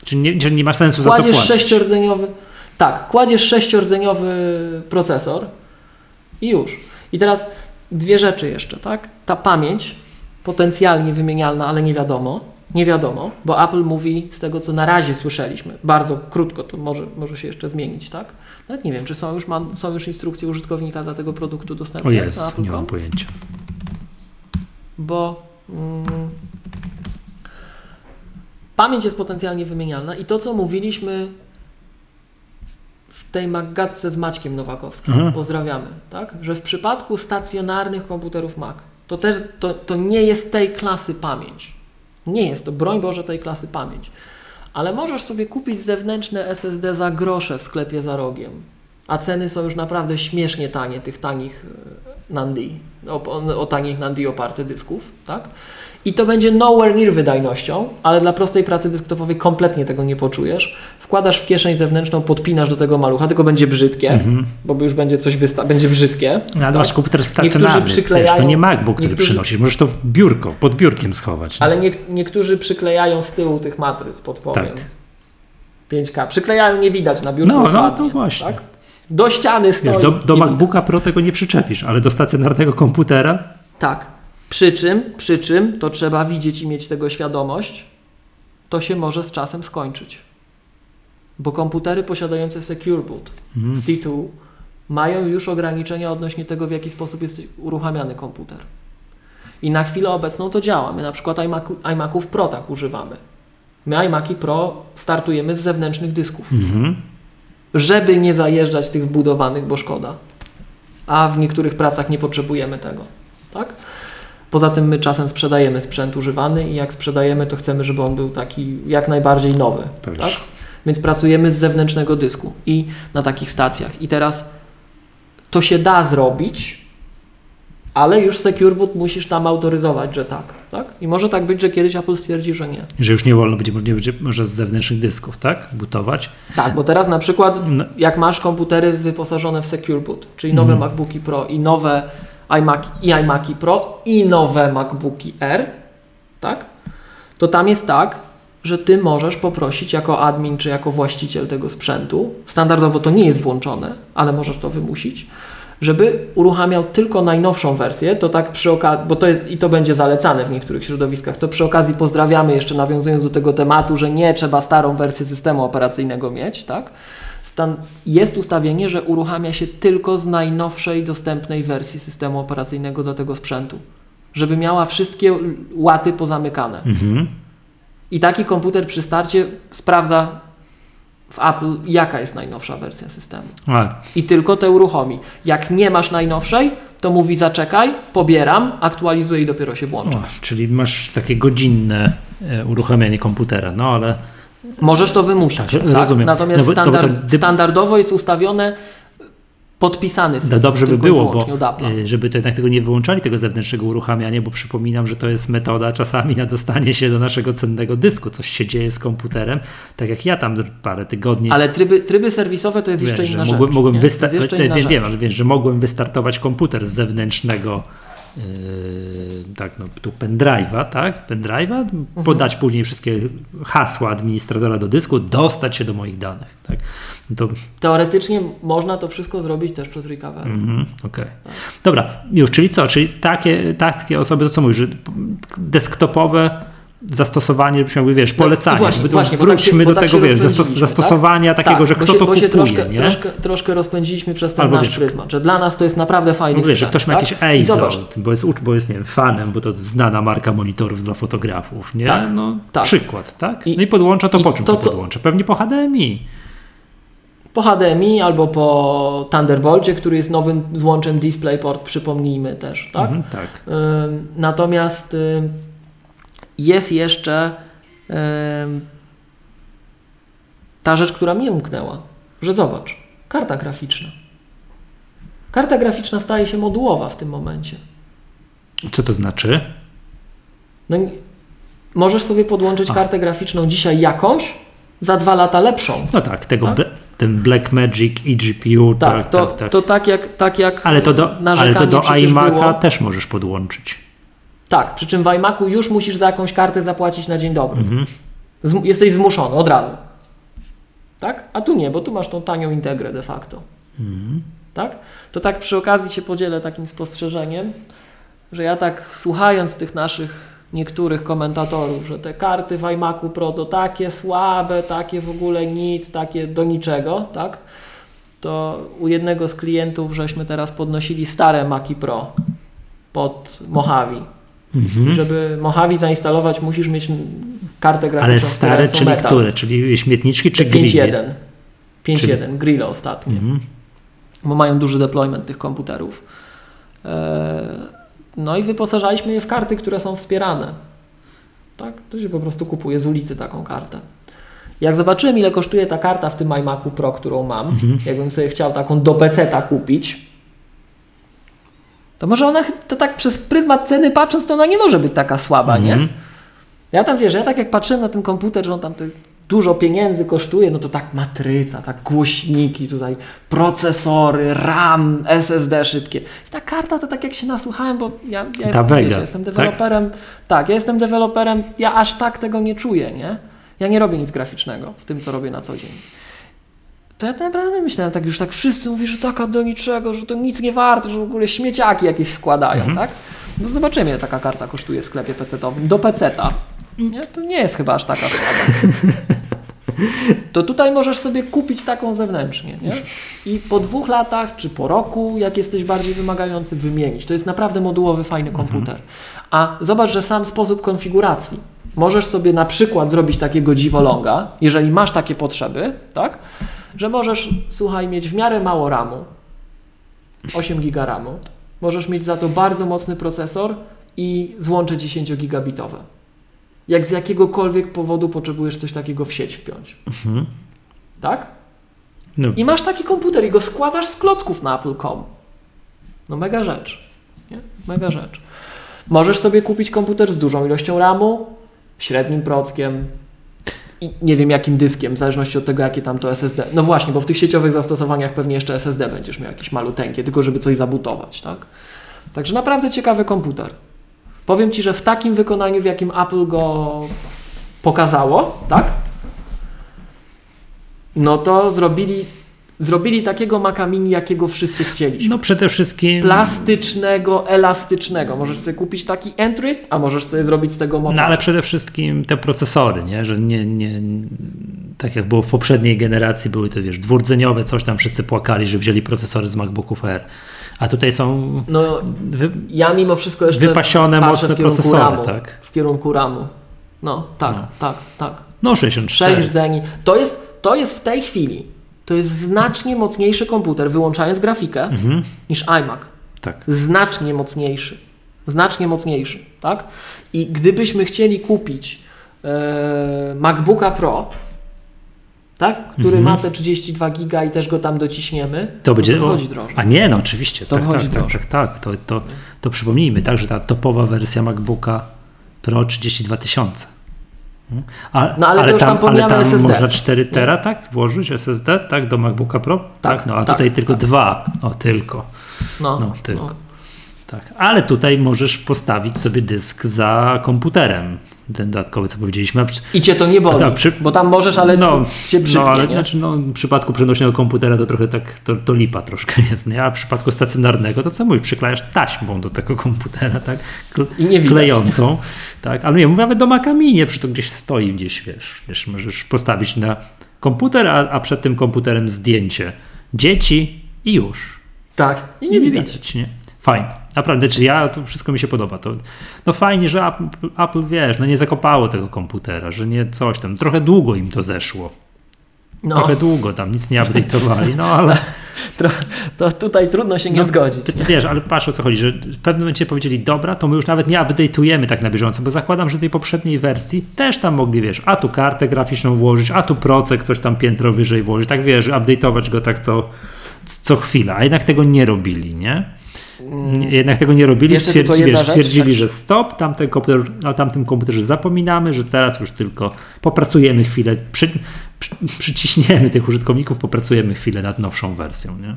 Czyli nie, czyli nie ma sensu za to Kładziesz płacić. sześciordzeniowy, tak, kładziesz sześciordzeniowy procesor i już. I teraz dwie rzeczy jeszcze, tak? Ta pamięć potencjalnie wymienialna, ale nie wiadomo. Nie wiadomo, bo Apple mówi z tego, co na razie słyszeliśmy, bardzo krótko, to może, może się jeszcze zmienić, tak? Nawet nie wiem, czy są już, są już instrukcje użytkownika dla tego produktu dostępne O jest, nie mam pojęcia. bo mm, pamięć jest potencjalnie wymienialna i to, co mówiliśmy w tej magatce z Maćkiem Nowakowskim, Mhm. pozdrawiamy, tak? że w przypadku stacjonarnych komputerów Mac to też to, to nie jest tej klasy pamięć. Nie jest to, broń Boże, tej klasy pamięć. Ale możesz sobie kupić zewnętrzne SSD za grosze w sklepie za rogiem. A ceny są już naprawdę śmiesznie tanie, tych tanich e, NAND, o, o, tanich NAND oparte dysków, tak? I to będzie nowhere near wydajnością, ale dla prostej pracy desktopowej kompletnie tego nie poczujesz. Wkładasz w kieszeń zewnętrzną, podpinasz do tego malucha, tylko będzie brzydkie, Mhm. bo już będzie coś wysta- będzie brzydkie. No, ale tak? masz komputer stacjonarny, wiesz, przyklejają- to nie MacBook, który niektórzy- przynosisz, możesz to w biurko, pod biurkiem schować. Ale nie, niektórzy przyklejają z tyłu tych matryc, podpowiem. Tak. 5K. Przyklejają, nie widać na biurku. No, no, to właśnie. Tak? Do ściany stoi. Wiesz, do, do MacBooka Pro tego nie przyczepisz, ale do stacjonarnego komputera. Tak. Przy czym, przy czym, to trzeba widzieć i mieć tego świadomość, to się może z czasem skończyć. Bo komputery posiadające Secure Boot Mhm. z tytułu mają już ograniczenia odnośnie tego, w jaki sposób jest uruchamiany komputer. I na chwilę obecną to działa. My na przykład iMacu, iMaców Pro tak używamy. My iMaki Pro startujemy z zewnętrznych dysków, Mhm. Żeby nie zajeżdżać tych wbudowanych, bo szkoda. A w niektórych pracach nie potrzebujemy tego. Tak? Poza tym my czasem sprzedajemy sprzęt używany i jak sprzedajemy, to chcemy, żeby on był taki jak najbardziej nowy. Też. Tak? Więc pracujemy z zewnętrznego dysku i na takich stacjach. I teraz to się da zrobić, ale już Secure Boot musisz tam autoryzować, że tak, tak? I może tak być, że kiedyś Apple stwierdzi, że nie. Że już nie wolno będzie, nie będzie może z zewnętrznych dysków, tak? Bootować. Tak, bo teraz na przykład No. jak masz komputery wyposażone w Secure Boot, czyli nowe Mhm. MacBooki Pro i nowe iMac i iMaki Pro i nowe MacBooki R, tak? To tam jest tak, że ty możesz poprosić jako admin czy jako właściciel tego sprzętu, standardowo to nie jest włączone, ale możesz to wymusić, żeby uruchamiał tylko najnowszą wersję, to tak przy okazji, bo to jest, i to będzie zalecane w niektórych środowiskach, to przy okazji pozdrawiamy jeszcze nawiązując do tego tematu, że nie trzeba starą wersję systemu operacyjnego mieć, tak? Stan, jest ustawienie, że uruchamia się tylko z najnowszej dostępnej wersji systemu operacyjnego do tego sprzętu, żeby miała wszystkie łaty pozamykane. Mhm. I taki komputer przy starcie sprawdza w Apple, jaka jest najnowsza wersja systemu. A, I tylko te uruchomi. Jak nie masz najnowszej, to mówi zaczekaj, pobieram, aktualizuję i dopiero się włącza. o, czyli masz takie godzinne e, uruchamianie komputera, no ale Możesz to wymusić. Tak, Tak, rozumiem. Natomiast No to- standard, to gdyby- standardowo jest ustawione podpisany No system. dobrze by było, bo y, żeby to jednak tego nie wyłączali, tego zewnętrznego uruchamiania, bo przypominam, że to jest metoda czasami na dostanie się do naszego cennego dysku. Coś się dzieje z komputerem, tak jak ja tam parę tygodni. Ale tryby, tryby serwisowe to jest wiesz, jeszcze inna rzecz. mogłem jeszcze wiem, inna wiem, wiem, wiesz, że mogłem wystartować komputer z zewnętrznego yy, tak, no, tu pendrive'a, tak, pendrive'a, Mhm. podać później wszystkie hasła administratora do dysku, dostać się do moich danych, tak. To Teoretycznie można to wszystko zrobić też przez recovery. Mhm, Okej. Dobra, już, czyli co? Czyli takie, takie osoby, to co mówisz, że desktopowe zastosowanie, żebyśmy jakby, wiesz, polecanie. No, właśnie, jakby to właśnie, bo tak się- wróćmy do tak tego, wiesz, zastos- rozpędziliśmy, zastosowania tak? takiego, Tak, że kto się, to bo się kupuje, troszkę, nie? troszkę, troszkę rozpędziliśmy przez ten Albo nasz wiesz- pryzmat, że dla nas to jest naprawdę fajny No wiesz, że ktoś ma tak? jakieś I EIZO, bo jest, bo jest, nie wiem, fanem, bo to znana marka monitorów dla fotografów, nie? Tak, no, tak. przykład, tak? No i podłącza to i po czym to, to, co- podłącza? Pewnie po HDMI. Po HDMI albo po Thunderbolcie, który jest nowym złączem DisplayPort, przypomnijmy też, tak? Mhm, tak. Natomiast jest jeszcze ta rzecz, która mnie umknęła, że zobacz, karta graficzna. Karta graficzna staje się modułowa w tym momencie. Co to znaczy? No, możesz sobie podłączyć A. kartę graficzną dzisiaj jakąś, za dwa lata lepszą. No tak, tego Tak? Ten Blackmagic eGPU, Tak, tak, to, tak, tak. to tak jak, tak jak ale to do, ale to do iMac'a też możesz podłączyć. Tak, przy czym w iMacu już musisz za jakąś kartę zapłacić na dzień dobry. Mhm. Jesteś zmuszony od razu. Tak? A tu nie, bo tu masz tą tanią integrę de facto. Mhm. Tak? To tak przy okazji się podzielę takim spostrzeżeniem, że ja tak słuchając tych naszych niektórych komentatorów, że te karty w iMacu Pro to takie słabe, takie w ogóle nic, takie do niczego, tak? To u jednego z klientów żeśmy teraz podnosili stare Maci Pro pod Mojave. Mhm. Żeby Mojave zainstalować, musisz mieć kartę graficzną Ale stare, czyli metal. które? Czyli śmietniczki czy grille? 5.1. 5.1, grille ostatnie. Mhm. Bo mają duży deployment tych komputerów. Eee, No i wyposażaliśmy je w karty, które są wspierane. Tak? To się po prostu kupuje z ulicy taką kartę. Jak zobaczyłem, ile kosztuje ta karta w tym iMacu Pro, którą mam, Mhm. jakbym sobie chciał taką do PC-ta kupić, to może ona, to tak przez pryzmat ceny patrząc, to ona nie może być taka słaba, nie? Mhm. Ja tam wiesz, ja tak jak patrzyłem na ten komputer, że on tam te dużo pieniędzy kosztuje, no to tak matryca, tak głośniki tutaj, procesory, RAM, SSD szybkie. I ta karta to tak jak się nasłuchałem, bo ja, ja jestem, wiecie, jestem deweloperem, tak? ja jestem deweloperem, ja aż tak tego nie czuję, nie? Ja nie robię nic graficznego w tym, co robię na co dzień. To ja naprawdę myślałem, tak już tak wszyscy mówią, że taka do niczego, że to nic nie warte, że w ogóle śmieciaki jakieś wkładają, tak? No zobaczymy, ile taka karta kosztuje w sklepie PC-owym. Do PC-ta. Nie? To nie jest chyba aż taka słaba. To tutaj możesz sobie kupić taką zewnętrznie, nie? I po dwóch latach, czy po roku, jak jesteś bardziej wymagający, wymienić. To jest naprawdę modułowy, fajny komputer. A zobacz, że sam sposób konfiguracji. Możesz sobie na przykład zrobić takiego dziwoląga, jeżeli masz takie potrzeby, tak? Że możesz, słuchaj, mieć w miarę mało RAMu, 8 giga RAMu, możesz mieć za to bardzo mocny procesor i złącze 10 gigabitowe. Jak z jakiegokolwiek powodu potrzebujesz coś takiego w sieć wpiąć. Mhm. Tak? No, I masz taki komputer i go składasz z klocków na Apple.com. No mega rzecz. Nie? Mega rzecz. Możesz sobie kupić komputer z dużą ilością RAMu, średnim prockiem i nie wiem jakim dyskiem, w zależności od tego jakie tam to SSD. No właśnie, bo w tych sieciowych zastosowaniach pewnie jeszcze SSD będziesz miał jakieś maluteńkie, tylko żeby coś zabutować, tak? Także naprawdę ciekawy komputer. Powiem Ci, że w takim wykonaniu, w jakim Apple go pokazało, tak? No to zrobili, zrobili takiego Maca Mini, jakiego wszyscy chcieliśmy. No przede wszystkim... Plastycznego, elastycznego. Możesz sobie kupić taki entry, a możesz sobie zrobić z tego mocarza. No ale przede wszystkim te procesory, nie? Że nie, nie, tak jak było w poprzedniej generacji, były to wiesz, dwurdzeniowe, coś tam wszyscy płakali, że wzięli procesory z MacBooków Air. A tutaj są No, wy, ja mimo wszystko jeszcze wypasione mocne procesory, ramu, tak? W kierunku ramu. No, tak, No. tak, tak. No 64. 6 rdzeni. To jest, to jest w tej chwili, to jest znacznie mocniejszy komputer, wyłączając grafikę, Mhm. niż iMac. Tak. Znacznie mocniejszy. Znacznie mocniejszy, tak? I gdybyśmy chcieli kupić e, MacBooka Pro, tak? Który Mhm. ma te 32 giga i też go tam dociśniemy, To będzie. to wychodzi drożej. A nie, no oczywiście. To tak, tak, tak, drożej. tak, tak. To, to, to przypomnijmy, tak, że ta topowa wersja MacBooka Pro 32 tysiące. A, No, ale to już tam ale tam SSD. można 4 tera, tak? Włożyć SSD, tak? Do MacBooka Pro? Tak, no a tak, tutaj tylko tak. dwa. O, tylko. No, No, tylko. Tak. Ale tutaj możesz postawić sobie dysk za komputerem. Ten dodatkowy, co powiedzieliśmy. I cię to nie boli, Tak, przy- bo tam możesz, ale no, się brzydnie, no, ale nie? znaczy, no, w przypadku przenośnego komputera to trochę tak, to, to lipa troszkę jest, nie? A w przypadku stacjonarnego to co mówisz, przyklejasz taśmą do tego komputera, tak? Kle- I nie widać. Klejącą, tak? Ale nie, mówię nawet do Maca Mini, przy to gdzieś stoi, gdzieś, wiesz, wiesz możesz postawić na komputer, a, a przed tym komputerem zdjęcie dzieci i już. Tak, i nie widać. nie? Fajnie. Naprawdę, czy ja, to wszystko mi się podoba. To, no fajnie, że Apple, Apple, wiesz, no nie zakopało tego komputera, że nie coś tam. Trochę długo im to zeszło. No, Trochę długo tam, nic nie update'owali, no ale to, to tutaj trudno się nie No, zgodzić. ty- wiesz, ale patrz o co chodzi, że w pewnym momencie powiedzieli, dobra, to my już nawet nie update'ujemy tak na bieżąco, bo zakładam, że tej poprzedniej wersji też tam mogli, wiesz, a tu kartę graficzną włożyć, a tu procek coś tam piętro wyżej włożyć, tak wiesz, update'ować go tak co, co chwilę, a jednak tego nie robili, nie? Nie- Jednak tego nie robili, stwierdzi, wiesz, stwierdzili, że stop, tamten komputer, o tamtym komputerze zapominamy, że teraz już tylko popracujemy chwilę, przy, przy, przyciśniemy tych użytkowników, popracujemy chwilę nad nowszą wersją, nie?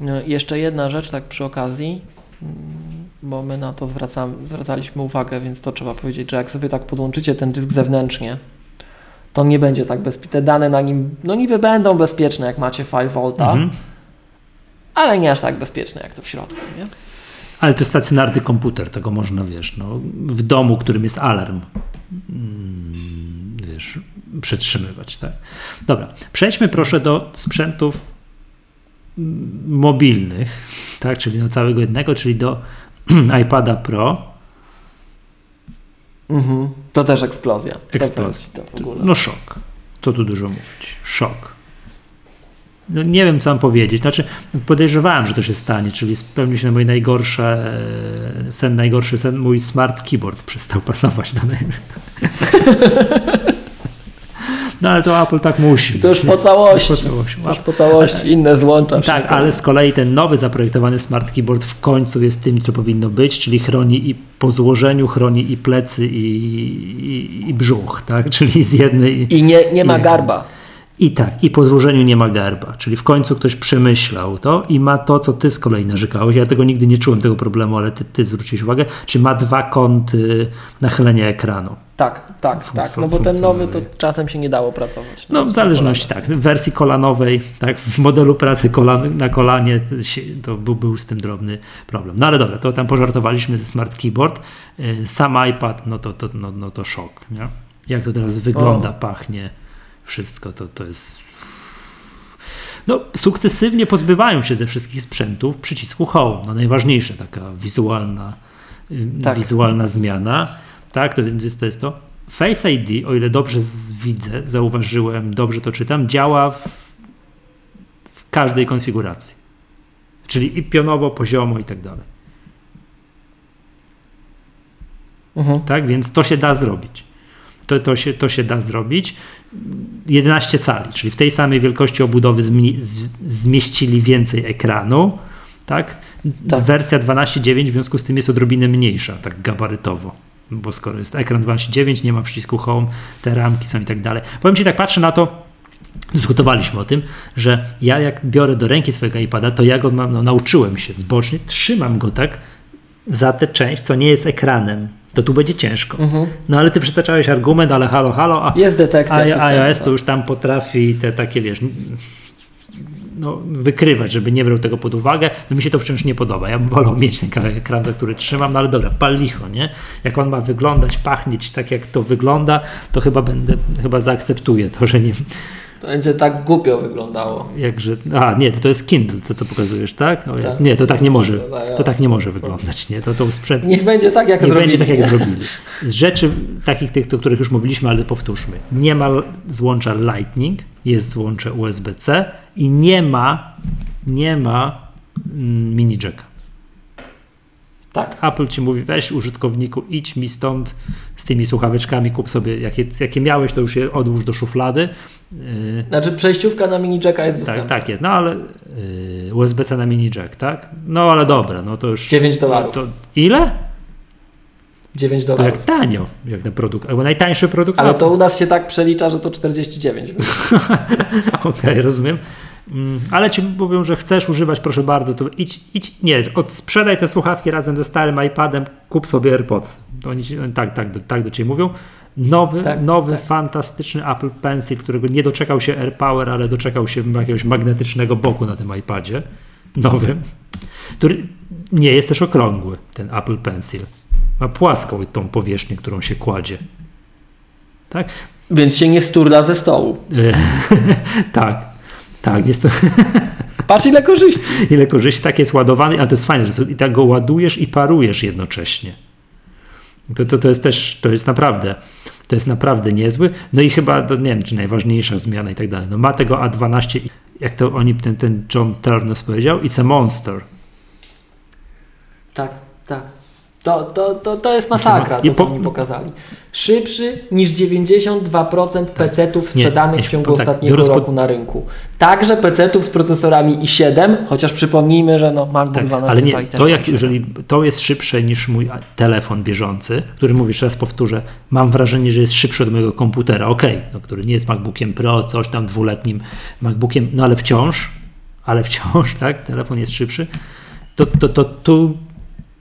No, jeszcze jedna rzecz, tak przy okazji, mm, bo my na to zwracam, zwracaliśmy uwagę, więc to trzeba powiedzieć, że jak sobie tak podłączycie ten dysk zewnętrznie, to nie będzie tak bezpieczny. Te dane na nim, no niby będą bezpieczne, jak macie 5V, Mhm. Ale nie aż tak bezpieczne jak to w środku, nie? Ale to jest stacjonarny komputer, tego można, wiesz, no, w domu, którym jest alarm, mm, wiesz, przetrzymywać, tak? Dobra, przejdźmy proszę do sprzętów mm, mobilnych, tak, czyli do całego jednego, czyli do iPada Pro. Mhm. To też eksplozja. Eksplozja. To, to w ogóle. No szok. Co tu dużo mówić? Szok. No, nie wiem, co mam powiedzieć. Znaczy, podejrzewałem, że to się stanie, czyli spełnił się mój najgorszy e, sen, najgorszy sen, mój smart keyboard przestał pasować do niego. No ale to Apple tak musi. To już po całości. Po całości. Już po całości, inne złącza Tak, wszystko. ale z kolei ten nowy zaprojektowany smart keyboard w końcu jest tym, co powinno być, czyli chroni i po złożeniu chroni i plecy, i, i, i brzuch, tak? Czyli z jednej. I nie, nie ma garba. I tak, i po złożeniu nie ma garba, czyli w końcu ktoś przemyślał to i ma to, co ty z kolei narzekałeś. Ja tego nigdy nie czułem, tego problemu, ale ty, ty zwróciłeś uwagę, czyli ma dwa kąty nachylenia ekranu. Tak, tak, Fun- tak. No bo ten nowy to czasem się nie dało pracować. No w zależności, tak, w wersji kolanowej, tak, w modelu pracy kolan, na kolanie to był, był z tym drobny problem. No ale dobra, to tam pożartowaliśmy ze smart keyboard. Y, Sam iPad, no to, to, no, no to szok, nie? Jak to teraz wygląda, O. pachnie, wszystko, to, to jest... No, sukcesywnie pozbywają się ze wszystkich sprzętów przycisku Home. No, najważniejsza taka wizualna, y, Tak. wizualna zmiana. Tak, to jest, to jest to. Face ID, o ile dobrze widzę, zauważyłem, dobrze to czytam, działa w, w każdej konfiguracji. Czyli i pionowo, poziomo i tak dalej. Mhm. Tak, więc to się da zrobić. To, to, się, to się da zrobić. 11 cali, czyli w tej samej wielkości obudowy zmieścili więcej ekranu, tak? Tak. Wersja 12.9 w związku z tym jest odrobinę mniejsza, tak gabarytowo. Bo skoro jest ekran 12.9, nie ma przycisku home, te ramki są i tak dalej. Powiem Ci tak, patrzę na to, dyskutowaliśmy o tym, że ja jak biorę do ręki swojego iPada, to ja go mam, no, nauczyłem się zbocznie, trzymam go tak za tę część, co nie jest ekranem. To tu będzie ciężko. No ale ty przytaczałeś argument, ale halo, halo, a, Jest detekcja a systemu, iOS to tak. już tam potrafi te takie, wiesz, no, wykrywać, żeby nie brał tego pod uwagę. No mi się to wciąż nie podoba. Ja bym wolał mieć ten za który trzymam, no ale dobra, pal licho, nie? Jak on ma wyglądać, pachnieć tak, jak to wygląda, to chyba będę, chyba zaakceptuję to, że nie, To będzie tak głupio wyglądało. jakże, a nie, to, to jest Kindle, co, co pokazujesz, tak? O jest. Tak. Nie, to tak nie może, Tak, to tak nie może wyglądać, nie? To, to sprzęt, Niech będzie tak, jak nie zrobili. będzie tak, jak zrobili. Z rzeczy takich, tych, o których już mówiliśmy, ale powtórzmy. Nie ma złącza Lightning, jest złącze USB-C i nie ma, nie ma mm, mini jacka. Tak. Apple ci mówi, weź użytkowniku, idź mi stąd z tymi słuchaweczkami, kup sobie, jakie, jakie miałeś, to już je odłóż do szuflady. Yy, Znaczy przejściówka na mini jacka jest tak, dostępna. tak jest, no ale yy, USB-C na mini jack, tak? No ale dobra, no to już... 9 dolarów. To, ile? 9 To dolarów. jak tanio, jak na produkt, albo najtańszy produkt. Ale to u nas się tak przelicza, że to 49. Okej, rozumiem. Mm, Ale ci mówią, że chcesz używać, proszę bardzo, to idź, idź nie, od, sprzedaj te słuchawki razem ze starym iPadem, kup sobie AirPods. Oni tak, tak, do, tak do ciebie mówią. Nowy, Tak, nowy tak. fantastyczny Apple Pencil, którego nie doczekał się AirPower, ale doczekał się jakiegoś magnetycznego boku na tym iPadzie. Nowym. Który nie jest też okrągły, ten Apple Pencil. Ma płaską tą powierzchnię, którą się kładzie. Tak? Więc się nie sturla ze stołu. Tak, tak, jest to Patrz ile korzyści. ile korzyści, tak jest ładowany, ale to jest fajne, że i tak go ładujesz i parujesz jednocześnie. To, to, to jest też, to jest naprawdę, to jest naprawdę niezły. No i chyba, nie wiem, czy najważniejsza zmiana i tak dalej. No ma tego A12, i jak to oni, ten, ten John Turner powiedział, it's a monster. Tak, tak. To, to, to, to jest masakra, I to co oni pokazali. Szybszy niż 92% PC-ów Tak. Sprzedanych nie, w ciągu tak, ostatniego pod- roku na rynku. Także PC-ów z procesorami i7, chociaż przypomnijmy, że no MacBook Tak, 12 ale nie, to jak, i7. jeżeli to jest szybsze niż mój telefon bieżący, który mówię, jeszcze raz powtórzę, mam wrażenie, że jest szybszy od mojego komputera, okej, no, który nie jest MacBookiem Pro, coś tam dwuletnim MacBookiem, no ale wciąż, ale wciąż, tak, telefon jest szybszy, to, to, to tu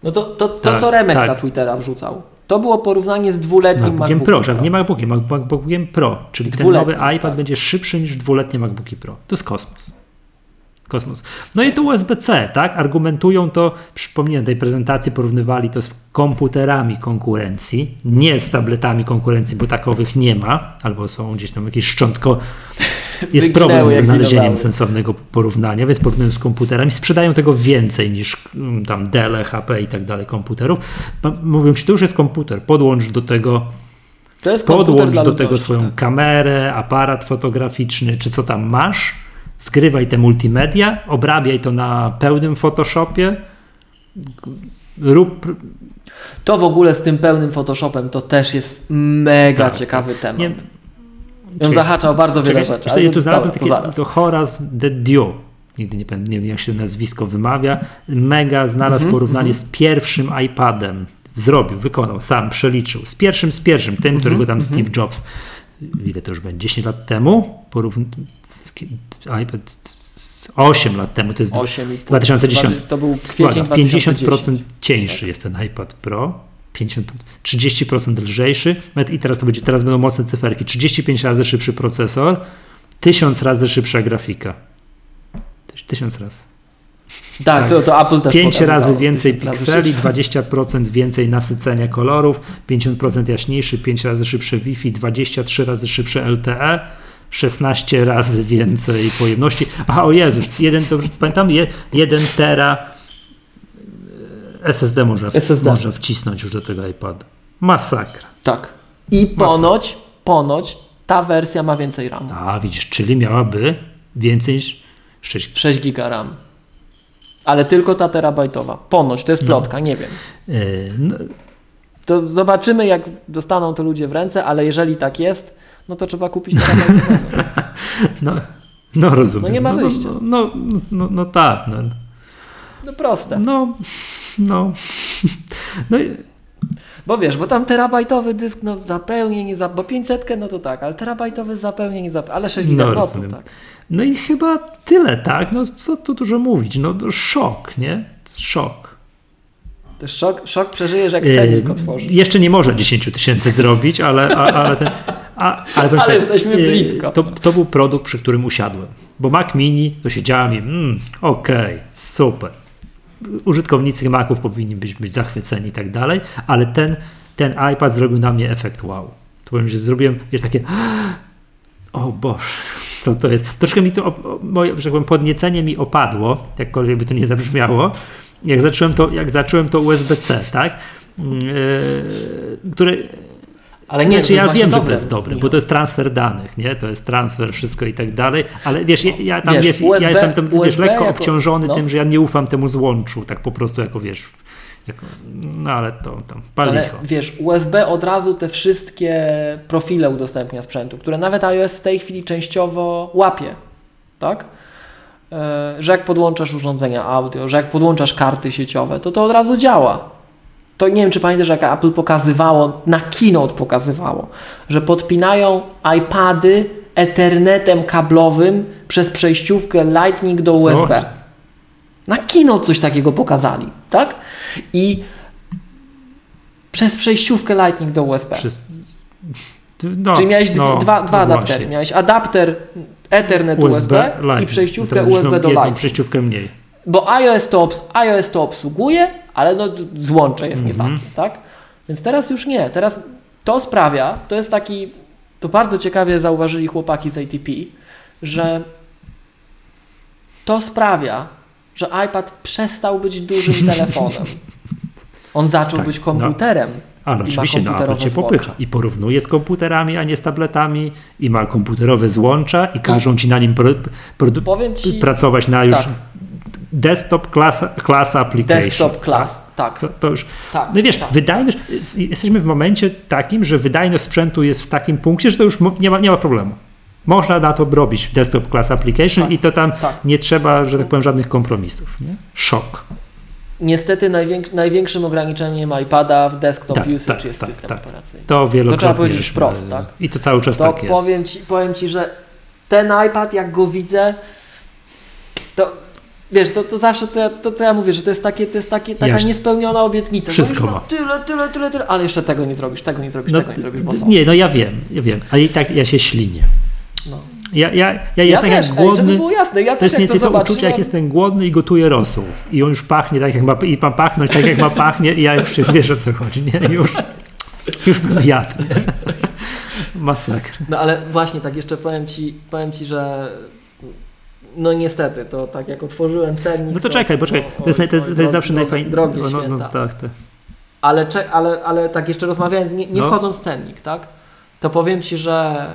No to, to, to Tak, co Remek tak. na Twittera wrzucał, to było porównanie z dwuletnim MacBookiem MacBookiem Pro, że nie MacBookiem, Mac- MacBookiem Pro, czyli ten Dwuletnim, nowy iPad tak. będzie szybszy niż dwuletnie MacBooki Pro. To jest kosmos. Kosmos. No i to USB-C, tak? Argumentują to, przypomniałem tej prezentacji, porównywali to z komputerami konkurencji, nie z tabletami konkurencji, bo takowych nie ma, albo są gdzieś tam jakieś szczątko. Jest problem z znalezieniem sensownego porównania, więc porównując z komputerami, sprzedają tego więcej niż mm, tam Dell, HP i tak dalej komputerów. Mówią ci, to już jest komputer, podłącz do tego Podłącz do tego swoją tak. kamerę, aparat fotograficzny, czy co tam masz, zgrywaj te multimedia, obrabiaj to na pełnym Photoshopie, rób... To w ogóle z tym pełnym Photoshopem to też jest mega Tak. ciekawy temat. Nie, On zahacza o bardzo wiele czekaj, rzeczy. sobie ale tu znalazłem dobra, takie, to to Horace de Dio, nigdy nie pamiętam, nie wiem jak się nazwisko wymawia, mega znalazł Mhm, porównanie z pierwszym iPadem, zrobił, wykonał, sam przeliczył, z pierwszym, z pierwszym, tym, Mhm, którego tam Steve Jobs, ile to już będzie, 10 lat temu, porówn... iPad 8 lat temu, to jest 8 i 2010. To był kwiecień Uwaga, 2010. 50% cieńszy jest ten iPad Pro, 50, 30% lżejszy nawet i teraz to będzie, teraz będą mocne cyferki, 35 razy szybszy procesor, 1000 razy szybsza grafika. Tysiąc razy. Tak, Tak. To, to Apple też 5 pokazywało. razy więcej 1000 razy pikseli, szybsze. 20% więcej nasycenia kolorów, 50% jaśniejszy, 5 razy szybsze Wi-Fi, 23 razy szybsze LTE, 16 razy więcej pojemności. Aha, o Jezus, jeden, dobrze pamiętam, je- 1 tera SSD można, w- SSD. można wcisnąć już do tego iPada. Masakra. Tak. I ponoć, ponoć ta wersja ma więcej RAM. A widzisz, czyli miałaby więcej niż 6. 6 giga RAM. Ale tylko ta terabajtowa. Ponoć, to jest plotka, nie wiem. No, To zobaczymy, jak dostaną to ludzie w ręce, ale jeżeli tak jest, no to trzeba kupić terabajtową. no, no rozumiem. No nie ma no, wyjścia. No, no, no, no, no tak. No. Proste. No, no. no i- Bo wiesz, bo tam terabajtowy dysk, no zupełnie nie za, bo 500 no to tak, ale terabajtowy zupełnie nie za, ale 6 No, giga, no, tak. no i chyba tyle, tak? No co tu dużo mówić? No szok, nie? Szok. To szok, szok przeżyjesz jak cennik otworzysz. Jeszcze nie może 10 tysięcy zrobić, ale, a, ale ten. A, ale Ale sobie, jesteśmy yy, blisko. To, to był produkt, przy którym usiadłem. Bo Mac Mini, to siedziałem i mm, okej, super. Użytkownicy Maców powinni być, być zachwyceni i tak dalej, ale ten, ten iPad zrobił na mnie efekt wow. To powiem, że zrobiłem wiesz, takie o Boże, co to jest? Troszkę mi to, o- moje, że tak powiem, podniecenie mi opadło, jakkolwiek by to nie zabrzmiało, jak zacząłem to, jak zacząłem to USB-C, tak? Yy, które Ale nie, nie, czy to jest ja wiem, że to dobre. jest dobre, bo to jest transfer danych, nie? To jest transfer, wszystko i tak dalej, ale wiesz, ja, ja tam Wiesz, jest, USB ja jestem tam, wiesz, USB lekko jako- obciążony no. tym, że ja nie ufam temu złączu, tak po prostu jako, wiesz, jako, no ale to tam, Ale palicho. wiesz, USB od razu te wszystkie profile udostępnia sprzętu, które nawet iOS w tej chwili częściowo łapie, tak? E, Że jak podłączasz urządzenia audio, że jak podłączasz karty sieciowe, to to od razu działa. To nie wiem, czy pamiętasz, jak Apple pokazywało, na keynote pokazywało, że podpinają iPady Ethernetem kablowym przez przejściówkę Lightning do Co? USB. Na keynote coś takiego pokazali, tak? I przez przejściówkę Lightning do USB. Przez, no, Czyli miałeś no, dwa, dwa no adaptery. właśnie. Miałeś adapter Ethernet USB, i Lightning. przejściówkę USB do Lightning. przejściówkę mniej. Bo iOS to, obs- iOS to obsługuje, ale no, złącze jest Mhm. nie takie, tak? Więc teraz już nie. Teraz to sprawia, to jest taki, to bardzo ciekawie zauważyli chłopaki z ATP, że to sprawia, że iPad przestał być dużym telefonem. On zaczął Tak, być komputerem. Ale I ma oczywiście no, Apple cię popycha i porównuje z komputerami, a nie z tabletami i ma komputerowe złącza i każą ci na nim pro, pro, Powiem ci, pracować na już tak. Desktop class, class application. desktop class, tak, To, to już, tak. no wiesz, tak. wydajność, jesteśmy w momencie takim, że wydajność sprzętu jest w takim punkcie, że to już nie ma, nie ma problemu. Można na to robić desktop class application Tak, i to tam tak. nie trzeba, że tak powiem, żadnych kompromisów. Nie? Szok. Niestety najwięk- największym ograniczeniem iPada w desktop Tak, usage tak, jest tak, system tak. operacyjny. To wielokrotnie. trzeba powiedzieć wprost, tak? I to cały czas To tak jest. powiem ci, powiem ci, że ten iPad, jak go widzę, to wiesz, to, to zawsze co ja, to, co ja mówię, że to jest, takie, to jest takie, taka Jasne. niespełniona obietnica. Wszystko no ma. Tyle, tyle, tyle, tyle, ale jeszcze tego nie zrobisz, tego nie zrobisz, No, tego nie zrobisz, bo są. nie, no ja wiem, ja wiem, ale i tak ja się ślinię. No. Ja, ja, ja Ja jestem też, jak ej, żeby głodny. było jasne, ja To też jak mniej to to uczucie, jak jestem głodny i gotuję rosół. I on już pachnie tak, jak ma, i ma pachnąć tak, jak ma pachnie, i ja już wiesz o co chodzi, nie? Już, już bym jadł, nie? Masakra. No ale właśnie tak jeszcze powiem ci, powiem ci, że no niestety, to tak jak otworzyłem cennik... No to czekaj, poczekaj, to jest, naj- to jest, to jest zawsze najfajniejsze. Drogie no, no, no, tak, tak. Ale, ale, ale tak jeszcze rozmawiając, nie, nie No. wchodząc w cennik, tak? To powiem Ci, że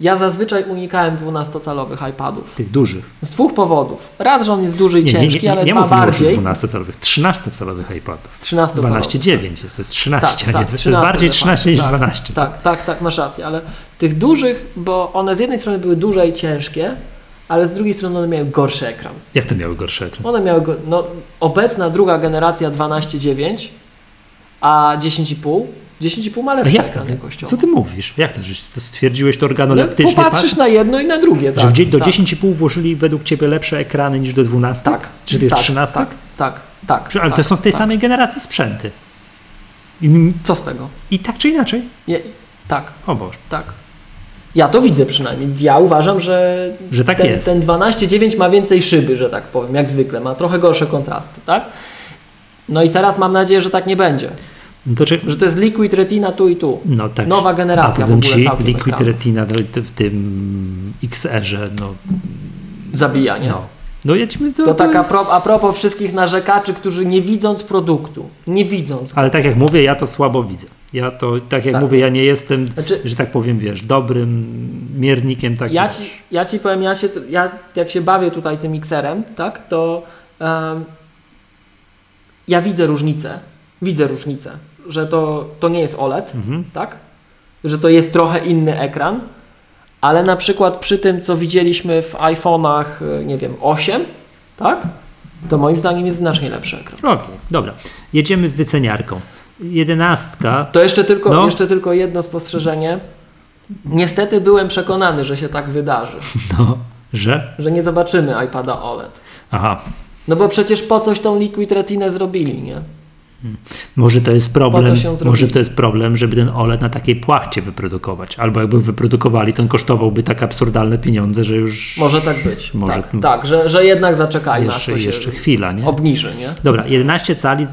ja zazwyczaj unikałem 12-calowych iPadów. Tych dużych. Z dwóch powodów. Raz, że on jest duży i Nie, nie, ciężki, nie, ale nie dwa bardziej. o 12-calowych, 13-calowych iPadów. 13 12,9 jest, to jest 13, Tak, a nie, tak, to jest 13 bardziej de facto, 13 niż tak, 12. Tak, tak, tak, masz rację, ale tych dużych, bo one z jednej strony były duże i ciężkie, ale z drugiej strony one miały gorszy ekran. Jak to miały gorsze ekran? One miały, go, no, obecna druga generacja 12,9, a 10,5, 10,5 ma lepszy jak to? jakościowo. Co ty mówisz? Jak to, że to stwierdziłeś to No, organoleptycznie? popatrzysz na jedno i na drugie, tak. Że do tak, 10,5 włożyli według Ciebie lepsze ekrany niż do 12? Tak. Czy tych tak, 13? Tak, tak, tak. Ale tak, to są z tej tak. samej generacji sprzęty. I, Co z tego? I tak czy inaczej? Nie, tak, O Boże. tak. Ja to widzę przynajmniej. Ja uważam, że, Że tak ten, jest. ten 12.9 ma więcej szyby, że tak powiem, jak zwykle. Ma trochę gorsze kontrasty, tak? No i teraz mam nadzieję, że tak nie będzie. To czy, Że to jest Liquid Retina tu i tu. no tak. Nowa generacja w powiem ogóle ci, Liquid ekranu. Retina no, w tym XR-ze, no, Zabija, nie? no. No jedźmy to, To tak a, pro, a propos wszystkich narzekaczy, którzy nie widząc produktu, nie widząc Ale tak jak mówię, ja to słabo widzę. Ja to, tak jak Tak. mówię, ja nie jestem, Znaczy- że tak powiem, wiesz, dobrym miernikiem takim. Ja ci, ja ci powiem, ja, się, ja jak się bawię tutaj tym mikserem, tak, to em, ja widzę różnicę. Widzę różnicę, że to, to nie jest OLED, Mhm. tak? Że to jest trochę inny ekran, ale na przykład przy tym, co widzieliśmy w iPhone'ach, y, nie wiem, 8, tak? to moim zdaniem jest znacznie lepszy ekran. Okej, dobra. Jedziemy wyceniarką. Jedenastka. To jeszcze tylko, No. jeszcze tylko jedno spostrzeżenie. Niestety byłem przekonany, że się tak wydarzy, No, że? że nie zobaczymy iPada OLED. Aha. No bo przecież po coś tą Liquid Retinę zrobili, nie? Może to jest problem, może to jest problem, żeby ten OLED na takiej płachcie wyprodukować. Albo jakby wyprodukowali, to on kosztowałby tak absurdalne pieniądze, że już Może tak być. Może- tak, tak że, że jednak zaczekajmy, aż jeszcze, to się jeszcze chwila, nie? obniży, nie? Dobra, 11 cali,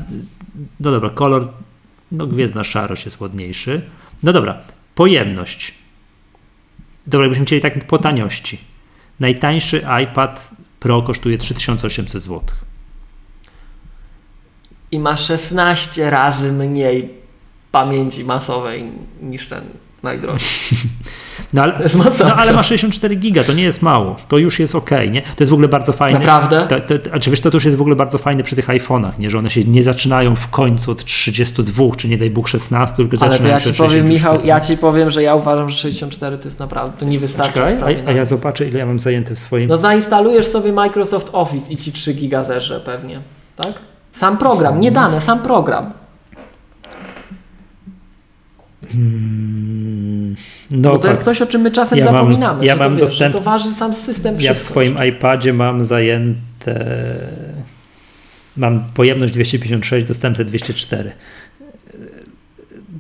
no dobra, kolor, no gwiezdna szarość jest ładniejszy. No dobra, pojemność. Dobra, jakbyśmy chcieli tak po taniości. Najtańszy iPad Pro kosztuje 3800 zł. I ma 16 razy mniej pamięci masowej niż ten najdroższy. No ale, To no ale ma 64 giga, to nie jest mało. To już jest ok, nie? To jest w ogóle bardzo fajne. Naprawdę? To, to, a czy wiesz, to już jest w ogóle bardzo fajne przy tych iPhone'ach, nie? Że one się nie zaczynają w końcu od 32, czy nie daj Bóg 16, tylko Ale to zaczynają ja się ci powiem, 64. Michał, ja ci powiem, że ja uważam, że 64 to jest naprawdę, to nie wystarczy. Czekaj, a, a ja zobaczę, ile ja mam zajęte w swoim. No zainstalujesz sobie Microsoft Office i ci 3 giga zerze pewnie, tak? Sam program, nie dane, sam program. Mm, no, Bo to jest tak. coś, o czym my czasem Ja mam- zapominamy. ja że to, mam wiesz, dostęp- to waży sam system Ja w swoim iPadzie mam zajęte. Mam pojemność 256, dostępne 204.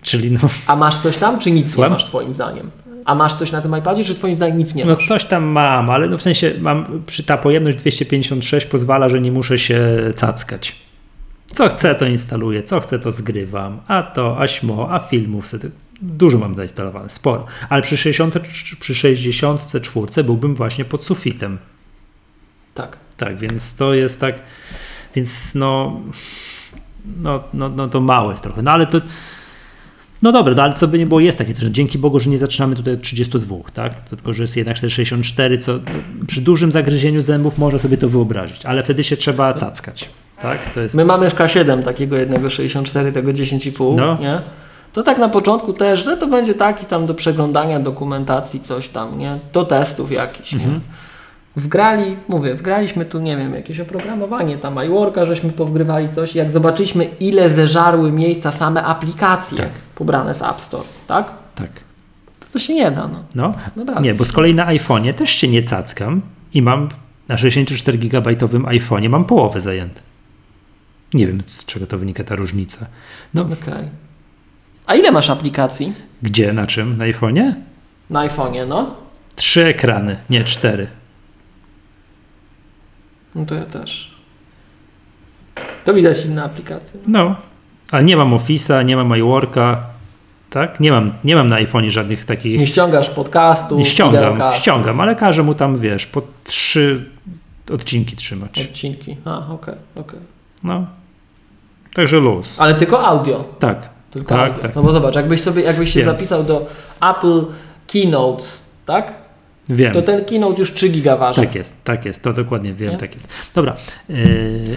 Czyli no, A masz coś tam, czy nic Słucham? nie masz twoim zdaniem? A masz coś na tym iPadzie, czy twoim zdaniem nic nie no masz? coś tam mam, ale no w sensie mam, przy ta pojemność 256 pozwala, że nie muszę się cackać. Co chcę, to instaluję, co chcę, to zgrywam. A to, aśmo, a filmów sobie. Dużo mam zainstalowane, sporo. Ale przy 60, przy 64 byłbym właśnie pod sufitem. Tak. Tak, więc to jest tak, więc no, no, no, no to mało jest trochę, no ale to, no dobra, no ale co by nie było, jest takie coś, że dzięki Bogu, że nie zaczynamy tutaj od 32, tak, tylko, że jest jednak 64, co przy dużym zagryzieniu zębów można sobie to wyobrazić, ale wtedy się trzeba cackać, tak, to jest, My mamy w K7 takiego jednego 64, tego 10,5, No. nie? To tak na początku też, że to będzie taki tam do przeglądania dokumentacji, coś tam, nie? Do testów jakichś, Mhm. nie? Wgrali, mówię, wgraliśmy tu, nie wiem, jakieś oprogramowanie, tam iWorka, żeśmy powgrywali coś. Jak zobaczyliśmy, ile zeżarły miejsca same aplikacje Tak. pobrane z App Store, tak? tak, To, to się nie da, no. no, No tak. nie, bo z kolei na iPhone'ie też się nie cackam i mam na 64 gigabajtowym iPhone'ie mam połowę zajęte. Nie wiem, z czego to wynika ta różnica. No, Okej. A ile masz aplikacji Gdzie, na czym? Na iPhone'ie? na iPhone'ie, no? Trzy ekrany, nie cztery. No to ja też. To widać inne aplikacje. No, ale nie mam Office'a, nie mam iWorka, tak? Nie mam, nie mam na iPhone'ie żadnych takich... Nie ściągasz podcastu, Nie ściągam, ściągam, ale każę mu tam, wiesz, po trzy odcinki trzymać. odcinki. A, okej, okej. No, także luz. Ale tylko audio. Tak, Tylko Tak, audio. tak. No bo zobacz, jakbyś sobie, jakbyś się Wiem. zapisał do Apple Keynotes, tak? wiem. To ten Keynote już 3 giga waży. Tak jest, tak jest, to dokładnie wiem, Nie? tak jest. Dobra, yy,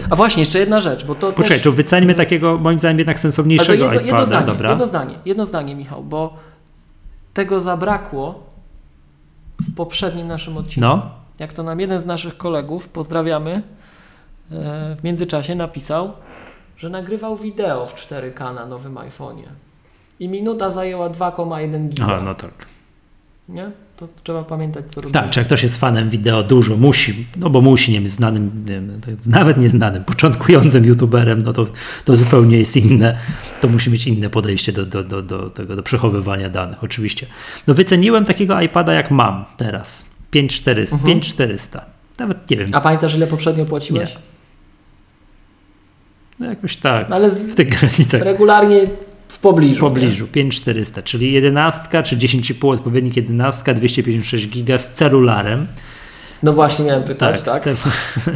A właśnie, jeszcze jedna rzecz, bo to poczekaj, też... to wyceńmy takiego, moim zdaniem, jednak sensowniejszego jedno, jedno iPada, zdanie, dobra? jedno zdanie, jedno zdanie, Michał, bo tego zabrakło w poprzednim naszym odcinku. No, Jak to nam jeden z naszych kolegów, pozdrawiamy, e, w międzyczasie napisał, że nagrywał wideo w 4K na nowym iPhone'ie. I minuta zajęła 2,1 giga. aha, no tak. Nie? To trzeba pamiętać, co robimy. Tak, czy jak ktoś jest fanem wideo dużo, musi, no bo musi, nie wiem, znanym, nie wiem, nawet nieznanym, początkującym youtuberem, no to, to zupełnie jest inne, to musi mieć inne podejście do, do, do, do tego, do przechowywania danych, oczywiście. No wyceniłem takiego iPada jak mam teraz, 5400, Mhm. 5400, nawet nie wiem, A pamiętasz, ile poprzednio płaciłeś? No jakoś tak, No ale w tych granicach. regularnie w pobliżu. W pobliżu, 5400, czyli 11 czy 10,5 odpowiednik 11, 256 giga z celularem. Nie? No właśnie miałem pytać, Tak, tak? Z, celu-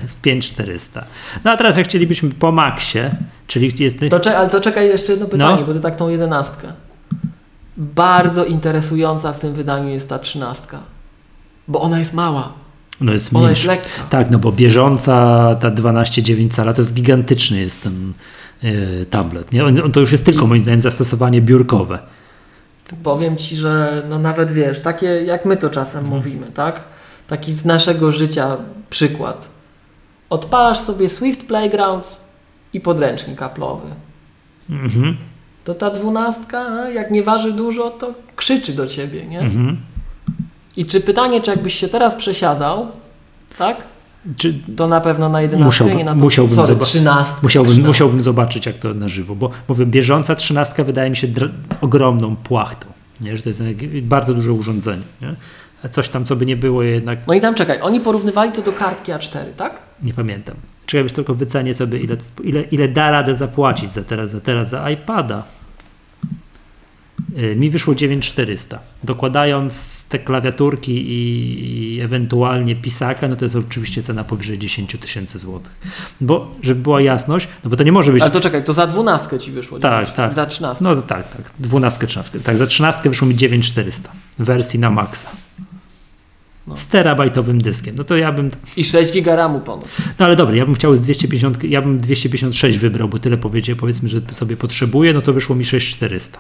z 5400. No a teraz jak chcielibyśmy po maksie, czyli jest... To cze- ale to czekaj jeszcze jedno pytanie, No. bo ty tak tą jedenastkę. Bardzo interesująca w tym wydaniu jest ta trzynastka. Bo ona jest mała. No jest Ona jest mniejsza. lekka. Tak, no bo bieżąca ta 12,9 cala to jest gigantyczny jest ten yy, tablet. Nie? On, on to już jest tylko moim zdaniem zastosowanie biurkowe. Powiem ci, że no nawet wiesz, takie jak my to czasem Mhm. mówimy, tak? Taki z naszego życia przykład. Odpalasz sobie Swift Playgrounds i podręcznik Apple'owy. Mhm. To ta dwunastka, jak nie waży dużo, to krzyczy do ciebie, nie? Mhm. I czy pytanie, czy jakbyś się teraz przesiadał, tak? Czy To na pewno na 11, Musiałbym- nie na to, musiałbym sorry, zobaczyć. 13. musiałbym, 13. musiałbym zobaczyć, jak to na żywo, bo mówię, bieżąca trzynastka wydaje mi się dr- ogromną płachtą, nie? że to jest bardzo duże urządzenie. Nie? Coś tam, co by nie było jednak, No i tam czekaj, oni porównywali to do kartki A4, tak? nie pamiętam. Czekaj, tylko wycenię sobie, ile, ile, ile da radę zapłacić za teraz, za teraz za iPada. Yy, Mi wyszło 9400. Dokładając te klawiaturki i, ewentualnie pisaka, no to jest oczywiście cena powyżej 10 tysięcy złotych. Bo, żeby była jasność, no bo to nie może być... Ale to czekaj, to za 12 ci wyszło. Tak, tak. Za 13. No tak, tak. 12, 13. Tak, za 13 wyszło mi 9400 w wersji na maksa. No. Z terabajtowym dyskiem. No to ja bym. I 6 giga RAMu ponoć. No ale dobra, ja bym chciał z 250, ja bym 256 wybrał, bo tyle powiedzie, powiedzmy, że sobie potrzebuję, no to wyszło mi 6400.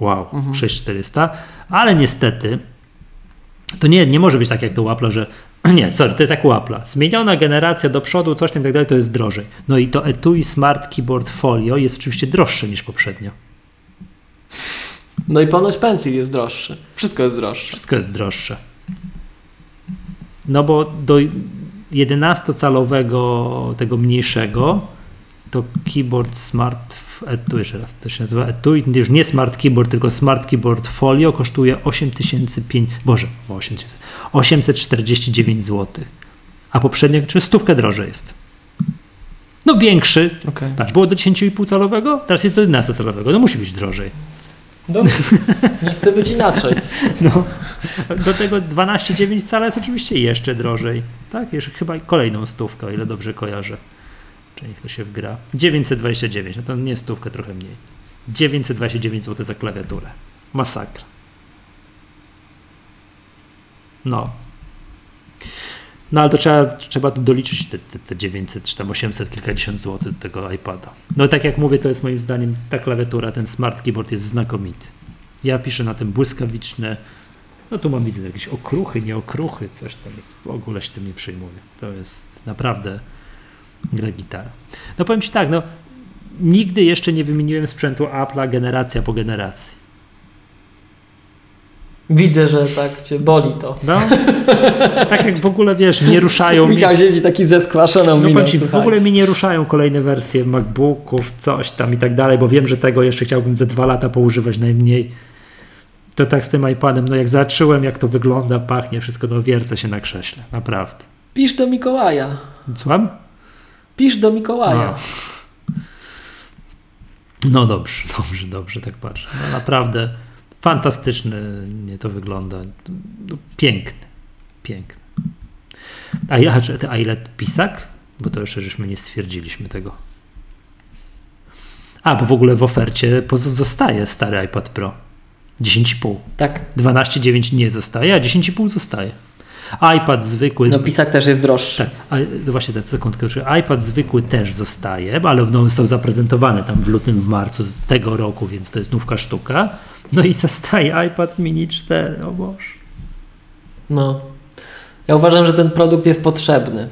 Wow, Mhm. 6400. Ale niestety, to nie, nie może być tak jak to u Apple'a, że nie, sorry, to jest jak u Apple'a. Zmieniona generacja do przodu, coś tam i tak dalej, to jest drożej. No i to etui Smart Keyboard Folio jest oczywiście droższe niż poprzednio. No i ponoć pencil jest droższy. Wszystko jest droższe. Wszystko jest droższe. No bo do 11-calowego tego mniejszego to keyboard smart etui, jeszcze raz, to się nazywa etui, już nie smart keyboard, tylko smart keyboard folio kosztuje 8005, boże, 8000, 849 zł. A poprzednio, czy stówkę drożej jest. No większy, Okej. patrz, było do 10,5 calowego, teraz jest do 11 calowego, no musi być drożej. Dobrze. Nie chcę być inaczej. No, do tego 12,9 cala jest oczywiście jeszcze drożej. Tak, jeszcze chyba kolejną stówkę, o ile dobrze kojarzę. Czy niech to się wgra. 929, no to nie stówkę, trochę mniej. 929 zł za klawiaturę. Masakra. No. No ale to trzeba, trzeba doliczyć te, te, te 900 czy tam 800 kilkadziesiąt złotych do tego iPada. No tak jak mówię, to jest moim zdaniem ta klawiatura, ten smart keyboard jest znakomity. Ja piszę na tym błyskawiczne. No tu mam widzę jakieś okruchy, nie okruchy, coś tam jest. W ogóle się tym nie przejmuję. To jest naprawdę gra gitara. No powiem Ci tak, no nigdy jeszcze nie wymieniłem sprzętu Apple'a generacja po generacji. Widzę, że tak cię boli to. No, tak jak w ogóle wiesz, nie ruszają mi, Michał siedzi taki ze skłaszoną no miną. Ci, w ogóle mi nie ruszają kolejne wersje MacBooków, coś tam i tak dalej, bo wiem, że tego jeszcze chciałbym ze dwa lata poużywać najmniej. To tak z tym iPadem, no jak zacząłem, jak to wygląda, pachnie, wszystko, no wiercę się na krześle, naprawdę. Pisz do Mikołaja. Słucham? Pisz do Mikołaja. No dobrze, dobrze, dobrze, tak patrzę. No naprawdę fantastycznie nie to wygląda. No, piękny, piękny. A, ja, a ile pisak? Bo to jeszcze żeśmy nie stwierdziliśmy tego. A, bo w ogóle w ofercie zostaje stary iPad Pro. 10,5. Tak. 12,9 nie zostaje, a 10,5 zostaje. iPad zwykły. No pisak też jest droższy. Tak, a, no właśnie tak, sekundkę. iPad zwykły też zostaje, ale no, został zaprezentowany tam w lutym, w marcu tego roku, więc to jest nówka sztuka. No i zostaje iPad mini 4, o Boże. No. Ja uważam, że ten produkt jest potrzebny.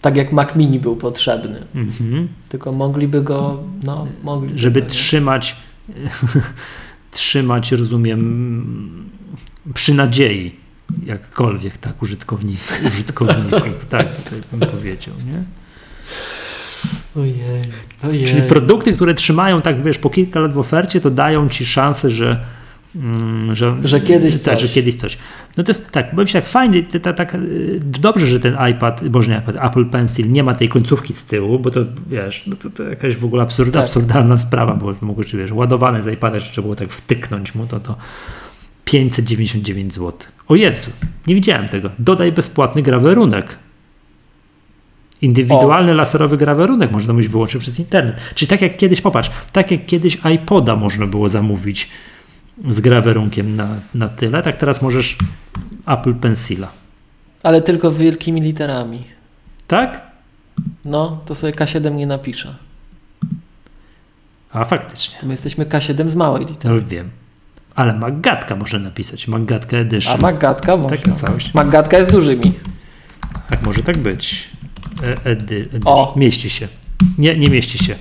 Tak jak Mac Mini był potrzebny. Mhm. Tylko mogliby go, no, mogliby Żeby go, trzymać, trzymać, rozumiem, przy nadziei, jakkolwiek, tak, użytkowników, użytkowników tak, tak bym powiedział, nie? Ojej, ojej. Czyli produkty, które trzymają tak, wiesz, po kilka lat w ofercie, to dają ci szansę, że, mm, że, Że kiedyś tak, coś. że kiedyś coś. No to jest tak, powiem się tak to, tak, y, dobrze, że ten iPad, boże nie iPad, Apple Pencil nie ma tej końcówki z tyłu, bo to wiesz, no to, to jakaś w ogóle absurd, Tak. absurdalna sprawa, bo mogło, czy wiesz, ładowane z iPada, trzeba było tak wtyknąć mu, to to 599 zł. O Jezu, nie widziałem tego. Dodaj bezpłatny grawerunek. Indywidualny laserowy grawerunek można zamówić wyłącznie przez internet. Czyli tak jak kiedyś, popatrz, tak jak kiedyś iPoda można było zamówić z grawerunkiem na, na tyle, tak teraz możesz Apple Pencila. Ale tylko wielkimi literami. Tak? No, to sobie K7 nie napiszę. A faktycznie. My jesteśmy K7 z małej litery. No wiem. Ale Maggatka może napisać. Maggatka A Edition. Maggatka może. Taka całość. Maggatka jest dużymi. Tak może tak być. E, edy, edy, O. Mieści się. Nie, nie mieści się.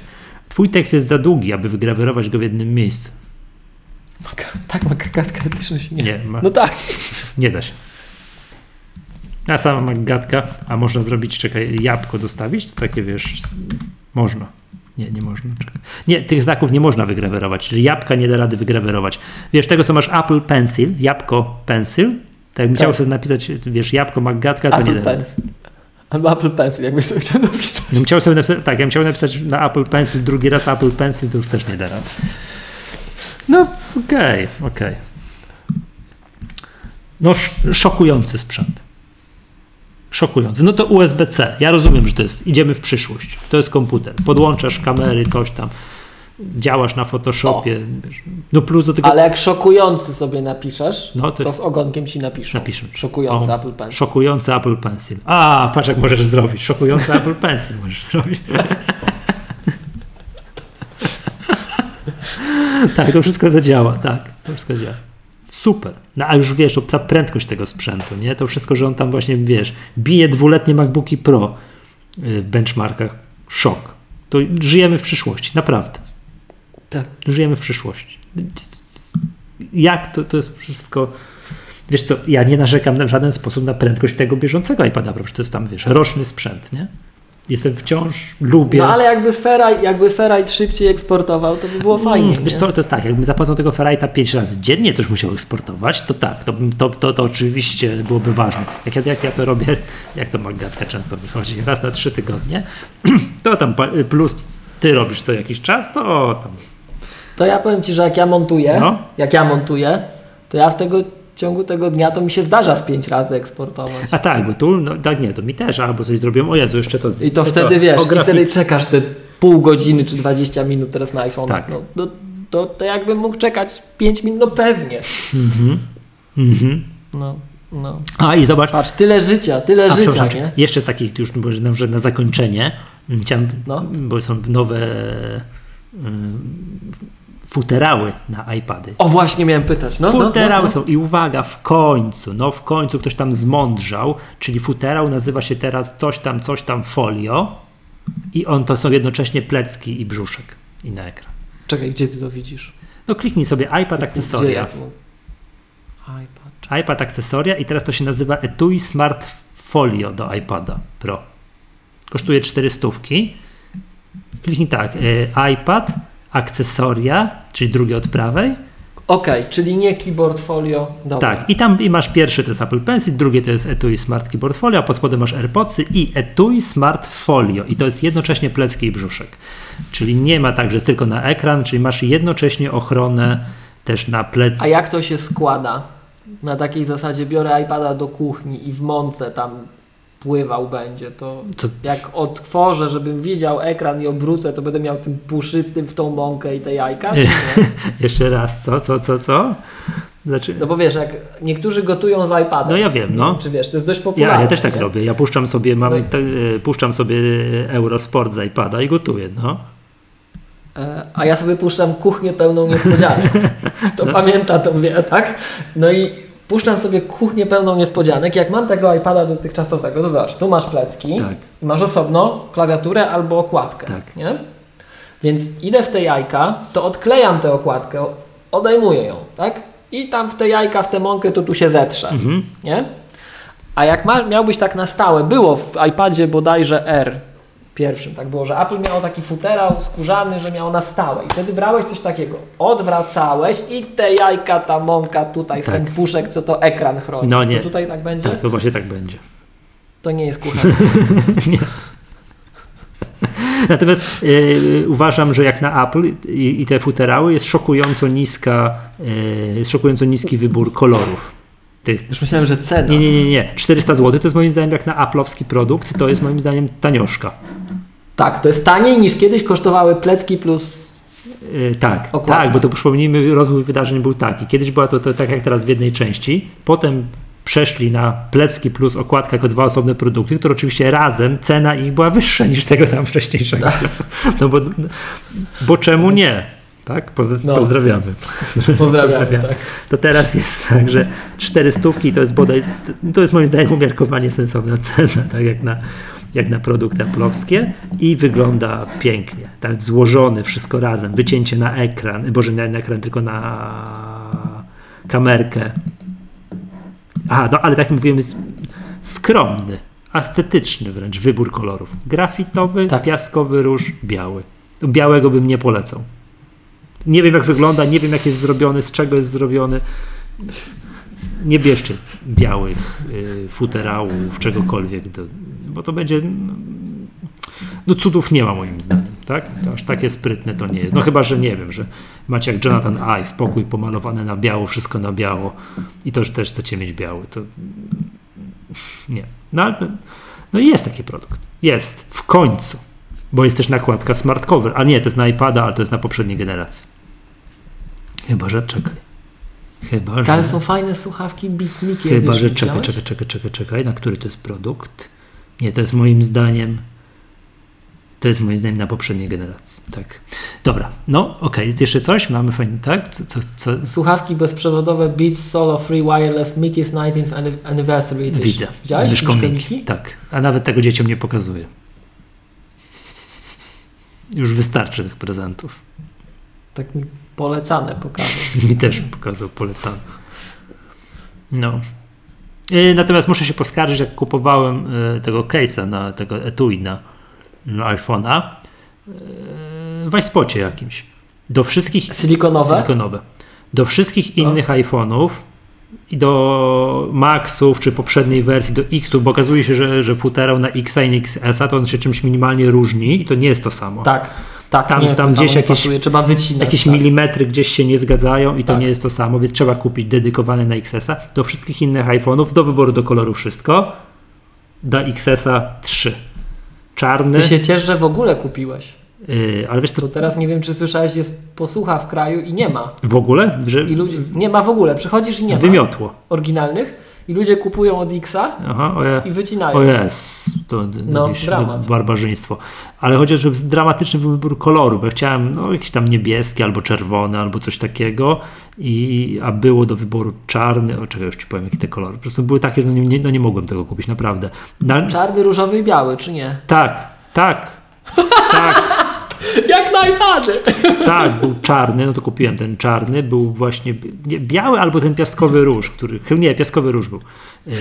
Twój tekst jest za długi, aby wygrawerować go w jednym miejscu. Tak, magatka etyczna się nie... Nie, ma, No tak. nie da się. A sama magatka, a można zrobić, czekaj, jabłko dostawić? To takie wiesz, można. Nie, nie można. Nie, tych znaków nie można wygrawerować, czyli jabłka nie da rady wygrawerować. Wiesz, tego co masz Apple Pencil, jabłko Pencil, tak jakbym Tak. chciał sobie napisać, wiesz, jabłko magatka, to nie Apple da rady. Albo Apple Pencil, jakbyś to chciał napisać. Gdybym chciał sobie napisać, tak, ja bym chciał napisać na Apple Pencil drugi raz Apple Pencil, to już też nie da rady. No, okej, okej. No, sz- szokujący sprzęt. Szokujący. No to USB-C. Ja rozumiem, że to jest, idziemy w przyszłość. To jest komputer. Podłączasz kamery, coś tam. Działasz na Photoshopie. wiesz. No plus do tego Ale jak szokujący sobie napiszesz, No to- to, z ogonkiem ci napiszą. Napiszą. Szokujący O, Apple Pencil. Szokujący Apple Pencil. A, patrz jak możesz zrobić. Szokujący Apple Pencil możesz zrobić. tak, to wszystko zadziała, tak. To wszystko działa. Super. No a już wiesz, ta prędkość tego sprzętu, nie? To wszystko, że on tam właśnie, wiesz, bije dwuletnie MacBooki Pro y, w benchmarkach. Szok. To żyjemy w przyszłości, naprawdę. Tak. Żyjemy w przyszłości. Jak to, to jest wszystko. Wiesz co, ja nie narzekam na- w żaden sposób na prędkość tego bieżącego iPada, przecież to jest tam, wiesz, roczny sprzęt, nie? Jestem wciąż, lubię. No ale jakby Ferrite, jakby Ferrite szybciej eksportował, to by było fajnie. Mm, Wiesz co, to jest tak, jakbym zapłacał tego Ferrite'a 5 razy dziennie, coś musiał eksportować, to tak, to, to, to, to oczywiście byłoby ważne. Jak ja, jak ja to robię, jak to Magatka często wychodzi, raz na trzy tygodnie, to tam plus ty robisz co jakiś czas, to tam To ja powiem Ci, że jak ja montuję, No. jak ja montuję, to ja w tego ciągu tego dnia to mi się zdarza z pięć razy eksportować. A tak, bo tu, no tak nie, to mi też, albo coś zrobiłem, o Jezu, jeszcze to... I to wtedy wiesz, o i grafik- wtedy czekasz te pół godziny czy 20 minut teraz na iPhone. Tak. No, no, to, to jakbym mógł czekać 5 minut, no pewnie. Mhm. No, no. A i zobacz, Patrz, tyle życia, tyle a, życia, nie? jeszcze z takich już, że na zakończenie, mm, chciałem, No. bo są nowe ym, futerały na iPady. O, właśnie miałem pytać. No, no, Futerały no, no. są i uwaga, w końcu, no w końcu ktoś tam zmądrzał, czyli futerał nazywa się teraz coś tam, coś tam folio i on to są jednocześnie plecki i brzuszek i na ekran. Czekaj, gdzie ty to widzisz? No kliknij sobie iPad akcesoria. ja iPad. iPad akcesoria i teraz to się nazywa Etui Smart Folio do iPada Pro. Kosztuje 400. Kliknij tak, y, iPad, akcesoria, czyli drugie od prawej. Okej, czyli nie keyboard folio. Dobra. Tak, i tam i masz pierwszy to jest Apple Pencil, drugie to jest Etui Smart Keyboard Folio, a pod spodem masz AirPodsy i Etui Smart Folio i to jest jednocześnie plecki i brzuszek. Czyli nie ma tak, że jest tylko na ekran, czyli masz jednocześnie ochronę też na plec. A jak to się składa? Na takiej zasadzie biorę iPada do kuchni i w mące tam pływał będzie, to To- jak otworzę, żebym widział ekran i obrócę, to będę miał tym puszystym w tą mąkę i te jajka? Jeszcze raz, co, co, co, co? Znaczy, No bo wiesz, jak niektórzy gotują z iPada. No ja wiem, no. Czy wiesz, to jest dość popularne. Ja, ja też tak nie? robię. Ja puszczam sobie, mam, No i- te, e, puszczam sobie Eurosport z iPada i gotuję, no. E, A ja sobie puszczam kuchnię pełną niespodzianek. To pamięta, to wie, tak? No i puszczam sobie kuchnię pełną niespodzianek. Jak mam tego iPada dotychczasowego, to zobacz, tu masz plecki, Tak. masz osobno klawiaturę albo okładkę, Tak. nie? Więc idę w te jajka, to odklejam tę okładkę, odejmuję ją, tak? I tam w te jajka, w tę mąkę, to tu się zetrze, Mhm. nie? A jak ma, miałbyś tak na stałe, było w iPadzie bodajże R pierwszym, tak było, że Apple miało taki futerał skórzany, że miało na stałe i wtedy brałeś coś takiego, odwracałeś i te jajka, ta mąka tutaj, w Tak. ten puszek, co to ekran chroni. No nie. To tutaj tak będzie? Tak, to właśnie tak będzie. To nie jest kuchenka. Natomiast e, uważam, że jak na Apple i, i te futerały jest szokująco niska, jest szokująco niski wybór kolorów. Tych. Już myślałem, że cena. Nie, nie, nie, nie. 400 zł to jest moim zdaniem jak na Apple'owski produkt, to jest moim zdaniem tanioszka. Tak, to jest taniej niż kiedyś kosztowały plecki plus... E, tak, Okładka. tak, bo to przypomnijmy, rozwój wydarzeń był taki. Kiedyś była to, to tak jak teraz w jednej części, potem przeszli na plecki plus okładka jako dwa osobne produkty, które oczywiście razem cena ich była wyższa niż tego tam wcześniejszego. No bo, bo czemu nie? Tak? Poz, No. Pozdrawiamy. Pozdrawiamy, tak. To teraz jest tak, że 400 to jest bodaj, to jest moim zdaniem umiarkowanie sensowna cena, tak jak na, jak na produkty aplowskie i wygląda pięknie. Tak złożony, wszystko razem, wycięcie na ekran, boże nie na ekran, tylko na kamerkę. Aha, no ale tak jak mówiłem, jest skromny, estetyczny wręcz wybór kolorów. Grafitowy, Tak. piaskowy róż, biały. Białego bym nie polecał. Nie wiem jak wygląda, nie wiem jak jest zrobiony, z czego jest zrobiony. Nie bierzcie białych y, futerałów, czegokolwiek, do, bo to będzie. No, no cudów nie ma moim zdaniem, tak? To aż takie sprytne to nie jest. No chyba, że nie wiem, że macie jak Jonathan Ive, pokój pomalowany na biało, wszystko na biało i to już też chcecie mieć biały, to nie. No ale no jest taki produkt. Jest. W końcu. Bo jest też nakładka smart cover. A nie, to jest na iPada, ale to jest na poprzedniej generacji. Chyba, że czekaj. Chyba, Ale że... są fajne słuchawki Beats Chyba, że czekaj, czekaj, czekaj, czekaj, czekaj. Na który to jest produkt? Nie, to jest moim zdaniem. To jest moim zdaniem na poprzedniej generacji. Tak. Dobra, no okej, jest jeszcze coś? Mamy fajnie, tak? Co, co, co? Słuchawki bezprzewodowe Beats Solo Free Wireless Mickey's 19th Anni- Anniversary Edition. Widzę. Widziałeś? Z myszką myszkę Miki. Tak. A nawet tego dzieciom nie pokazuję. Już wystarczy tych prezentów. Tak mi polecane pokażę. Mi też pokazał polecany. No. Yy, Natomiast muszę się poskarżyć, jak kupowałem yy, tego case'a na tego etui na, na iPhone'a yy, w iSpocie jakimś. Do wszystkich Silikonowe? silikonowe. Do wszystkich No. innych iPhone'ów i do Maxów, czy poprzedniej wersji, do Xów, bo okazuje się, że, że futerał na X i na XS-a to on się czymś minimalnie różni i to nie jest to samo. Tak. Tak, Tam- nie tam gdzieś jakieś- pasuje, trzeba wycinać. Jakieś tak. milimetry gdzieś się nie zgadzają i to Tak. nie jest to samo, więc trzeba kupić dedykowane na XS-a. Do wszystkich innych iPhone'ów, do wyboru do koloru wszystko. Do XS-a 3. Czarny, Ty się ciesz, że w ogóle kupiłeś. yy, ale wiesz To teraz nie wiem, czy słyszałeś, jest posłucha w kraju i nie ma. w ogóle, że I ludzie, nie ma w ogóle. Przychodzisz i nie ma wymiotło. oryginalnych i ludzie kupują od Xa Aha, oje. i wycinają. O jest, to, to No, jakieś dramat. barbarzyństwo. Ale chociaż dramatyczny wybór koloru, bo ja chciałem no, jakiś tam niebieski albo czerwony, albo coś takiego, i, a było do wyboru czarny. O już ci powiem, jakie te kolory. Po prostu były takie, no nie, no nie mogłem tego kupić, naprawdę. Na, Czarny, różowy i biały, czy nie? tak, tak, tak. Jak na iPady! Tak, był czarny, no to kupiłem ten czarny, był właśnie nie, biały albo ten piaskowy róż, który, nie, piaskowy róż był. Yy,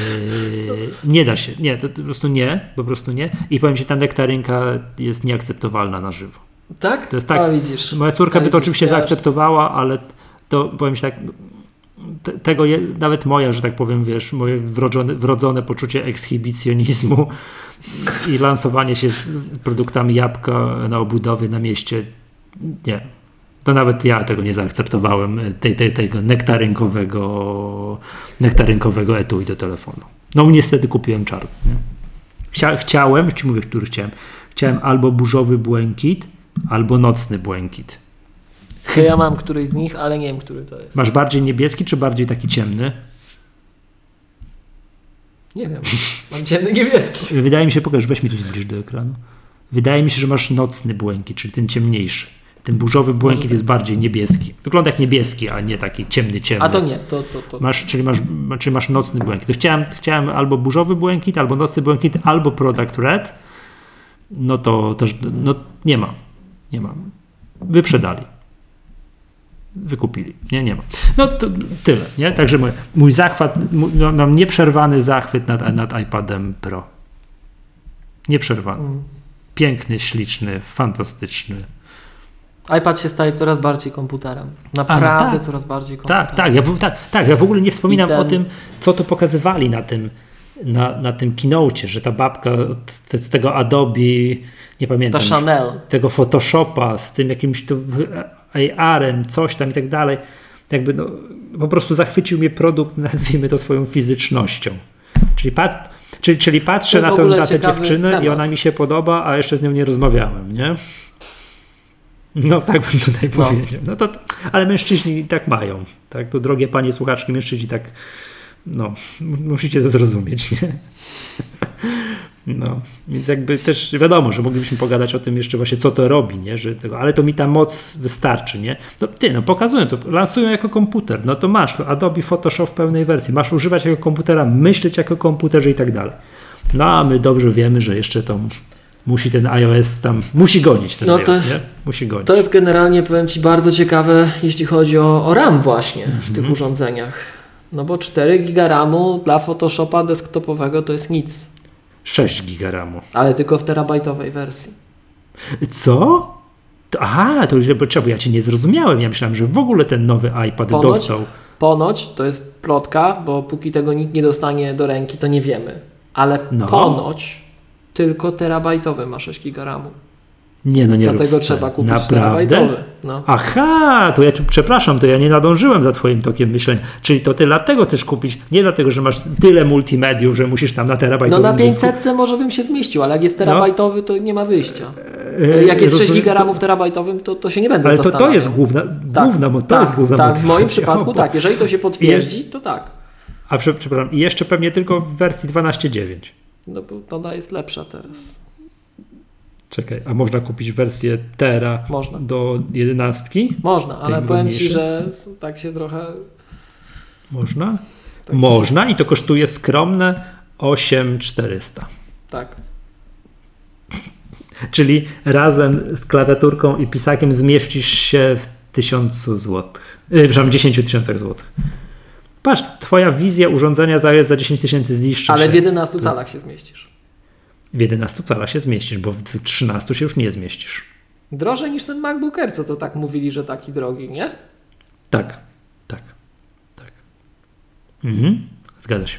nie da się, nie, to, po prostu nie, po prostu nie. I powiem Ci, ta nektarynka jest nieakceptowalna na żywo. Tak? To jest tak. A widzisz. Moja córka A by to oczywiście ja- zaakceptowała, ale to powiem Ci tak, te, tego je, nawet moja, że tak powiem, wiesz, moje wrodzone, wrodzone poczucie ekshibicjonizmu i lansowanie się z, produktami jabłka na obudowie na mieście, nie. To nawet ja tego nie zaakceptowałem, tej, tej, tego nektarynkowego, nektarynkowego etui do telefonu. No niestety kupiłem czarny. Chcia, chciałem, ci mówię, który chciałem. Chciałem albo burzowy błękit, albo nocny błękit. Ja mam któryś z nich, ale nie wiem, który to jest. Masz bardziej niebieski, czy bardziej taki ciemny? Nie wiem. Mam ciemny niebieski. Wydaje mi się, pokaż, weź mi tu zbliż do ekranu. Wydaje mi się, że masz nocny błękit, czyli ten ciemniejszy. Ten burzowy błękit tak. jest bardziej niebieski. Wygląda jak niebieski, a nie taki ciemny, ciemny. A to nie, to, to, to. Masz, czyli, masz, czyli masz nocny błękit. To chciałem, chciałem albo burzowy błękit, albo nocny błękit, albo product red. No to też no, nie ma. Nie ma. Wyprzedali. Wykupili. Nie, nie ma. No to tyle. Nie? Także mój, mój zachwyt, mój, no, mam nieprzerwany zachwyt nad, nad iPadem Pro. Nieprzerwany. Mm. Piękny, śliczny, fantastyczny. iPad się staje coraz bardziej komputerem. Naprawdę tak. coraz bardziej komputerem. Tak, tak ja, tak, tak. Ja w ogóle nie wspominam ten- o tym, co to pokazywali na tym, na, na tym keynocie, że ta babka te- z tego Adobe, nie Ta pamiętam, już, Chanel. tego Photoshopa z tym jakimś tu AR-em, coś tam i tak dalej, jakby no, po prostu zachwycił mnie produkt, nazwijmy to swoją fizycznością. Czyli, pat, czyli, czyli patrzę na tę, na tę dziewczynę i temat. ona mi się podoba, a jeszcze z nią nie rozmawiałem, nie? No tak bym tutaj No. powiedział. No to, ale mężczyźni tak mają. Tak? To drogie panie słuchaczki, mężczyźni tak no, musicie to zrozumieć, nie? No, więc jakby też wiadomo, że moglibyśmy pogadać o tym jeszcze właśnie, co to robi, nie? Że tego, ale to mi ta moc wystarczy, nie? No ty, no pokazują to, lansują jako komputer, no to masz to Adobe Photoshop w pełnej wersji, masz używać jako komputera, myśleć jako komputerze i tak dalej. No a my dobrze wiemy, że jeszcze to musi ten iOS tam, musi gonić ten No iOS, to jest- nie? Musi gonić. To jest generalnie, powiem Ci, bardzo ciekawe, jeśli chodzi o, o RAM właśnie w Mhm. tych urządzeniach. No bo 4 giga RAMu dla Photoshopa desktopowego to jest nic, 6 giga RAMu. ale tylko w terabajtowej wersji. Co? To, aha, to bo czemu ja cię nie zrozumiałem. Ja myślałem, że w ogóle ten nowy iPad Ponoć- dostał. Ponoć to jest plotka, bo póki tego nikt nie dostanie do ręki, to nie wiemy. Ale No. ponoć tylko terabajtowy ma 6 giga RAMu. Nie, no nie Dlatego trzeba kupić Naprawdę? terabajtowy. No. Aha, to ja cię przepraszam, to ja nie nadążyłem za twoim tokiem myślenia. Czyli to ty dlatego chcesz kupić, nie dlatego, że masz tyle multimediów, że musisz tam na no terabajtowym na dysku. 500 może bym się zmieścił, ale jak jest terabajtowy, to nie ma wyjścia. E, Jak jest 6 rozumiem, giga to- terabajtowym, to, to się nie będę Ale to, to zastanawiał. jest główna, Tak, główna, mo- to tak, jest główna tak, w moim motywacja. przypadku tak. Jeżeli to się potwierdzi, to tak. A prze- przepraszam, i jeszcze pewnie tylko w wersji 12.9. No bo ona jest lepsza teraz. Czekaj, a można kupić wersję Tera Można. do 11? Można, ale powiem Ci, że tak się trochę... Można? Tak, Można i to kosztuje skromne 8400. Tak. Czyli razem z klawiaturką i pisakiem zmieścisz się w 1000 zł. Yy, przepraszam, 10 tysiącach złotych. Patrz, twoja wizja urządzenia za za 10 tysięcy ziszczy Ale się. w 11 calach się zmieścisz. W 11 calach się zmieścisz, bo w 13 się już nie zmieścisz. Drożej niż ten MacBook Air, co to tak mówili, że taki drogi, nie? Tak, tak, tak. Mhm. Zgadza się.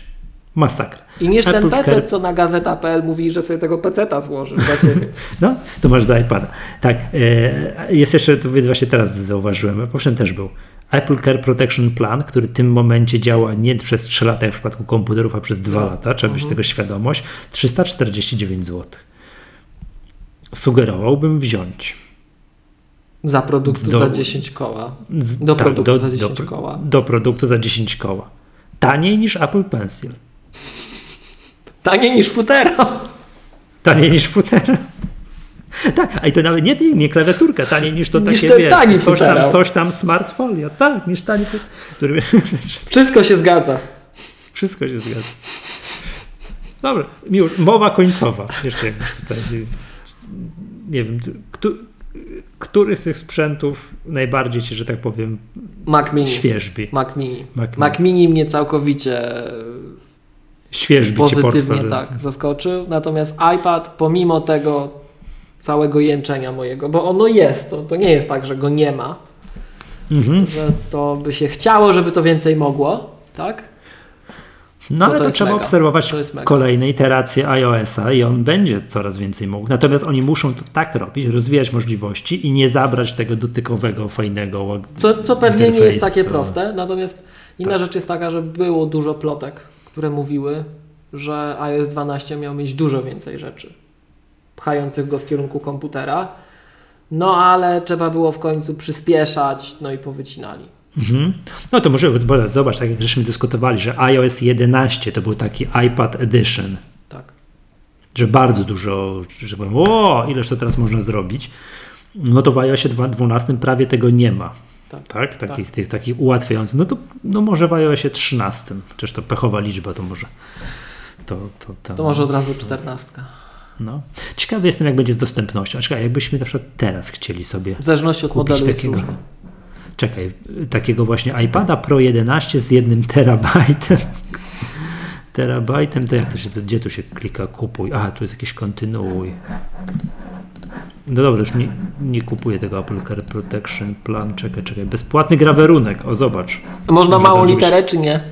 Masakra. I niż ten PC, Care- co na gazeta.pl mówi, że sobie tego PC-ta złożysz dla Ciebie. No, to masz za iPada. Tak, e, jest jeszcze, to właśnie teraz zauważyłem, poprzednio też był. Apple Care Protection Plan, który w tym momencie działa nie przez 3 lata jak w przypadku komputerów, a przez 2 No. lata, trzeba mieć Mhm. tego świadomość, 349 zł. Sugerowałbym wziąć. Za produktu Do- za 10 koła. Do produktu za do, 10 koła. Do produktu za 10 koła. Taniej niż Apple Pencil. Taniej niż futero. Taniej niż futer. Tak, a i to nawet nie, nie, nie klawiaturka, taniej niż to Niż takie, ten wiesz, tani coś tam, coś tam smartfolio. Tak, niż tani który... Wszystko się zgadza. Wszystko się zgadza. Dobra, miło, mowa końcowa. Jeszcze jakbyś tutaj, nie wiem, kto, który z tych sprzętów najbardziej ci, że tak powiem, Mac Mini. świeżbi? Mac Mini. Mac Mini. Mac Mini mnie całkowicie Świeżbi pozytywnie tak zaskoczył. Natomiast iPad, pomimo tego całego jęczenia mojego, bo ono jest, to, to nie jest tak, że go nie ma, Mhm. że to by się chciało, żeby to więcej mogło, tak? No To ale to to, trzeba mega. obserwować kolejne iteracje iOS-a i on będzie coraz więcej mógł. Natomiast oni muszą to tak robić, rozwijać możliwości i nie zabrać tego dotykowego, fajnego Co, co pewnie nie jest takie proste, natomiast inna Tak. rzecz jest taka, że było dużo plotek, które mówiły, że iOS 12 miał mieć dużo więcej rzeczy, pchających go w kierunku komputera. No ale trzeba było w końcu przyspieszać, no i powycinali. Mhm. No to może zobacz, zobacz, tak jak żeśmy dyskutowali, że iOS 11 to był taki iPad Edition, Tak. że bardzo dużo, że powiem, o, ileż to teraz można zrobić. No to w iOSie 12 prawie tego nie ma. Tak. Tak, takich, tych, takich ułatwiających. No to no może w iOSie 13, przecież to pechowa liczba, to może. To, to, to, To może od razu 14. No. Ciekawy jestem, jak będzie z dostępnością. Czekaj, jakbyśmy na przykład teraz chcieli sobie W zależności od modelu takiego, czekaj, takiego właśnie iPada Pro 11 z jednym terabajtem. terabajtem, to jak to się, to, gdzie tu się klika kupuj? A, tu jest jakiś kontynuuj. No dobra, już nie, nie kupuję tego Apple Care Protection Plan. Czekaj, czekaj. Bezpłatny grawerunek. O, zobacz. Można Może małą literę, czy nie?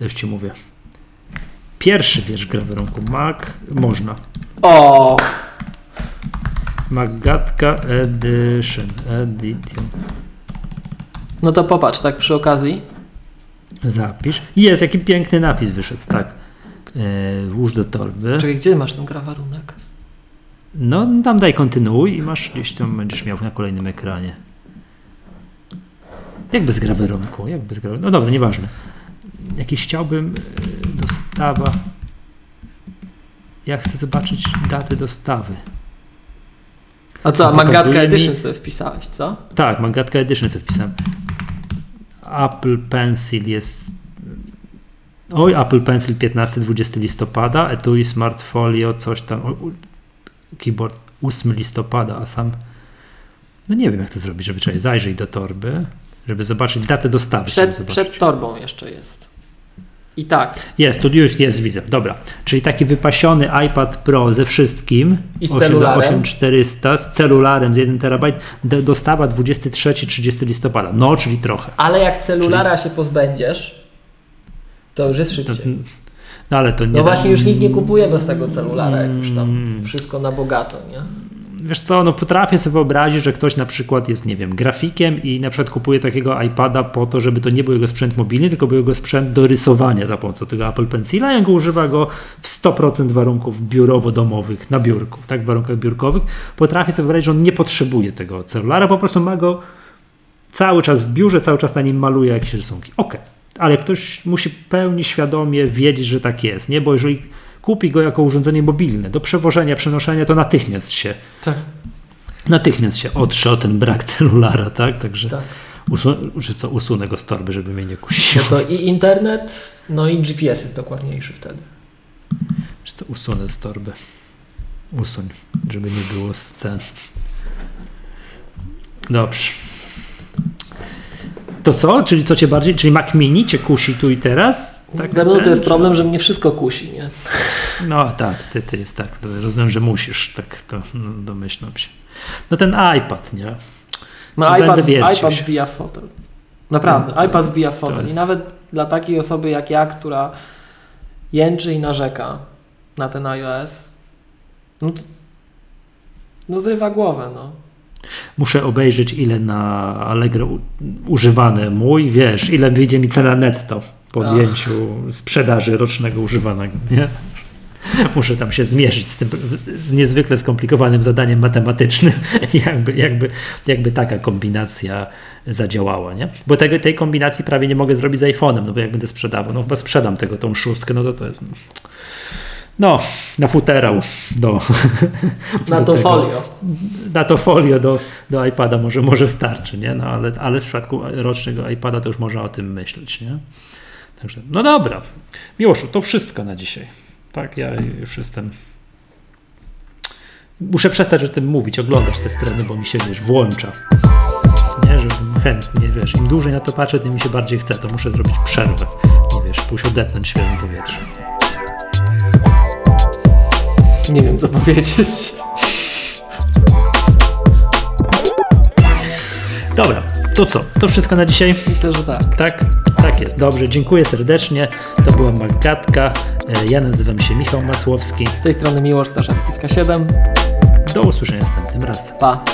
Już ci mówię. Pierwszy wiersz grawerunku. Mac. Można. O, Magatka Edition. Edition. no to popatrz, tak przy okazji. Zapisz. Jest, jaki piękny napis wyszedł, tak. E, włóż do torby. Czekaj, gdzie masz ten grawarunek? No, tam daj kontynuuj i masz gdzieś tam będziesz miał na kolejnym ekranie. Jak bez grawerunku? Jak bez grawerunku? No dobra, nieważne. Jakiś chciałbym e, dostawa. Ja chcę zobaczyć datę dostawy. A co, Pokazuje Magatka mi- Edition sobie wpisałeś, co? Tak, Magatka Edition co wpisałem. Apple Pencil jest Oj, Apple Pencil 15-20 listopada, etui Smart Folio, coś tam, o, keyboard 8 listopada, a sam no nie wiem jak to zrobić, żeby trzeba zajrzeć do torby, żeby zobaczyć datę dostawy. Przed, przed torbą jeszcze jest. I tak. Jest, tu już jest, widzę. Dobra. Czyli taki wypasiony iPad Pro ze wszystkim. I z celularem. 8400 z celularem z 1 terabajt. Dostawa 23-30 listopada. No, czyli trochę. Ale jak celulara czyli... się pozbędziesz, to już jest szybciej. To, no ale to nie. No właśnie, już nikt nie kupuje bez tego celulara, jak już tam mm. wszystko na bogato, nie? Wiesz co, no potrafię sobie wyobrazić, że ktoś na przykład jest, nie wiem, grafikiem i na przykład kupuje takiego iPada po to, żeby to nie był jego sprzęt mobilny, tylko był jego sprzęt do rysowania za pomocą tego Apple Pencila i go używa go w 100% warunków biurowo-domowych na biurku, tak, w warunkach biurkowych. Potrafię sobie wyobrazić, że on nie potrzebuje tego celulara, po prostu ma go cały czas w biurze, cały czas na nim maluje jakieś rysunki. Okej, okay. ale ktoś musi pełni świadomie wiedzieć, że tak jest, nie? Bo jeżeli kupi go jako urządzenie mobilne do przewożenia, przenoszenia, to natychmiast się tak. natychmiast się otrze o ten brak celulara, tak? Także tak. że co, usunę go z torby, żeby mnie nie kusiło. No to i internet, no i GPS jest dokładniejszy wtedy. Wiesz co, usunę z torby. Usuń, żeby nie było scen. Dobrze. To co? Czyli co cię bardziej, czyli Mac Mini cię kusi tu i teraz? Tak, Ze mną to jest problem, że mnie wszystko kusi, nie? No tak, ty, ty jest tak, rozumiem, że musisz, tak to no, domyślam się. No ten iPad, nie? No iPad, iPad wbija fotel. Naprawdę, no, iPad wbija w fotel. Jest... I nawet dla takiej osoby jak ja, która jęczy i narzeka na ten iOS, no, to, no zrywa głowę, no muszę obejrzeć ile na Allegro używane mój, wiesz, ile wyjdzie mi cena netto po odjęciu sprzedaży rocznego używanego, nie? Muszę tam się zmierzyć z tym z, z niezwykle skomplikowanym zadaniem matematycznym, jakby, jakby, jakby taka kombinacja zadziałała, nie? Bo tego, tej kombinacji prawie nie mogę zrobić z iPhone'em, no bo jak będę sprzedawał, no chyba sprzedam tego, tą szóstkę, no to to jest no, na futerał do. Na do to tego, folio. Na to folio do, do iPada może, może starczy, nie? No, ale, ale w przypadku rocznego iPada to już można o tym myśleć, nie? Także, no dobra. Miłoszu, to wszystko na dzisiaj. Tak, ja już jestem. Muszę przestać o tym mówić, oglądać te strony, bo mi się wiesz, włącza. Nie, że chętnie, wiesz, im dłużej na to patrzę, tym mi się bardziej chce, to muszę zrobić przerwę. Nie wiesz, pójść odetnąć świeżym powietrze. Nie wiem, co powiedzieć. Dobra, to co? To wszystko na dzisiaj? Myślę, że tak. Tak? Tak jest. Dobrze, dziękuję serdecznie. To była Magatka. E, ja nazywam się Michał Masłowski. Z tej strony Miłosz Staszewski z K7. Do usłyszenia następnym razem. Pa.